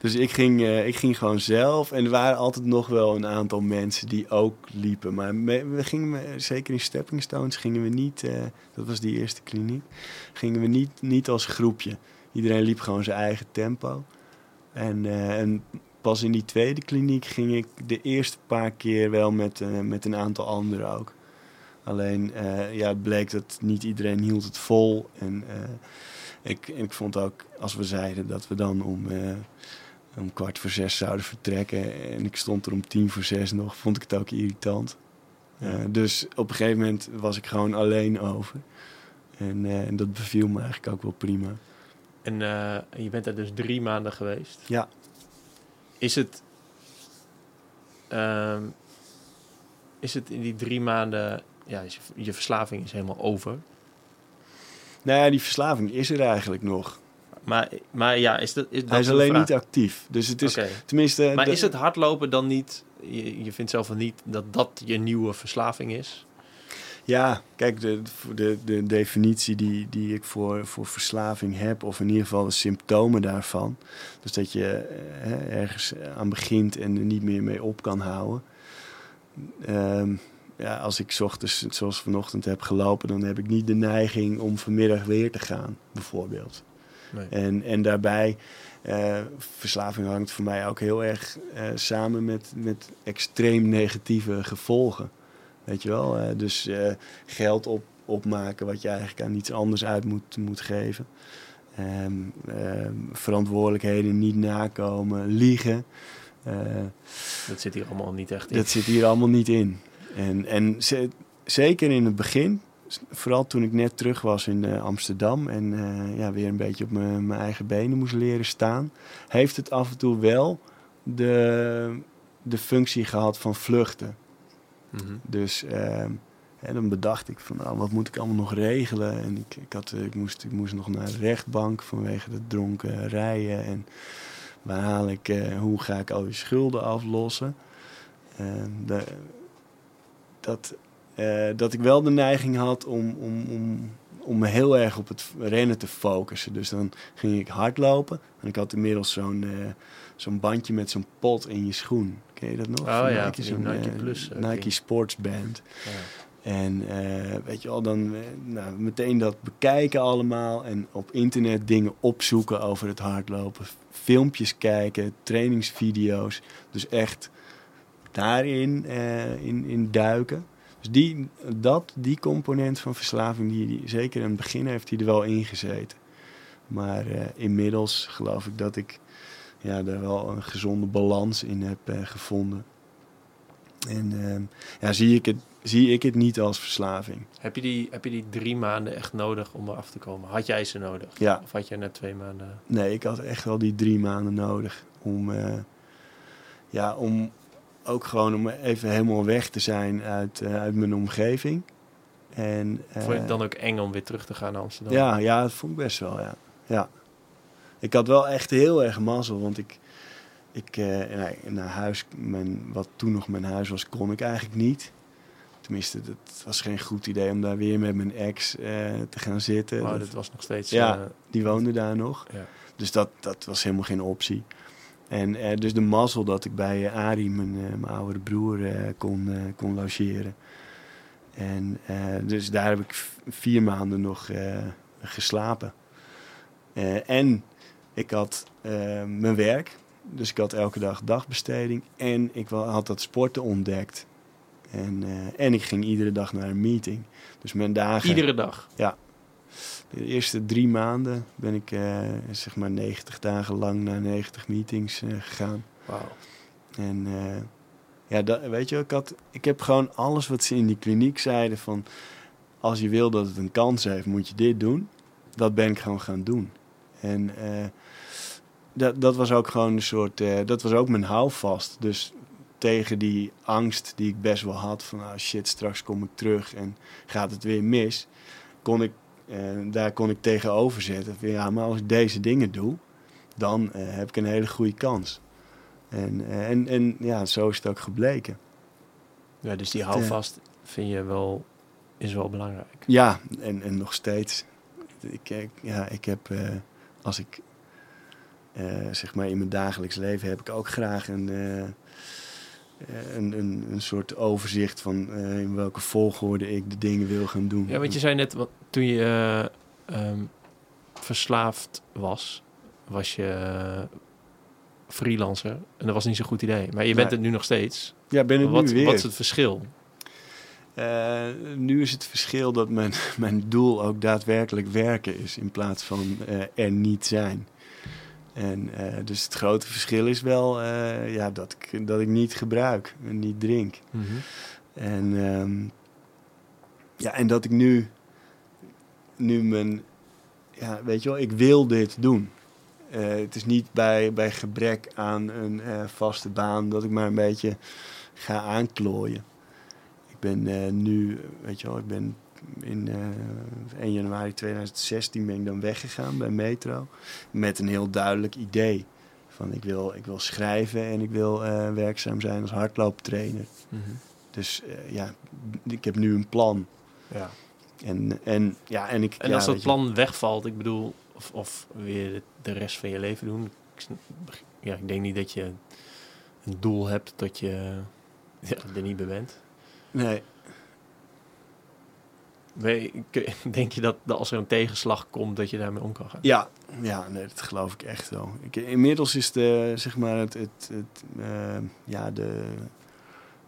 Dus ik ging, eh, ik ging gewoon zelf. En er waren altijd nog wel een aantal mensen die ook liepen. Maar we gingen, zeker in Stepping Stones, gingen we niet, eh, dat was die eerste kliniek, gingen we niet, niet als groepje. Iedereen liep gewoon zijn eigen tempo. En, eh, en pas in die tweede kliniek ging ik de eerste paar keer wel met, met een aantal anderen ook. Alleen, ja, het bleek dat niet iedereen hield het vol. En ik, ik vond ook, als we zeiden dat we dan om, eh, om kwart voor zes zouden vertrekken... en ik stond er om tien voor zes nog, vond ik het ook irritant. Eh, dus op een gegeven moment was ik gewoon alleen over. En, eh, en dat beviel me eigenlijk ook wel prima. En je bent er dus drie maanden geweest. Ja. Is het... ehm, is het in die drie maanden... Ja, je, je verslaving is helemaal over. Nou ja, die verslaving is er eigenlijk nog. Maar, maar ja, is dat... Is dat Hij is een alleen vraag? niet actief. Dus het is tenminste... Maar is het hardlopen dan niet... Je, je vindt zelf wel niet dat dat je nieuwe verslaving is? Ja, kijk, de, de, de definitie die, die ik voor, voor verslaving heb, of in ieder geval de symptomen daarvan. Dus dat je eh, hè, ergens aan begint en er niet meer mee op kan houden. Ehm, ja, als ik ochtends, zoals vanochtend heb gelopen, dan heb ik niet de neiging om vanmiddag weer te gaan, bijvoorbeeld. Nee. En, en daarbij, eh, verslaving hangt voor mij ook heel erg eh, samen met, met extreem negatieve gevolgen. Weet je wel? Eh, dus geld op, opmaken wat je eigenlijk aan iets anders uit moet, moet geven. Ehm, ehm, verantwoordelijkheden niet nakomen, liegen. Dat zit hier allemaal niet echt in. dat zit hier allemaal niet in. En, en ze- zeker in het begin, vooral toen ik net terug was in eh, Amsterdam en eh, ja, weer een beetje op mijn eigen benen moest leren staan, heeft het af en toe wel de, de functie gehad van vluchten. Mhm. Dus ehm, hè, dan bedacht ik van nou, wat moet ik allemaal nog regelen. En ik, ik, had, eh, ik, moest, ik moest nog naar de rechtbank vanwege de dronken rijden. En waar haal ik, hoe ga ik al die schulden aflossen. De, dat, eh, dat ik wel de neiging had om, om, om, om me heel erg op het rennen te focussen. Dus dan ging ik hardlopen. En ik had inmiddels zo'n eh, zo'n bandje met zo'n pot in je schoen. Ken je dat nog? Oh ja, Nike, Nike eh, Plus, Nike ding. Sports Band. Ja. En weet je wel, dan nou, meteen dat bekijken allemaal. En op internet dingen opzoeken over het hardlopen. Filmpjes kijken, trainingsvideo's. Dus echt daarin eh, in, in duiken. Dus die, dat, die component van verslaving, die, die, zeker in het begin heeft hij er wel in gezeten. Maar eh, inmiddels geloof ik dat ik ja, daar wel een gezonde balans in heb eh, gevonden. En ehm, ja, zie ik, het, zie ik het niet als verslaving. Heb je, die, heb je die drie maanden echt nodig om eraf te komen? Had jij ze nodig? Ja. Of had je net twee maanden? Nee, ik had echt wel die drie maanden nodig om, ja, om ook gewoon om even helemaal weg te zijn uit, eh, uit mijn omgeving. En, Vond je het eh, dan ook eng om weer terug te gaan naar Amsterdam? Ja, ja, dat vond ik best wel, ja. ja. Ik had wel echt heel erg mazzel, want ik, ik eh, naar huis, mijn, wat toen nog mijn huis was, kon ik eigenlijk niet. Tenminste, het was geen goed idee om daar weer met mijn ex te gaan zitten. Oh, Dat- dat was nog steeds... Ja. die woonde daar nog. ja. Dus dat, dat was helemaal geen optie. En eh, dus de mazzel dat ik bij eh, Arie, mijn, eh, mijn oudere broer, kon, kon logeren. En dus daar heb ik vier maanden nog geslapen. En ik had mijn werk. Dus ik had elke dag dagbesteding. En ik had dat sporten ontdekt. En, en ik ging iedere dag naar een meeting. Dus mijn dagen... Iedere dag? De eerste drie maanden ben ik eh, zeg maar 90 dagen lang naar 90 meetings eh, gegaan. Wauw. En eh, ja, dat, weet je, ik, had, ik heb gewoon alles wat ze in die kliniek zeiden van... als je wil dat het een kans heeft, moet je dit doen. Dat ben ik gewoon gaan doen. En dat, dat was ook gewoon een soort... dat was ook mijn houvast. Dus tegen die angst die ik best wel had van... ah shit, straks kom ik terug en gaat het weer mis... kon ik, eh, daar kon ik tegenover zetten. Van, ja, maar als ik deze dingen doe, dan eh, heb ik een hele goede kans. En, eh, en, en ja, zo is het ook gebleken. Ja, dus die houvast vind je wel... Is wel belangrijk. Ja, en, en nog steeds. Ik, ik- ja, ik heb, eh, als ik, zeg maar in mijn dagelijks leven heb ik ook graag een, een, een, een soort overzicht van eh, in welke volgorde ik de dingen wil gaan doen. Ja, want je zei net, want toen je eh, ehm, verslaafd was, was je eh, freelancer. En dat was niet zo'n goed idee. Maar je bent het nu nog steeds. ja, ben het Wat, nu weer. wat is het verschil? Eh, nu is het verschil dat mijn, [laughs] mijn doel ook daadwerkelijk werken is in plaats van eh, er niet zijn. En eh, dus het grote verschil is wel eh, ja, dat, ik, dat ik niet gebruik en niet drink. En, ehm, ja, en dat ik nu, nu mijn, ja, weet je wel, ik wil dit doen. Eh, het is niet bij, bij gebrek aan een vaste baan dat ik maar een beetje ga aanklooien. Ik ben nu, weet je wel, ik ben in eh 1 januari 2016 ben ik dan weggegaan bij Metro. Met een heel duidelijk idee. Van ik wil, ik wil schrijven en ik wil eh, werkzaam zijn als hardlooptrainer. Mhm. Dus eh, ja, ik heb nu een plan. Ja. En, en, ja, en, ik, En ja, als dat je, plan wegvalt, ik bedoel, of, of weer de, rest van je leven doen. Ik, ja, ik denk niet dat je een doel hebt dat je ja, er niet bij bent. Nee, [laughs] Denk je dat, als er een tegenslag komt, dat je daarmee om kan gaan? ja, ja nee, dat geloof ik echt wel. Ik, inmiddels is de, zeg maar het, het, het, eh, ja, de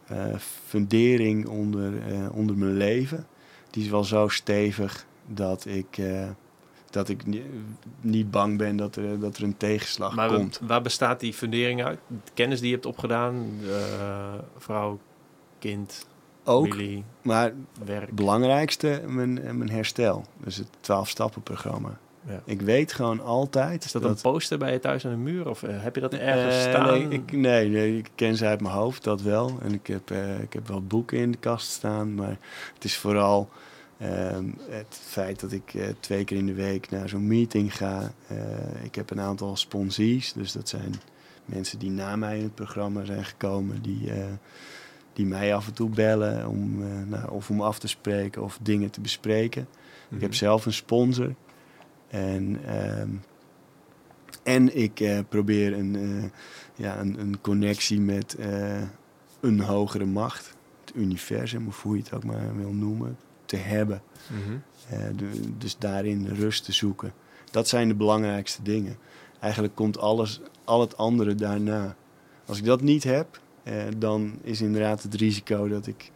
eh, fundering onder, eh, onder mijn leven, die is wel zo stevig dat ik, dat ik ni- niet bang ben dat er, dat er een tegenslag Maar komt. waar bestaat die fundering uit? De kennis die je hebt opgedaan, vrouw, kind, Ook, familie, maar werk. Het belangrijkste, mijn, mijn herstel. Dus het 12-stappen-programma. Ja. Ik weet gewoon altijd... Is dat, een poster bij je thuis aan de muur? Of eh, heb je dat ergens Eh, staan? Nee ik, nee, nee, ik ken ze uit mijn hoofd, dat wel. En ik heb, eh, ik heb wel boeken in de kast staan. Maar het is vooral ehm, het feit dat ik eh, twee keer in de week naar zo'n meeting ga. Eh, ik heb een aantal sponsees. Dus dat zijn mensen die na mij in het programma zijn gekomen. Die, eh, die mij af en toe bellen om, eh, nou, of om af te spreken of dingen te bespreken. Ik heb Mhm. zelf een sponsor. En, ehm, en ik eh, probeer een, eh, ja, een, een connectie met een hogere macht. Het universum, of hoe je het ook maar wil noemen, te hebben. Mhm. De- dus daarin rust te zoeken. Dat zijn de belangrijkste dingen. Eigenlijk komt alles, al het andere daarna. Als ik dat niet heb, dan is inderdaad het risico dat ik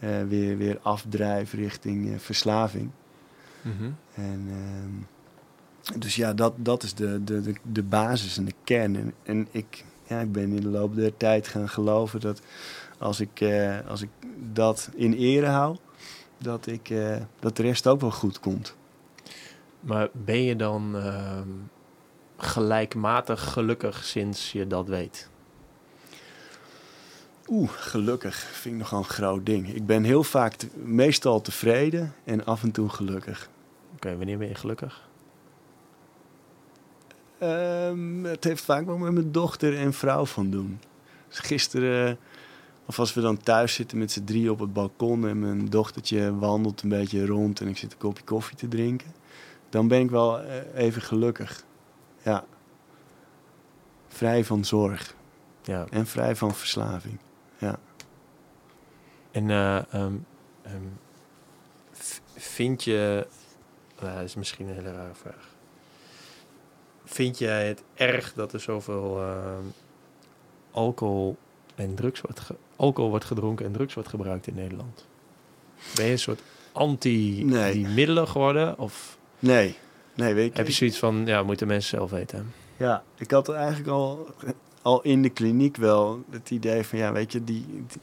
eh, weer, weer afdrijf richting eh, verslaving. Mhm. En, ehm, dus ja, dat, dat is de, de, de, de basis en de kern. En, en ik, ja, ik ben in de loop der tijd gaan geloven dat als ik, eh, als ik dat in ere hou, dat, ik, eh, dat de rest ook wel goed komt. Maar ben je dan ehm, gelijkmatig gelukkig sinds je dat weet? Oeh, gelukkig vind ik nogal een groot ding. Ik ben heel vaak te- meestal tevreden en af en toe gelukkig. Oké, wanneer ben je gelukkig? Ehm, het heeft vaak wel met mijn dochter en vrouw van doen. Dus gisteren, of als we dan thuis zitten met z'n drie op het balkon en mijn dochtertje wandelt een beetje rond en ik zit een kopje koffie te drinken, dan ben ik wel eh, even gelukkig. Ja. Vrij van zorg Ja. en vrij van verslaving. En eh, ehm, ehm, vind je... Nou, dat is misschien een hele rare vraag. Vind jij het erg dat er zoveel ehm, alcohol en drugs wordt... alcohol wordt gedronken en drugs wordt gebruikt in Nederland? Ben je een soort anti Nee. die middelen geworden? Of Nee, nee, weet je. heb je zoiets van, ja, moeten mensen zelf weten? Ja, ik had eigenlijk al, al in de kliniek wel het idee van, ja, weet je, die, die-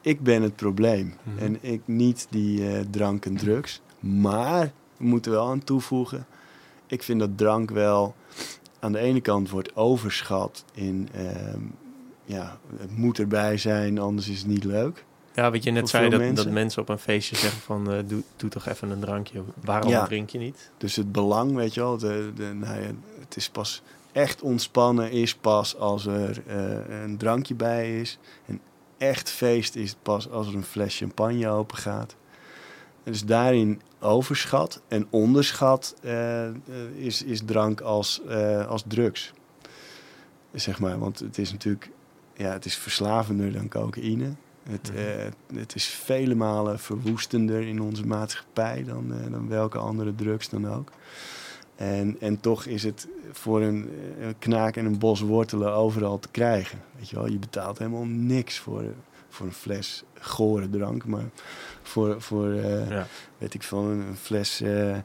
ik ben het probleem. Mhm. En ik niet die eh, drank en drugs. Maar, we moeten wel aan toevoegen, ik vind dat drank wel aan de ene kant wordt overschat in, ehm, ja, het moet erbij zijn, anders is het niet leuk. Ja, wat je net zei, dat mensen. dat mensen op een feestje zeggen van... eh, doe, doe toch even een drankje. Waarom Ja. drink je niet? Dus het belang, weet je wel, de, de, nou ja, het is pas echt ontspannen is pas als er eh, een drankje bij is. En echt feest is pas als er een fles champagne open gaat. En dus daarin overschat en onderschat eh, is, is drank als, eh, als drugs. Zeg maar, want het is natuurlijk, ja, het is verslavender dan cocaïne. Het, Mhm. het is vele malen verwoestender in onze maatschappij dan, dan welke andere drugs dan ook. En, en toch is het voor een, eh, een knaak en een bos wortelen overal te krijgen. Weet je wel, je betaalt helemaal niks voor, voor een fles gore drank. Maar voor, voor eh, Ja. weet ik van een fles eh,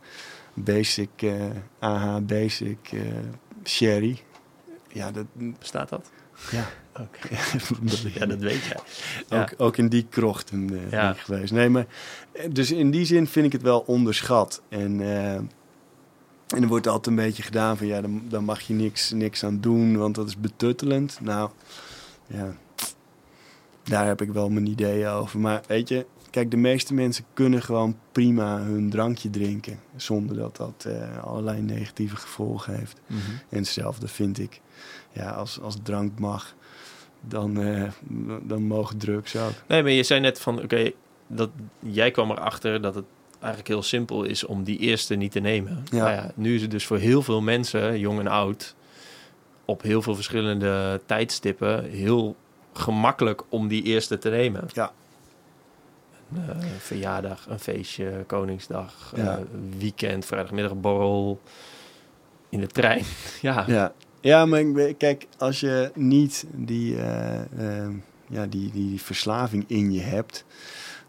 basic, eh, AH basic eh, sherry. Ja, dat, Bestaat dat? ja. Oké. [laughs] ja, dat weet jij. Ook, ook in die krochten Ja. ben ik geweest. Nee, maar, dus in die zin vind ik het wel onderschat. En, eh, en er wordt altijd een beetje gedaan van ja, dan, dan mag je niks, niks aan doen, want dat is betuttelend. Nou, ja, daar heb ik wel mijn ideeën over. Maar weet je, kijk, de meeste mensen kunnen gewoon prima hun drankje drinken. Zonder dat dat eh, allerlei negatieve gevolgen heeft. Mhm. En hetzelfde vind ik. Ja, als, als drank mag, dan, eh, dan mogen drugs ook. Nee, maar je zei net van, oké, dat jij kwam erachter dat het eigenlijk heel simpel is om die eerste niet te nemen. Ja. Nou ja, nu is het dus voor heel veel mensen, jong en oud, op heel veel verschillende tijdstippen heel gemakkelijk om die eerste te nemen. Ja. Een eh, verjaardag, een feestje, Koningsdag, Ja. eh, weekend, vrijdagmiddagborrel, in de trein. [laughs] ja. Ja, ja maar kijk, als je niet die, eh, ja, die, die verslaving in je hebt,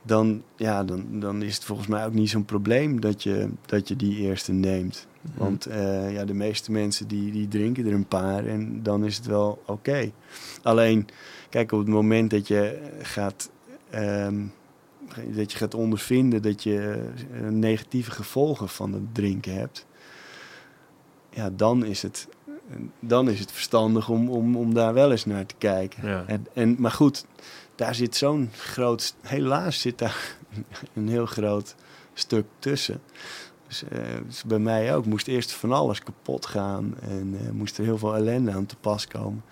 dan, ja, dan, dan is het volgens mij ook niet zo'n probleem dat je, dat je die eerste neemt. Mhm. Want eh, ja, de meeste mensen die, die drinken er een paar en dan is het wel oké. Alleen, kijk, op het moment dat je gaat, ehm, dat je gaat ondervinden dat je eh, negatieve gevolgen van het drinken hebt, ja, dan is het, dan is het verstandig om, om, om daar wel eens naar te kijken. Ja. En, en, maar goed, daar zit zo'n groot, helaas zit daar [laughs] een heel groot stuk tussen. Dus, eh, dus bij mij ook. Moest eerst van alles kapot gaan en eh, moest er heel veel ellende aan te pas komen.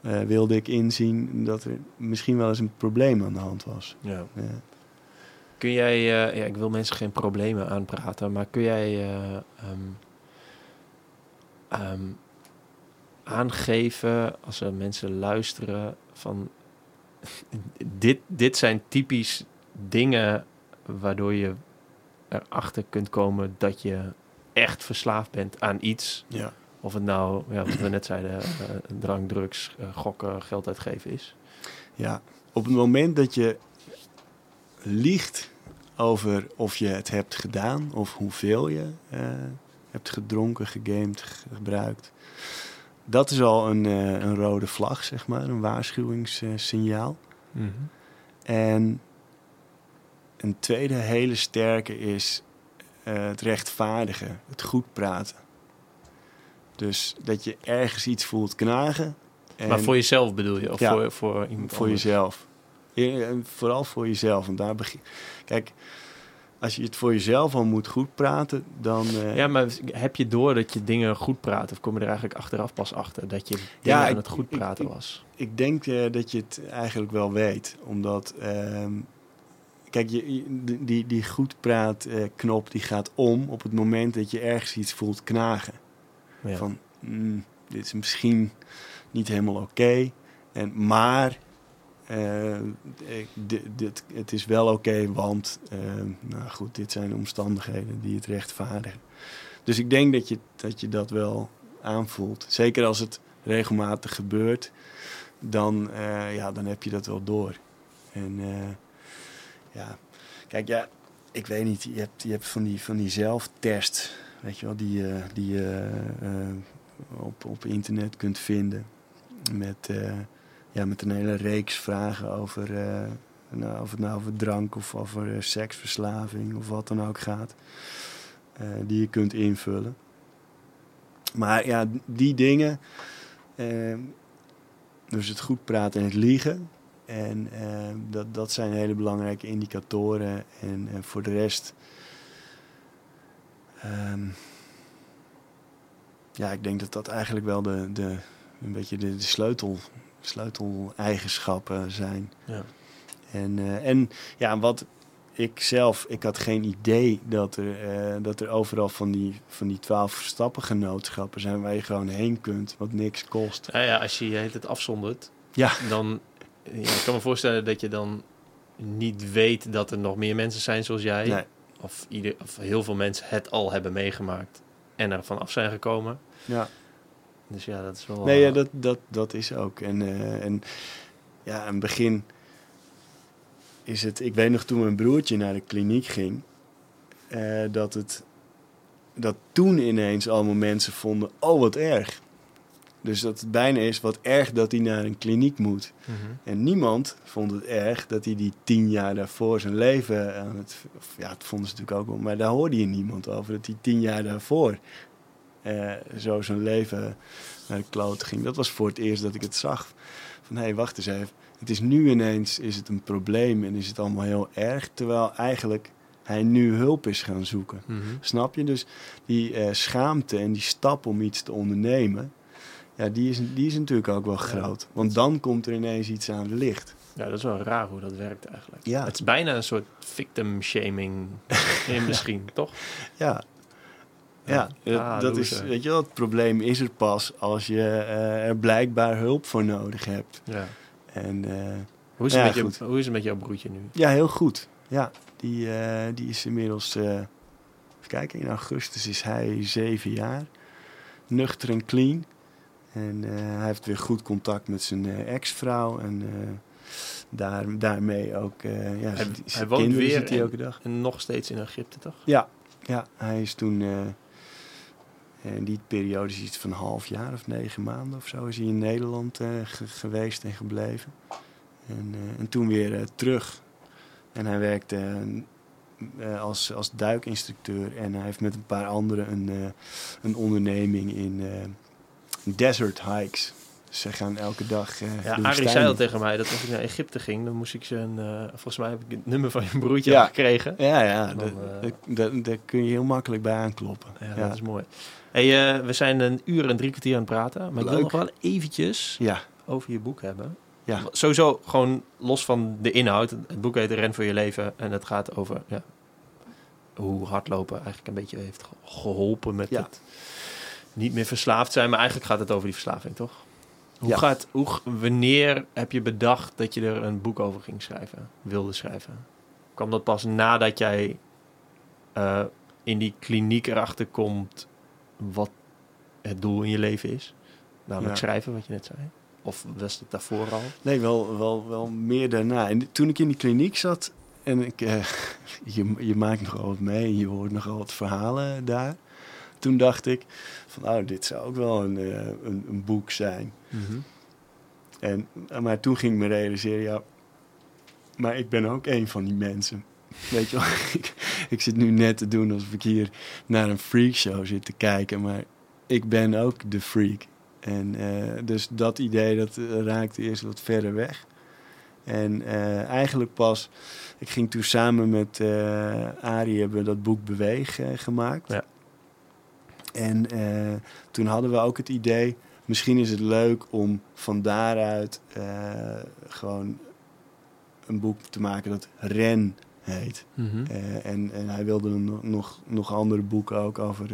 Eh, wilde ik inzien dat er misschien wel eens een probleem aan de hand was. Ja. Ja. Kun jij, eh, ja, ik wil mensen geen problemen aanpraten, maar kun jij eh, ehm, ehm, aangeven als er mensen luisteren van dit, dit zijn typisch dingen waardoor je erachter kunt komen dat je echt verslaafd bent aan iets. Ja. Of het nou, ja, wat we net zeiden, eh, drank, drugs, eh, gokken, geld uitgeven is. Ja, op het moment dat je liegt over of je het hebt gedaan of hoeveel je eh, hebt gedronken, gegamed, ge- gebruikt. Dat is al een, eh, een rode vlag, zeg maar, een waarschuwingssignaal. Mhm. En een tweede hele sterke is eh, het rechtvaardigen, het goed praten. Dus dat je ergens iets voelt knagen. En Maar voor jezelf bedoel je? Of Ja. voor, voor iemand voor anders? jezelf. Vooral voor jezelf. Want daar begin... Kijk, als je het voor jezelf al moet goed praten, dan... eh, Ja, maar heb je door dat je dingen goed praat? Of kom je er eigenlijk achteraf pas achter dat je dingen Ja, aan ik- het goed ik- praten ik- was? Ik denk eh, dat je het eigenlijk wel weet. Omdat, ehm, kijk, je, die, die goed praat eh, knop die gaat om op het moment dat je ergens iets voelt knagen. Ja. Van, mm, dit is misschien niet helemaal oké. en maar ik- dit, dit, het is wel oké, want eh, nou goed, dit zijn omstandigheden die het rechtvaardigen. Dus ik denk dat je dat, je dat wel aanvoelt. Zeker als het regelmatig gebeurt, dan, eh, ja, dan heb je dat wel door. En eh, ja, kijk, ja, ik weet niet, je hebt, je hebt van die, van die zelftest, weet je wel, die, die je eh, op, op internet kunt vinden. Met, eh, met een hele reeks vragen over, eh, nou, of het nou over drank of over eh, seksverslaving of wat dan ook gaat. eh, die je kunt invullen. Maar ja, die dingen, eh, dus het goed praten en het liegen. En eh, dat, dat zijn hele belangrijke indicatoren. En, en voor de rest. ehm, ja, ik denk dat dat eigenlijk wel de, de, een beetje de sleutel, sleuteleigenschappen zijn. Ja. En, eh, en ja, wat ik zelf, ik had geen idee dat er, eh, dat er overal van die, van die twaalf stappengenootschappen zijn waar je gewoon heen kunt, wat niks kost. Nou ja, als je je het afzondert, Ja. dan ja, ik kan me voorstellen dat je dan niet weet dat er nog meer mensen zijn zoals jij. Nee. Of, ieder, of heel veel mensen het al hebben meegemaakt en er van af zijn gekomen. Ja. Dus ja, dat is wel... Nee, ja, eh, dat, dat, dat is ook. En, eh, en ja, in het begin is het... Ik weet nog toen mijn broertje naar de kliniek ging... eh, dat het... Dat toen ineens allemaal mensen vonden... Oh, wat erg. Dus dat het bijna is wat erg dat hij naar een kliniek moet. mhm. En niemand vond het erg dat hij die tien jaar daarvoor zijn leven aan het... ja, dat vonden ze natuurlijk ook wel, maar daar hoorde je niemand over. Dat hij tien jaar daarvoor eh, zo zijn leven naar de kloot ging. Dat was voor het eerst dat ik het zag. Van, hé, hey, wacht eens even. Het is nu ineens is het een probleem en is het allemaal heel erg. Terwijl eigenlijk hij nu hulp is gaan zoeken. Mhm. Snap je? Dus die eh, schaamte en die stap om iets te ondernemen... Ja, die is, die is natuurlijk ook wel groot. Want dan komt er ineens iets aan het licht. Ja, dat is wel raar hoe dat werkt eigenlijk. Ja. Het is bijna een soort victim shaming in [laughs] misschien, toch? Ja. Ja, Ja. Ah, dat is, weet je wel, het probleem is er pas als je eh, er blijkbaar hulp voor nodig hebt. Ja. En eh, Hoe is, Ja, het met goed. je, hoe is het met jouw broertje nu? ja, heel goed. Ja, die, eh, die is inmiddels, eh, even kijken, in augustus is hij zeven jaar. Nuchter en clean. En eh, hij heeft weer goed contact met zijn eh, ex-vrouw. En eh, daar, daarmee ook, eh, ja, Hij- zijn- hij zijn woont kinderen weer ziet hij elke dag. En nog steeds in Egypte, toch? Ja, ja hij is toen eh, in die periode is iets van een half jaar of negen maanden of zo is hij in Nederland eh, ge- geweest en gebleven. En, eh, en toen weer eh, terug. En hij werkte eh, eh, als, als duikinstructeur en hij heeft met een paar anderen een, eh, een onderneming in eh, desert hikes. Ze gaan elke dag. eh, Ja, Arie zei al tegen mij dat als ik naar Egypte ging, dan moest ik zijn... eh, volgens mij heb ik het nummer van je broertje Ja. gekregen. Ja, ja, daar- eh, daar- daar kun je heel makkelijk bij aankloppen. Ja, ja. dat is mooi. Hey, we zijn een uur en drie kwartier aan het praten. Maar ik wil nog wel eventjes ja. over je boek hebben. Ja. Sowieso gewoon los van de inhoud. Het boek heet Ren voor je leven. En het gaat over ja, hoe hardlopen eigenlijk een beetje heeft ge- geholpen met het niet meer verslaafd zijn. Maar eigenlijk gaat het over die verslaving, toch? Hoe Ja. gaat, hoe, g- wanneer heb je bedacht dat je er een boek over ging schrijven, wilde schrijven? Kwam dat pas nadat jij eh, in die kliniek erachter komt wat het doel in je leven is? Namelijk Ja. schrijven, wat je net zei. Of was het daarvoor al? Nee, wel, wel, wel meer daarna. En toen ik in die kliniek zat, en ik, eh, [laughs] je, je maakt nogal wat mee en je hoort nogal wat verhalen daar. Toen dacht ik van, oh, dit zou ook wel een, eh, een, een boek zijn. En, maar toen ging ik me realiseren, ja, maar ik ben ook een van die mensen. Weet je wel, [laughs] ik, ik zit nu net te doen alsof ik hier naar een freakshow zit te kijken, maar ik ben ook de freak. En eh, dus dat idee, dat eh, raakte eerst wat verder weg. En eh, eigenlijk pas, ik ging toen samen met eh Arie hebben we dat boek Beweeg eh, gemaakt. Ja. En eh, toen hadden we ook het idee, misschien is het leuk om van daaruit eh, gewoon een boek te maken dat Ren heet. Mhm. Eh, en, en hij wilde nog, nog, nog andere boeken ook over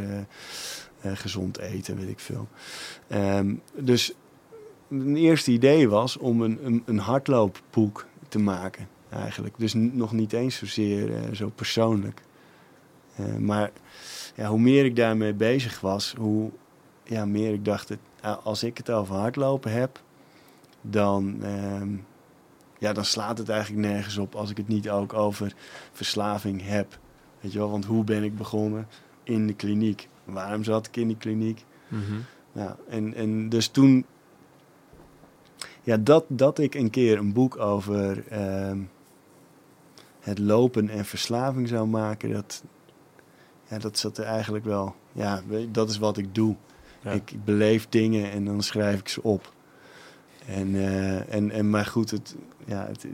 eh, gezond eten, weet ik veel. Ehm, dus een eerste idee was om een, een, een hardloopboek te maken, eigenlijk. Dus nog niet eens zozeer zo persoonlijk. Maar ja, hoe meer ik daarmee bezig was, hoe ja, meer ik dacht, het, als ik het over hardlopen heb, dan, ehm, ja, dan slaat het eigenlijk nergens op als ik het niet ook over verslaving heb. Weet je wel, want hoe ben ik begonnen? In de kliniek. Waarom zat ik in die kliniek? Ja, en, en dus toen... Ja, dat, dat ik een keer een boek over ehm, het lopen en verslaving zou maken, dat, ja, dat zat er eigenlijk wel... Ja, dat is wat ik doe. Ja. Ik, ik beleef dingen en dan schrijf ik ze op. En, eh, en, en maar goed, het, ja, het,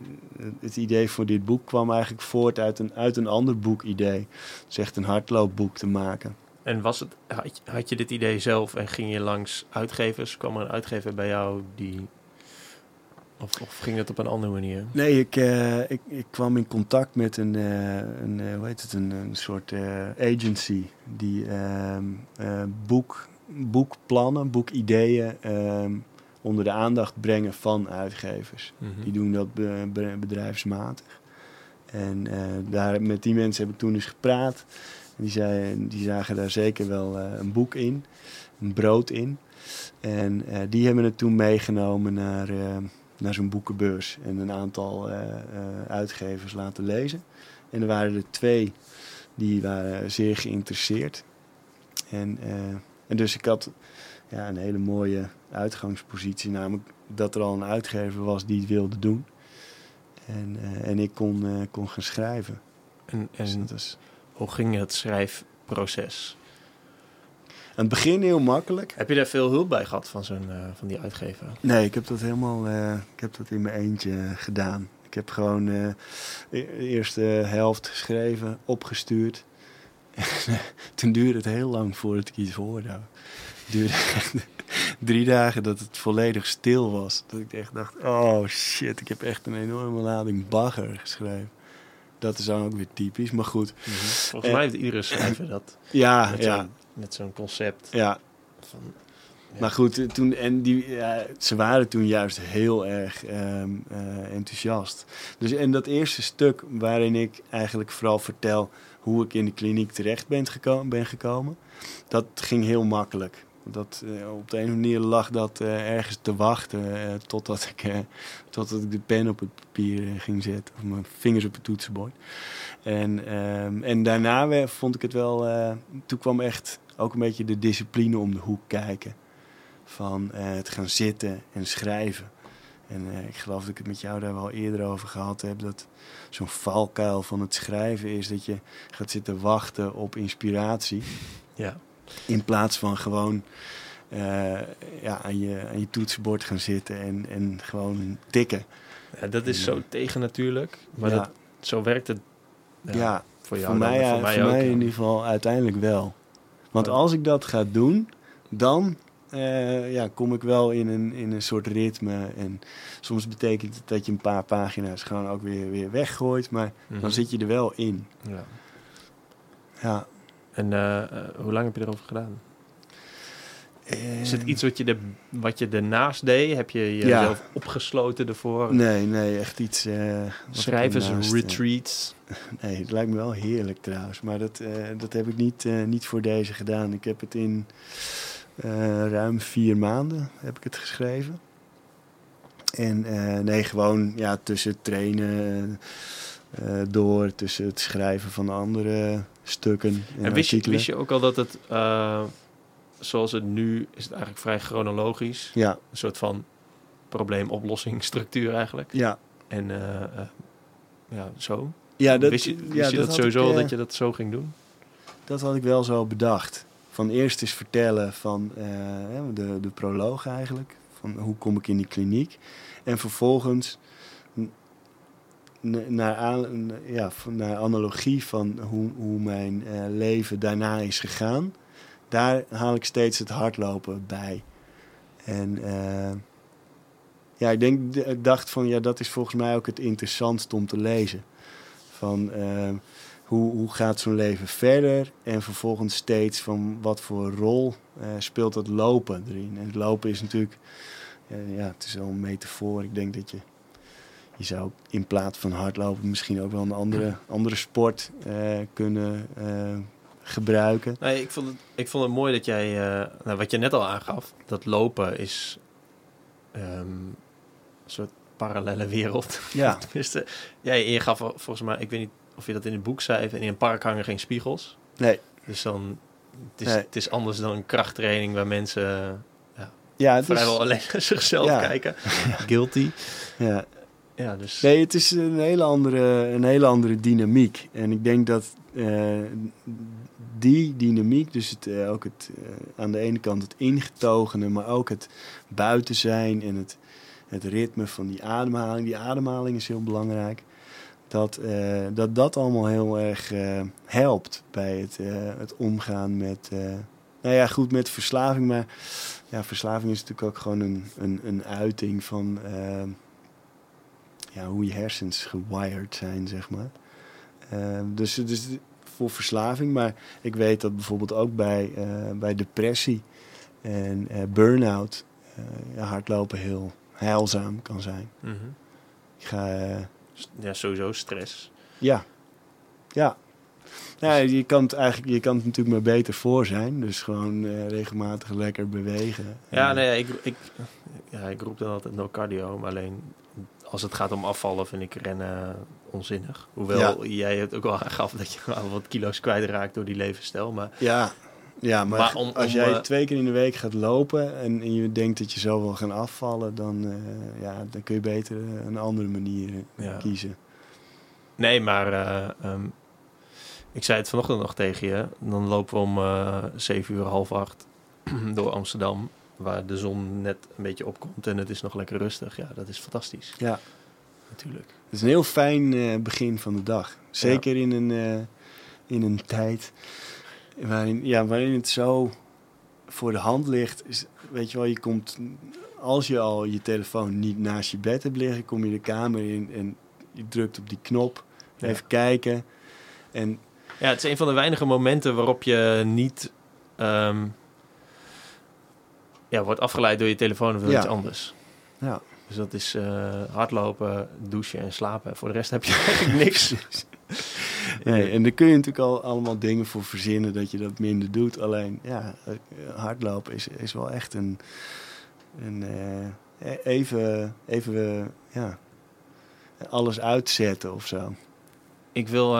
het idee voor dit boek kwam eigenlijk voort uit een, uit een ander boekidee. Het is echt een hardloopboek te maken. En was het, had, je, had je dit idee zelf en ging je langs uitgevers? Kwam er een uitgever bij jou die... Of, of ging het op een andere manier? Nee, ik, eh, ik, ik kwam in contact met een, eh, een hoe heet het, een, een soort agency die ehm, eh, boek, boekplannen, boekideeën ehm, onder de aandacht brengen van uitgevers. Mhm. Die doen dat be- be- bedrijfsmatig. En eh, daar, met die mensen heb ik toen eens gepraat. En die, zei, die zagen daar zeker wel eh, een boek in, een brood in. En eh, die hebben het toen meegenomen naar, eh, naar zo'n boekenbeurs. En een aantal uitgevers laten lezen. En er waren er twee die waren zeer geïnteresseerd. En, en dus ik had ja, een hele mooie uitgangspositie. Namelijk dat er al een uitgever was die het wilde doen. En, eh, en ik kon, eh, kon gaan schrijven. En, Dus en is hoe ging het schrijfproces? aan het begin heel makkelijk. Heb je daar veel hulp bij gehad van, zo'n, eh, van die uitgever? Nee, ik heb dat helemaal ik heb dat in mijn eentje gedaan. Ik heb gewoon eh, de eerste helft geschreven, opgestuurd. [laughs] Toen duurde het heel lang voordat ik iets hoorde. Het duurde echt [laughs] drie dagen dat het volledig stil was. Dat ik echt dacht, oh shit, ik heb echt een enorme lading bagger geschreven. Dat is dan ook weer typisch, maar goed. Volgens Eh, mij heeft iedere schrijver dat. Ja, Met ja, zo'n, met zo'n concept. ja. Van, Ja. Maar goed, toen, en die, ja, ze waren toen juist heel erg ehm, eh, enthousiast. Dus en dat eerste stuk waarin ik eigenlijk vooral vertel hoe ik in de kliniek terecht ben, ben gekomen, dat ging heel makkelijk. Dat, eh, op de een manier lag dat eh, ergens te wachten eh, totdat, ik, totdat ik de pen op het papier ging zetten. Of mijn vingers op het toetsenbord. En, ehm, en daarna vond ik het wel... toen kwam echt ook een beetje de discipline om de hoek kijken. Van het gaan zitten en schrijven. En eh, ik geloof dat ik het met jou daar wel eerder over gehad heb. Dat zo'n valkuil van het schrijven is dat je gaat zitten wachten op inspiratie. ja. In plaats van gewoon eh, ja, aan, je, aan je toetsenbord gaan zitten en, en gewoon tikken. Ja, dat is zo tegen natuurlijk. Maar ja, dat, zo werkt het ja, ja, voor jou. voor mij, dan, voor mij voor ook. mij in ieder geval uiteindelijk wel. Want als ik dat ga doen, dan eh, ja, kom ik wel in een, in een soort ritme. En soms betekent het dat je een paar pagina's gewoon ook weer, weer weggooit. Maar Mhm. dan zit je er wel in. Ja. Ja. En eh, eh, hoe lang heb je erover gedaan? Is het iets wat je, er, wat je ernaast deed? Heb je jezelf opgesloten ervoor? Nee, nee, echt iets... eh, retreats. [laughs] Nee, het lijkt me wel heerlijk trouwens. Maar dat, dat heb ik niet, niet voor deze gedaan. Ik heb het in ruim vier maanden heb ik het geschreven. En eh, nee, gewoon ja, tussen trainen, eh, door tussen het schrijven van andere stukken. En, En wist je, artikelen. wist je ook al dat het, eh, zoals het nu, is het eigenlijk vrij chronologisch. Ja, Een soort van probleemoplossingsstructuur eigenlijk. ja. En eh, eh, ja, zo. Ja, dat, wist je, wist ja, je dat, sowieso ik, eh, dat je dat zo ging doen? Dat had ik wel zo bedacht. Van eerst eens vertellen van eh, de, de proloog eigenlijk. Van hoe kom ik in die kliniek. En vervolgens naar, ja, naar analogie van hoe, hoe mijn eh, leven daarna is gegaan. Daar haal ik steeds het hardlopen bij. En eh, ja, ik denk, dacht van ja, dat is volgens mij ook het interessantst om te lezen. Van hoe, hoe gaat zo'n leven verder? En vervolgens steeds van wat voor rol eh, speelt het lopen erin? En het lopen is natuurlijk, eh, ja, het is wel een metafoor. Ik denk dat je, je zou in plaats van hardlopen misschien ook wel een andere, andere sport eh, kunnen gebruiken. Nee, ik vond het, ik vond het mooi dat jij, nou, wat je net al aangaf, dat lopen is ehm, een soort parallele wereld. Ja, [laughs] Tenminste, jij je gaf vol- volgens mij, ik weet niet of je dat in het boek zei, in een park hangen geen spiegels. nee. Dus dan, het is, Nee. het is anders dan een krachttraining waar mensen Ja, het is, vrijwel alleen naar zichzelf Ja. kijken. [laughs] Guilty. ja. Ja, dus Nee, het is een hele andere, een hele andere dynamiek. En ik denk dat eh, die dynamiek, dus het, eh, ook het, eh, aan de ene kant het ingetogene, maar ook het buiten zijn en het, het ritme van die ademhaling. Die ademhaling is heel belangrijk. Dat eh, dat, dat allemaal heel erg eh, helpt bij het, eh, het omgaan met, nou ja, goed met verslaving. Maar ja, verslaving is natuurlijk ook gewoon een, een, een uiting van ja, hoe je hersens gewired zijn, zeg maar. Dus, dus voor verslaving, maar ik weet dat bijvoorbeeld ook bij, bij depressie en burn-out ja, hardlopen heel heilzaam kan zijn. mhm. Ik ga, ja, sowieso stress. ja, ja. Ja, je kan het eigenlijk je kan het natuurlijk maar beter voor zijn. Dus gewoon eh, regelmatig lekker bewegen. Ja, nee, ik, ik, ja, ik roep dan altijd no cardio, maar alleen als het gaat om afvallen vind ik rennen onzinnig. Hoewel jij het ook al aangaf dat je wel wat kilo's kwijtraakt door die levensstijl. Maar Ja, ja maar, Maar om- als om, jij eh, twee keer in de week gaat lopen en, en je denkt dat je zo wil gaan afvallen, dan, eh, ja, dan kun je beter eh, een andere manier Ja. kiezen. nee, maar eh, ehm, ik zei het vanochtend nog tegen je. Dan lopen we om 7 uur, half acht [clears throat] door Amsterdam. Waar de zon net een beetje opkomt en het is nog lekker rustig. Ja, dat is fantastisch. Ja, Natuurlijk. het is een heel fijn begin van de dag. Zeker in, een, in een tijd waarin, ja, waarin het zo voor de hand ligt. Is, weet je wel, je komt, als je al je telefoon niet naast je bed hebt liggen, kom je de kamer in en je drukt op die knop. Ja. Even kijken. En Ja, het is een van de weinige momenten waarop je niet ehm, ja, wordt afgeleid door je telefoon of door Ja. iets anders. ja, Dus dat is eh, hardlopen, douchen en slapen. Voor de rest heb je [laughs] eigenlijk niks. [laughs] Nee, en daar kun je natuurlijk al allemaal dingen voor verzinnen dat je dat minder doet. Alleen, ja, hardlopen is, is wel echt een, een eh, even, even eh, ja, alles uitzetten of zo. Ik wil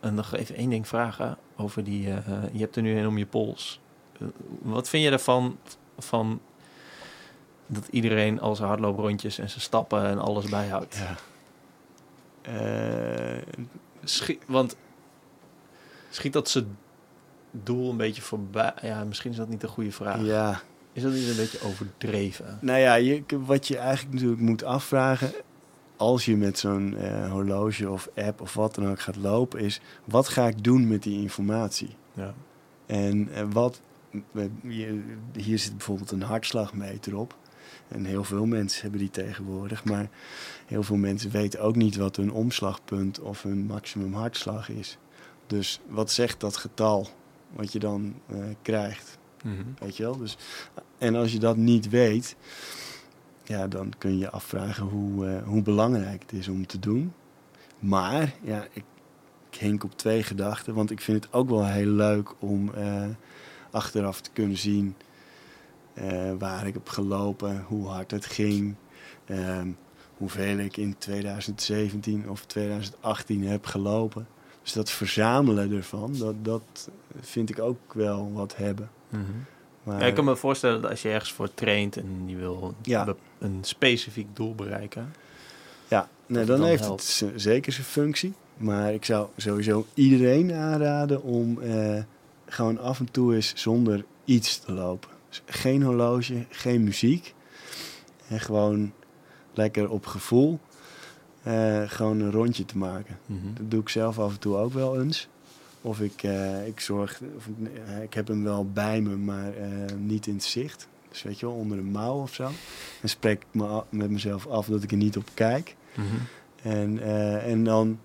en nog even één ding vragen over die. eh, je hebt er nu een om je pols. Wat vind je ervan van dat iedereen al zijn hardlooprondjes en zijn stappen en alles bijhoudt? Ja. Eh, Schiet, want schiet dat zijn doel een beetje voorbij? Ja, misschien is dat niet de goede vraag. ja, Is dat niet een beetje overdreven? nou ja, je, wat je eigenlijk natuurlijk moet afvragen als je met zo'n eh, horloge of app of wat dan ook gaat lopen, is wat ga ik doen met die informatie? Ja. En eh, wat, hier zit bijvoorbeeld een hartslagmeter op. En heel veel mensen hebben die tegenwoordig. Maar heel veel mensen weten ook niet wat hun omslagpunt of hun maximum hartslag is. Dus wat zegt dat getal wat je dan eh, krijgt? Mhm. Weet je wel? Dus, en als je dat niet weet, ja, dan kun je je afvragen hoe, eh, hoe belangrijk het is om te doen. Maar ja, ik, ik hink op twee gedachten. Want ik vind het ook wel heel leuk om eh, achteraf te kunnen zien waar ik heb gelopen, hoe hard het ging. Hoeveel ik in 2017 of 2018 heb gelopen. Dus dat verzamelen ervan, dat, dat vind ik ook wel wat hebben. Maar, Ja, ik kan me voorstellen dat als je ergens voor traint en je wil Ja. een specifiek doel bereiken. Ja, nee, dan, dan heeft helpt. het z- zeker zijn functie. Maar ik zou sowieso iedereen aanraden om eh, gewoon af en toe eens zonder iets te lopen. Dus geen horloge, geen muziek. En gewoon lekker op gevoel eh, gewoon een rondje te maken. Dat doe ik zelf af en toe ook wel eens. Of ik, eh, ik zorg, of, ik- eh, ik heb hem wel bij me, maar niet in het zicht. Dus weet je wel, onder een mouw of zo. En spreek ik me met mezelf af dat ik er niet op kijk. Mhm. En, en, dan,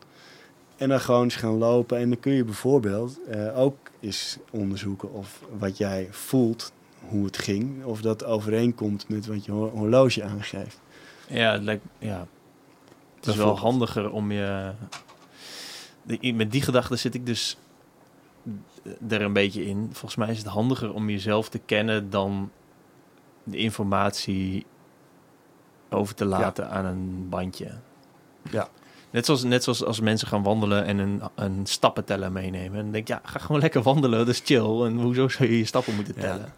en dan gewoon eens gaan lopen. En dan kun je bijvoorbeeld ook eens onderzoeken of wat jij voelt, hoe het ging. Of dat overeenkomt met wat je hor- horloge aangeeft. Ja, het lijkt, ja. Het is wel handiger om je... de- Met die gedachte zit ik dus er een beetje in. Volgens mij is het handiger om jezelf te kennen dan de informatie over te laten aan een bandje. Ja. Net zoals, net zoals als mensen gaan wandelen en een, een stappenteller meenemen. En dan denk ik, ja, ga gewoon lekker wandelen, dat is chill. En hoezo zou je je stappen moeten Ja. tellen?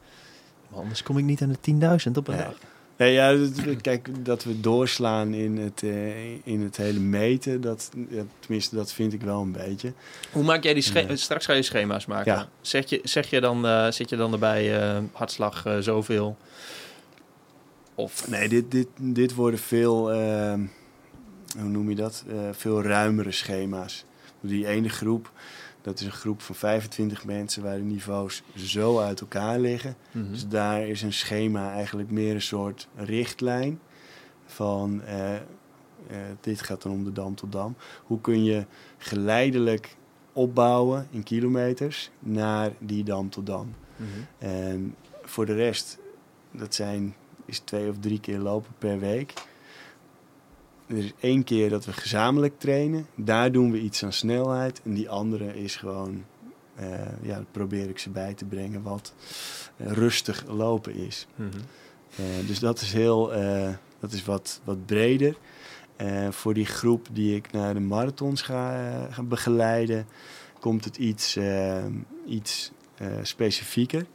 Maar anders kom ik niet aan de 10.000 op een Ja. dag. Nee, ja, dat- kijk, dat we doorslaan in het, eh, in het hele meten, dat, ja, tenminste, dat vind ik wel een beetje. Hoe maak jij die. Straks ga je schema's maken. Ja. Zeg, je, zeg je dan, eh, zit je dan erbij eh, hartslag zoveel? Of Nee, dit, dit, dit worden veel, hoe noem je dat? Veel ruimere schema's. Die ene groep, dat is een groep van 25 mensen waar de niveaus zo uit elkaar liggen. Mhm. Dus daar is een schema eigenlijk meer een soort richtlijn van eh, eh, dit gaat dan om de dam tot dam. Hoe kun je geleidelijk opbouwen in kilometers naar die dam tot dam? Mhm. En voor de rest, dat zijn, is twee of drie keer lopen per week. Er is één keer dat we gezamenlijk trainen. Daar doen we iets aan snelheid. En die andere is gewoon, eh, ja, probeer ik ze bij te brengen wat eh, rustig lopen is. Mhm. Eh, dus dat is heel, dat is wat, wat breder. Voor die groep die ik naar de marathons ga, gaan begeleiden, komt het iets, iets specifieker.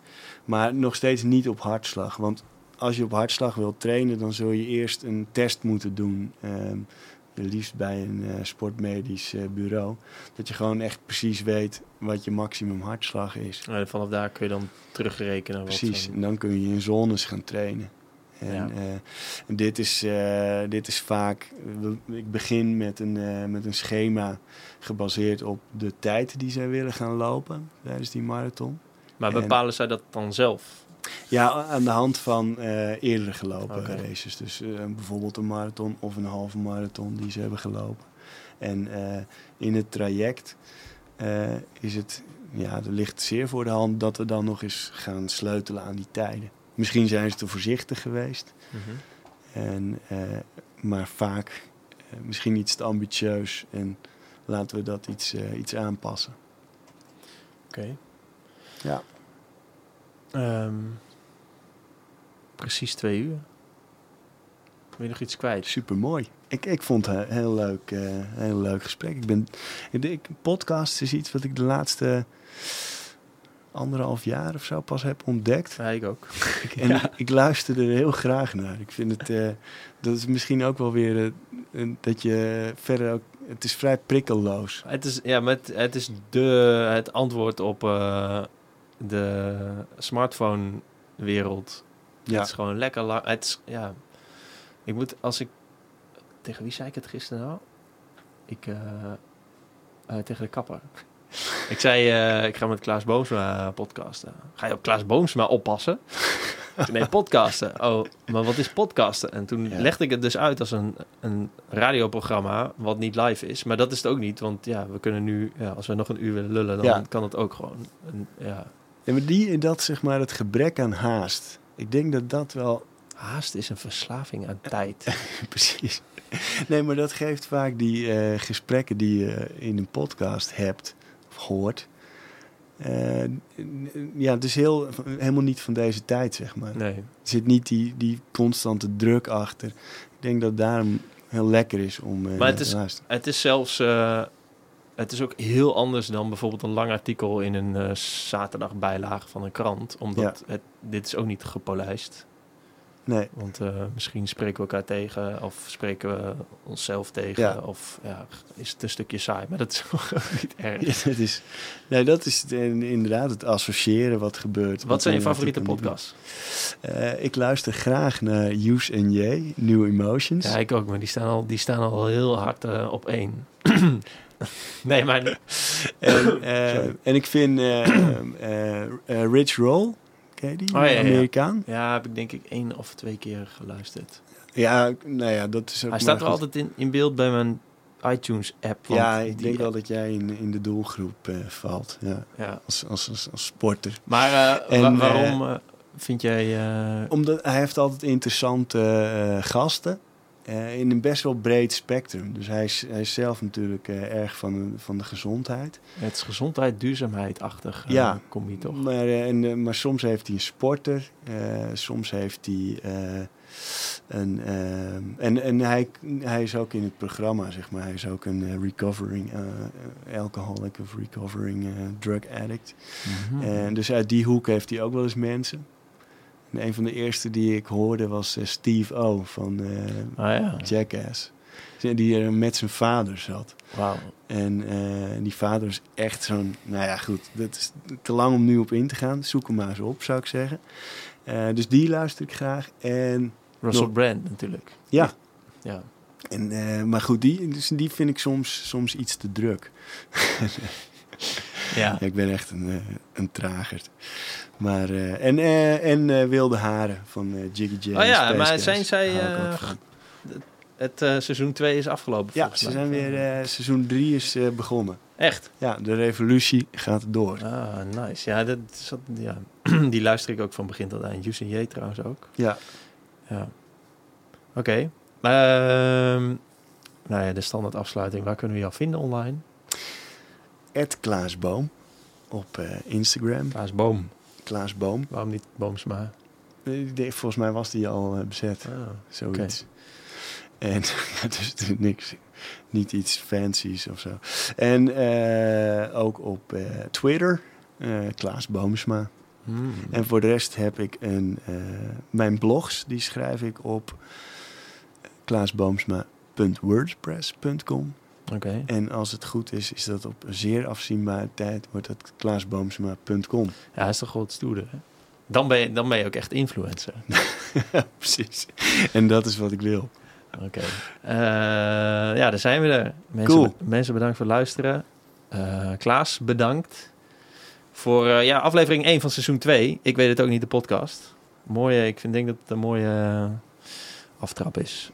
Maar nog steeds niet op hartslag. Want als je op hartslag wilt trainen, dan zul je eerst een test moeten doen. ehm, liefst bij een eh, sportmedisch eh, bureau. Dat je gewoon echt precies weet wat je maximum hartslag is. En vanaf daar kun je dan terugrekenen. Wat Precies, en dan kun je in zones gaan trainen. En, Ja. eh, en dit, is, dit is vaak, ik begin met een, met een schema gebaseerd op de tijd die zij willen gaan lopen tijdens die marathon. Maar en- bepalen zij dat dan zelf? Ja, aan de hand van eh eerder gelopen races. Dus eh, bijvoorbeeld een marathon of een halve marathon die ze hebben gelopen. En eh, in het traject is het, ja, er ligt zeer voor de hand dat we dan nog eens gaan sleutelen aan die tijden. Misschien zijn ze te voorzichtig geweest, en, eh, maar vaak misschien iets te ambitieus en laten we dat iets, iets aanpassen. Oké. Ja. Ehm, precies twee uur. Wil je nog iets kwijt? Super mooi. Ik, ik vond het een heel leuk, eh, heel leuk gesprek. Ik ben, ik, podcast is iets wat ik de laatste anderhalf jaar of zo pas heb ontdekt. Ja, ik ook. Ik, en Ja. ik, ik luister er heel graag naar. Ik vind het, eh, dat is misschien ook wel weer een- dat je verder ook, het is vrij prikkelloos. Het is, ja, maar het, het is de, het antwoord op de smartphone-wereld. Ja, Het is gewoon lekker lang. Het is, ja, ik moet, als ik, tegen wie zei ik het gisteren nou? Ik, eh, eh, tegen de kapper. ik zei, eh, ik ga met Klaas Boomsma podcasten. Ga je op Klaas Boomsma oppassen? Nee, podcasten. Oh, maar wat is podcasten? En toen Ja. legde ik het dus uit als een, een radioprogramma wat niet live is. Maar dat is het ook niet, want ja, we kunnen nu, ja, als we nog een uur willen lullen, dan Ja. kan het ook gewoon. En, ja, Ja, maar die, dat zeg maar het gebrek aan haast. Ik denk dat dat wel haast is een verslaving aan tijd. [laughs] Precies. Nee, maar dat geeft vaak die eh, gesprekken die je in een podcast hebt of hoort. Eh, ja, het is heel, helemaal niet van deze tijd, zeg maar. Nee. Er zit niet die, die constante druk achter. Ik denk dat daarom heel lekker is om eh, Maar het is- te luisteren. Het is zelfs... het is ook heel anders dan bijvoorbeeld een lang artikel in een eh zaterdagbijlage van een krant. Omdat het, dit is ook niet gepolijst. Nee, Want eh, misschien spreken we elkaar tegen of spreken we onszelf tegen. Ja. Of ja, is het een stukje saai. Maar dat is [laughs] niet erg. Ja, dat is, nee, dat is het, inderdaad het associëren wat gebeurt. Wat zijn je favoriete podcasts? Eh, ik luister graag naar Use and J, New Emotions. Ja, ik ook, maar die staan al, die staan al heel hard op één. [clears throat] [laughs] nee, maar En, [laughs] eh, en ik vind eh, eh, eh, Rich Roll, ken die? Oh, ja. Amerikaan. ja, heb ik denk ik één of twee keer geluisterd. Ja, nou ja, dat is ook Hij staat goed. altijd in, in beeld bij mijn iTunes-app. Ja, ik denk wel dat jij in, in de doelgroep valt. Ja, Ja. als, als, als, als sporter. Maar En, wa- waarom vind jij... Omdat hij heeft altijd interessante gasten. Eh, in een best wel breed spectrum. Dus hij is, hij is zelf natuurlijk eh, erg van, de- van de gezondheid. het is gezondheid, duurzaamheid-achtig uh, Ja. combi, toch? Maar, eh, en, eh, maar soms heeft hij een sporter. eh, soms heeft hij eh, een... eh, en en hij, hij is ook in het programma, zeg maar. Hij is ook een eh, recovering eh, alcoholic of recovering eh, drug addict. Mhm. En dus uit die hoek heeft hij ook wel eens mensen. En een van de eerste die ik hoorde was eh, Steve O van ah ja, Jackass. Die er met zijn vader zat. wauw. En eh, die vader is echt zo'n... Nou ja, goed. Dat is te lang om nu op in te gaan. Zoek hem maar eens op, zou ik zeggen. Dus die luister ik graag. En, Russell Nog- Brand natuurlijk. ja, Ja. en, maar goed, die, dus die vind ik soms, soms iets te druk. [laughs] [laughs] Ja. Ik ben echt een, eh, een tragert. Maar, eh, en eh, en Wilde Haren van Jiggy J. Oh ja, Space maar zijn zij. Het seizoen 2 is afgelopen Ja, ze mij. zijn weer... seizoen 3 is begonnen. Echt? Ja, de revolutie gaat door. Ah, nice. Ja, dat, ja. [clears throat] die luister ik ook van begin tot eind. J trouwens ook. Ja, Ja. Oké. Ehm, nou ja, de standaard afsluiting. Waar kunnen we jou vinden online? Ed Klaas Boom op eh, Instagram. Klaas Boom. Klaas Boom. Waarom niet Boomsma? Eh, Volgens mij was die al eh, bezet. Ah, Zoiets. En [laughs] ja, dus is [laughs] niks, niet iets fancies of zo. En ook op Twitter, Klaas Boomsma. hmm. En voor de rest heb ik een, mijn blogs, die schrijf ik op klaasboomsma.wordpress.com. Oké. En als het goed is, is dat op een zeer afzienbare tijd, wordt dat klaasboomsma.com. Ja, is toch stoere, hè? Dan ben, je, dan ben je ook echt influencer. [laughs] Precies. En dat is wat ik wil. Oké. Eh, ja, daar zijn we er. Mensen, Cool. mensen bedankt voor het luisteren. Eh, Klaas, bedankt voor eh, ja, aflevering 1 van seizoen 2. Ik weet het ook niet, de podcast. Mooie, ik vind, denk dat het een mooie aftrap is.